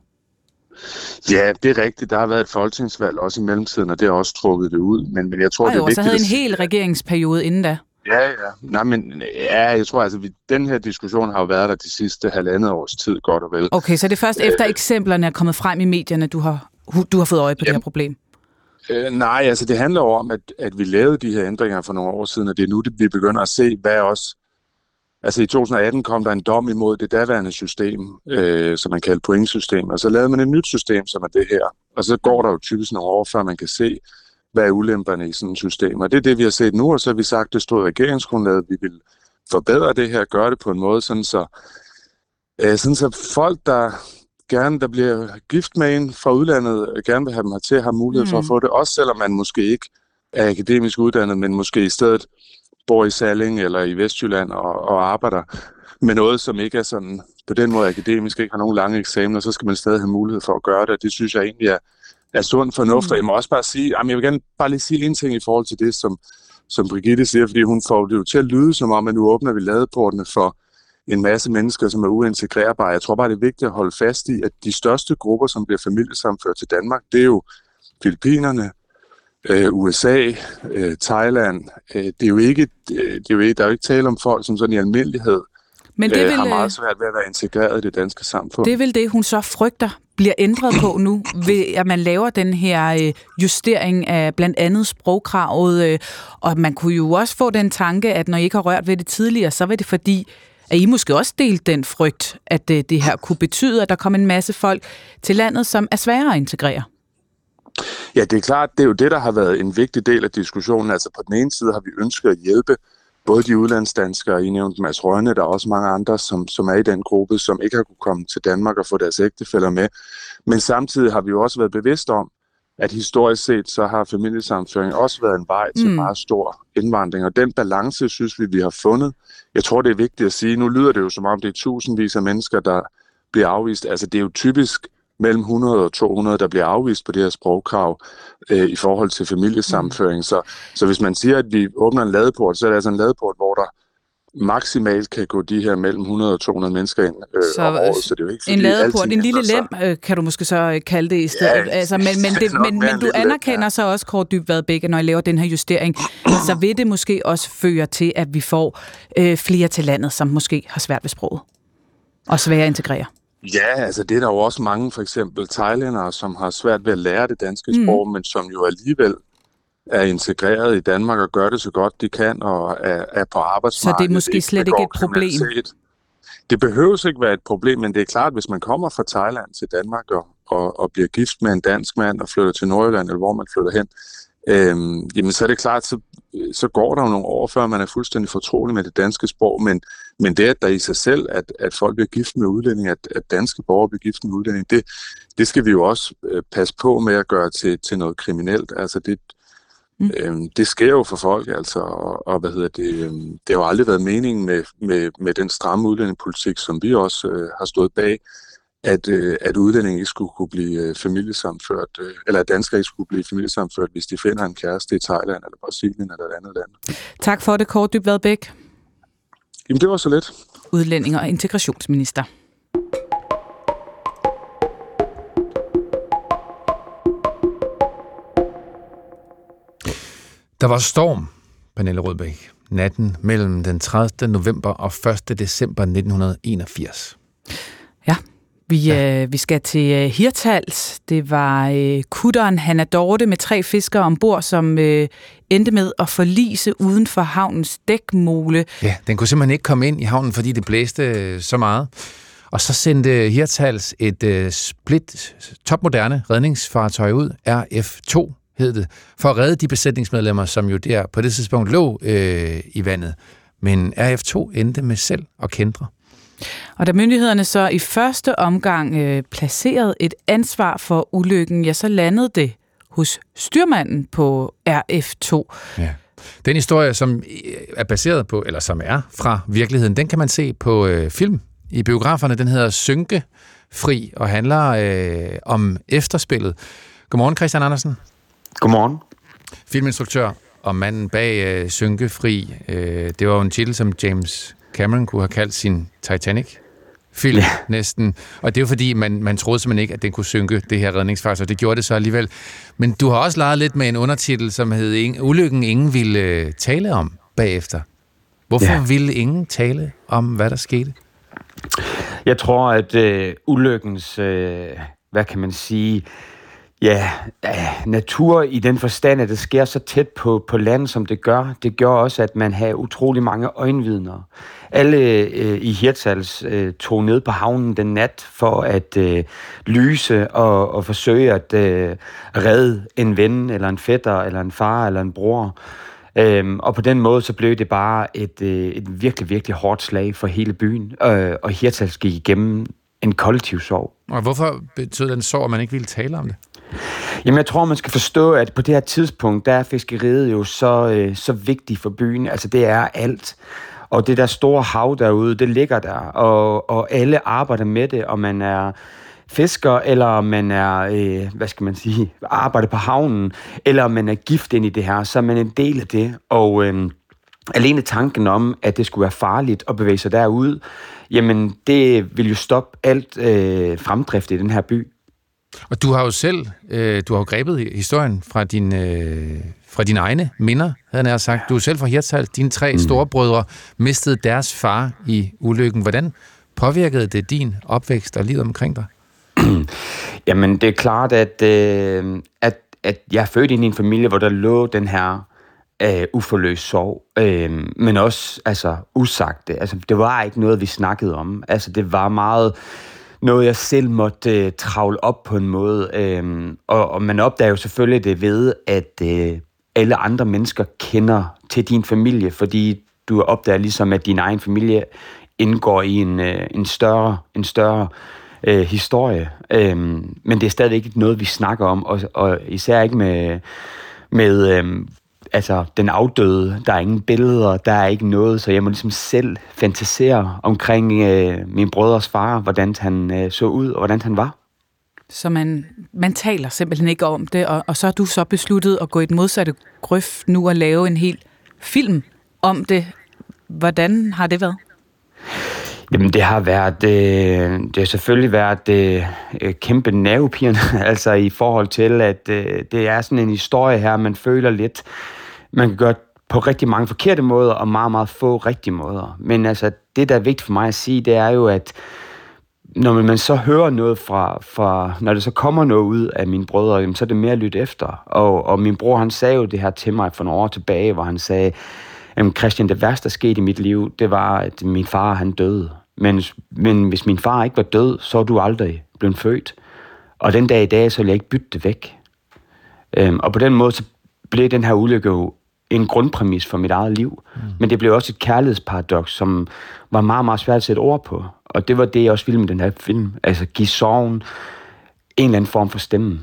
S22: Ja, det er rigtigt. Der har været et folketingsvalg også i mellemtiden, og det har også trukket det ud. Men, men jeg tror,
S2: Ej,
S22: det er
S2: jo,
S22: vigtigt
S2: så havde en hel regeringsperiode inden da.
S22: Ja, ja. Nej, men ja, jeg tror altså, vi, den her diskussion har jo været der de sidste halvandet års tid, godt og vel.
S2: Okay, så det er først efter eksemplerne er kommet frem i medierne, du har, du har fået øje på det her problem?
S22: Øh, nej, altså det handler jo om, at, at vi lavede de her ændringer for nogle år siden, og det er nu, det, vi begynder at se, hvad også... Altså i 2018 kom der en dom imod det daværende system, øh, som man kaldte pointsystem, og så lavede man et nyt system, som er det her. Og så går der jo typisk nogle år, før man kan se, hvad er ulemperne i sådan et system. Og det er det, vi har set nu, og så har vi sagt, det stod i regeringsgrundlaget, vi vil forbedre det her, gøre det på en måde, sådan så, øh, sådan så folk, der gerne, der bliver gift med en fra udlandet, øh, gerne vil have dem hertil, har mulighed for
S23: Mm.
S22: at få det, også selvom man måske ikke er akademisk uddannet, men måske i stedet bor i Salling eller i Vestjylland og, og arbejder med noget, som ikke er sådan på den måde akademisk, ikke har nogen lange eksamener, så skal man stadig have mulighed for at gøre det, og det synes jeg egentlig er, er sund fornuft. Og jeg må også bare sige, jamen jeg vil gerne bare lige sige en ting i forhold til det, som, som Brigitte siger, fordi hun får det jo til at lyde som om, at nu åbner vi ladeportene for en masse mennesker, som er uintegrerbare. Jeg tror bare, det er vigtigt at holde fast i, at de største grupper, som bliver familiesamført til Danmark, det er jo Filippinerne, øh, USA, øh, Thailand. Øh, det er jo ikke, øh, det er jo ikke, der er jo ikke tale om folk, som sådan i almindelighed
S2: Men det vil,
S22: har meget svært ved at være integreret i det danske samfund.
S2: Det er vel det, hun så frygter bliver ændret på nu, (coughs) ved at man laver den her justering af blandt andet sprogkravet. Og man kunne jo også få den tanke, at når I ikke har rørt ved det tidligere, så var det fordi, at I måske også delte den frygt, at det her kunne betyde, at der kom en masse folk til landet, som er sværere at integrere.
S22: Ja, det er klart, det er jo det, der har været en vigtig del af diskussionen. Altså på den ene side har vi ønsket at hjælpe både de udlandsdanskere, I nævnte Mads Rønne, der er også mange andre, som, som er i den gruppe, som ikke har kunne komme til Danmark og få deres ægtefælder med. Men samtidig har vi jo også været bevidste om, at historisk set, så har familiesammenføring også været en vej til
S23: Mm.
S22: meget stor indvandring. Og den balance, synes vi, vi har fundet. Jeg tror, det er vigtigt at sige, nu lyder det jo som om, det er tusindvis af mennesker, der bliver afvist. Altså det er jo typisk mellem 100 og 200, der bliver afvist på det her sprogkrav øh, i forhold til familiesammenføring. Så, så hvis man siger, at vi åbner en ladeport, så er det altså en ladeport, hvor der maksimalt kan gå de her mellem 100 og 200 mennesker ind øh,
S2: Så,
S22: om året. Så det er jo ikke fordi
S2: en ladeport, en lille lem, øh, kan du måske så øh, kalde det i stedet.
S22: Ja,
S2: altså, men, men, det, men, men
S22: en
S2: du
S22: lille lem,
S2: anerkender så også, Kåre Dybvad Bække, når I laver den her justering, så vil det måske også føre til, at vi får øh, flere til landet, som måske har svært ved sproget og svære at integrere.
S22: Ja, altså det er der jo også mange, for eksempel thailændere, som har svært ved at lære det danske
S2: Mm.
S22: sprog, men som jo alligevel er integreret i Danmark og gør det så godt de kan og er, er på arbejdsmarkedet.
S2: Så det er måske slet ikke et problem.
S22: Det behøves ikke være et problem, men det er klart, hvis man kommer fra Thailand til Danmark og, og, og bliver gift med en dansk mand og flytter til Nordjylland, eller hvor man flytter hen, øhm, jamen så er det klart, så, så går der jo nogle år, før man er fuldstændig fortrolig med det danske sprog, men, men det, at der i sig selv, at, at folk bliver gift med udlændinge, at, at danske borgere bliver gift med udlændinge, det, det skal vi jo også øh, passe på med at gøre til, til noget kriminelt. Altså det, mm. øhm, det sker jo for folk, altså, og, og hvad hedder det, øhm, det har jo aldrig været meningen med, med, med den stramme udlændingepolitik, som vi også øh, har stået bag, at, øh, at udlændinge ikke skulle kunne blive øh, familiesamført, øh, eller at danskere ikke skulle blive familiesamført, hvis de finder en kæreste i Thailand, eller Brasilien, eller et andet land.
S2: Tak for det, Kåre Dybvad Bæk,
S22: Jamen, det var så let.
S2: udlænding og integrationsminister.
S3: Der var storm, Pernille Rødbæk, natten mellem den 30. november og 1. december 1981.
S2: Vi, ja. øh, vi skal til øh, Hirtals. Det var øh, kutteren Hanna Dorte med tre fiskere ombord, som øh, endte med at forlise uden for havnens dækmole.
S3: Ja, den kunne simpelthen ikke komme ind i havnen, fordi det blæste øh, så meget. Og så sendte Hirtals et øh, split topmoderne redningsfartøj ud, RF2 hed det, for at redde de besætningsmedlemmer, som jo der på det tidspunkt lå øh, i vandet. Men RF2 endte med selv at kendre.
S2: Og da myndighederne så i første omgang øh, placerede et ansvar for ulykken, ja, så landede det hos styrmanden på RF2.
S3: Ja. Den historie, som er baseret på, eller som er fra virkeligheden, den kan man se på øh, film i biograferne. Den hedder Synke Fri og handler øh, om efterspillet. Godmorgen, Christian Andersen.
S23: Godmorgen.
S3: Filminstruktør og manden bag øh, Synkefri. Øh, det var jo en titel, som James Cameron kunne have kaldt sin Titanic film ja. næsten. Og det er jo fordi, man, man troede simpelthen ikke, at den kunne synke, det her redningsfartøj. Det gjorde det så alligevel. Men du har også leget lidt med en undertitel, som hed Ulykken ingen ville øh, tale om bagefter. Hvorfor ja. ville ingen tale om, hvad der skete?
S23: Jeg tror, at øh, ulykkens, øh, hvad kan man sige, Ja, natur i den forstand, at det sker så tæt på, på land, som det gør, det gør også, at man har utrolig mange øjenvidner. Alle øh, i Hirtshals øh, tog ned på havnen den nat for at øh, lyse og, og forsøge at øh, redde en ven, eller en fætter, eller en far, eller en bror. Øhm, og på den måde, så blev det bare et, øh, et virkelig, virkelig hårdt slag for hele byen. Øh, og Hirtshals gik igennem en kollektiv sorg.
S3: Og hvorfor betød den sorg, at man ikke ville tale om det?
S23: Jamen, jeg tror, man skal forstå, at på det her tidspunkt, der er fiskeriet jo så, øh, så vigtigt for byen. Altså, det er alt. Og det der store hav derude, det ligger der, og, og alle arbejder med det, og man er fisker, eller man er, øh, hvad skal man sige, arbejder på havnen, eller man er gift ind i det her, så er man en del af det. Og øh, alene tanken om, at det skulle være farligt at bevæge sig derud, jamen det vil jo stoppe alt øh, fremdrift i den her by.
S3: Og du har jo selv, øh, du har jo grebet historien fra, din, øh, fra dine egne minder, havde jeg sagt. Du er selv fra Hirtshals. Dine tre mm. storebrødre mistede deres far i ulykken. Hvordan påvirkede det din opvækst og livet omkring dig? (clears throat)
S23: Jamen, det er klart, at, øh, at, at jeg er født ind i en familie, hvor der lå den her øh, uforløst sorg, øh, men også altså, usagte. Altså, det var ikke noget, vi snakkede om. Altså, det var meget noget, jeg selv måtte øh, travle op på en måde. Øh, og, og man opdager jo selvfølgelig det ved, at øh, alle andre mennesker kender til din familie, fordi du opdager ligesom, at din egen familie indgår i en, øh, en større, en større øh, historie. Øh, men det er stadig ikke noget, vi snakker om, og, og især ikke med, med øh, altså, den afdøde. Der er ingen billeder, der er ikke noget, så jeg må ligesom selv fantasere omkring øh, min brødres far, hvordan han øh, så ud, og hvordan han var.
S2: Så man, man taler simpelthen ikke om det, og, og så har du så besluttet at gå i et modsatte grøft nu og lave en hel film om det. Hvordan har det været?
S23: Jamen, det har været, øh, det har selvfølgelig været øh, kæmpe nervepirrende, (laughs) altså i forhold til, at øh, det er sådan en historie her, man føler lidt, man kan gøre på rigtig mange forkerte måder, og meget, meget få rigtige måder. Men altså, det, der er vigtigt for mig at sige, det er jo, at når man så hører noget fra, fra når det så kommer noget ud af mine brødre, så er det mere at lytte efter. Og, og min bror, han sagde jo det her til mig for nogle år tilbage, hvor han sagde, jamen Christian, det værste, der skete i mit liv, det var, at min far, han døde. Men, men hvis min far ikke var død, så er du aldrig blevet født. Og den dag i dag, så ville jeg ikke bytte det væk. Øhm, og på den måde, så blev den her ulykke jo en grundpræmis for mit eget liv. Mm. Men det blev også et kærlighedsparadoks, som var meget, meget svært at sætte ord på. Og det var det, jeg også ville med den her film. Altså give sorgen en eller anden form for stemme.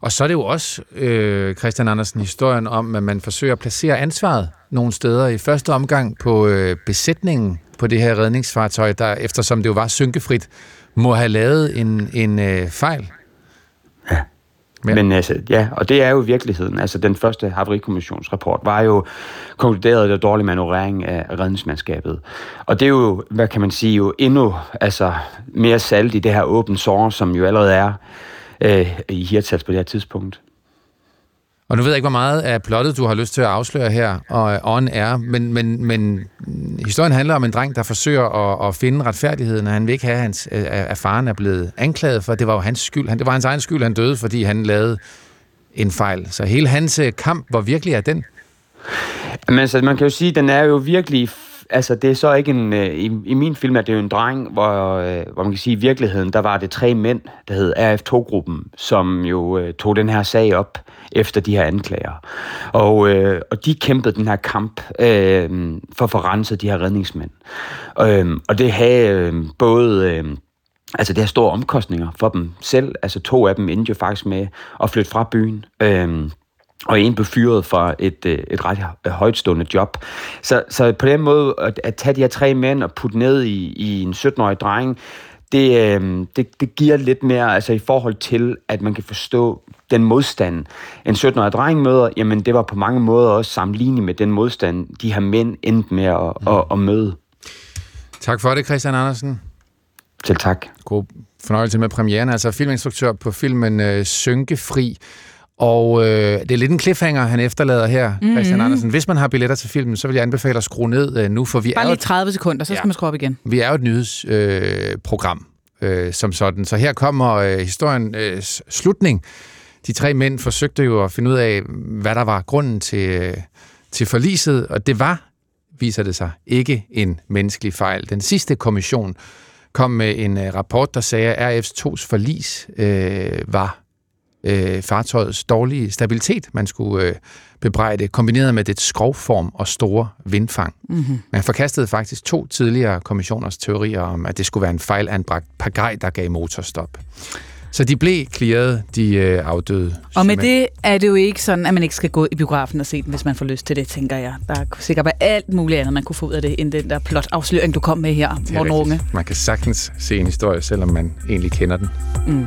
S3: Og så er det jo også, øh, Christian Andersen, historien om, at man forsøger at placere ansvaret nogle steder. I første omgang på øh, besætningen på det her redningsfartøj, der eftersom det jo var synkefrit, må have lavet en, en øh, fejl.
S23: Ja. Men, Men altså, ja, og det er jo virkeligheden. Altså, den første haverikommissionsrapport var jo konkluderet af dårlig manøvrering af redningsmandskabet. Og det er jo, hvad kan man sige, jo endnu altså, mere salt i det her åbent sår, som jo allerede er øh, i Hirtshals på det her tidspunkt.
S3: Og nu ved jeg ikke, hvor meget af plottet, du har lyst til at afsløre her, og øh, on er, men, men, men mm, historien handler om en dreng, der forsøger at, at finde retfærdigheden, og han vil ikke have, hans, øh, at faren er blevet anklaget for, det var jo hans skyld. Det var hans egen skyld, han døde, fordi han lavede en fejl. Så hele hans øh, kamp, hvor virkelig er den?
S23: Men altså, man kan jo sige, at den er jo virkelig altså det er så ikke en... Øh, i, I min film er det jo en dreng, hvor, øh, hvor man kan sige, i virkeligheden, der var det tre mænd, der hed RF2-gruppen, som jo øh, tog den her sag op efter de her anklager. Og, øh, og de kæmpede den her kamp øh, for at få renset de her redningsmænd. Øh, og det havde øh, både... Øh, Altså, det har store omkostninger for dem selv. Altså, to af dem endte jo faktisk med at flytte fra byen. Øh, og en blev fyret fra et, øh, et ret højtstående job. Så, så på den måde, at, at tage de her tre mænd og putte ned i, i en 17-årig dreng, det, øh, det, det giver lidt mere altså i forhold til, at man kan forstå den modstand, en 17-årig dreng møder, jamen det var på mange måder også sammenlignet med den modstand, de her mænd endte med at, mm. at, at møde.
S3: Tak for det, Christian Andersen.
S23: Selv tak.
S3: God fornøjelse med premieren. Altså filminstruktør på filmen øh, Synkefri. Og øh, det er lidt en cliffhanger, han efterlader her, mm-hmm. Christian Andersen. Hvis man har billetter til filmen, så vil jeg anbefale at skrue ned øh, nu, for vi
S2: Bare
S3: er
S2: lige 30 sekunder, så skal ja. man skrue op igen.
S3: Vi er jo et nyhedsprogram øh, øh, som sådan. Så her kommer øh, historien øh, slutning. De tre mænd forsøgte jo at finde ud af, hvad der var grunden til, øh, til forliset, og det var, viser det sig, ikke en menneskelig fejl. Den sidste kommission kom med en øh, rapport, der sagde, at RF2's forlis øh, var øh, fartøjets dårlige stabilitet, man skulle øh, bebrejde, kombineret med det skrovform og store vindfang. Mm-hmm. Man forkastede faktisk to tidligere kommissioners teorier om, at det skulle være en fejlanbragt pagaj, der gav motorstop. Så de blev clearet, de øh, afdøde.
S2: Og med det er det jo ikke sådan, at man ikke skal gå i biografen og se den, hvis man får lyst til det, tænker jeg. Der er sikkert være alt muligt andet, man kunne få ud af det, end den der plot-afsløring, du kom med her, Morten Runge.
S3: Man kan sagtens se en historie, selvom man egentlig kender den. Mm.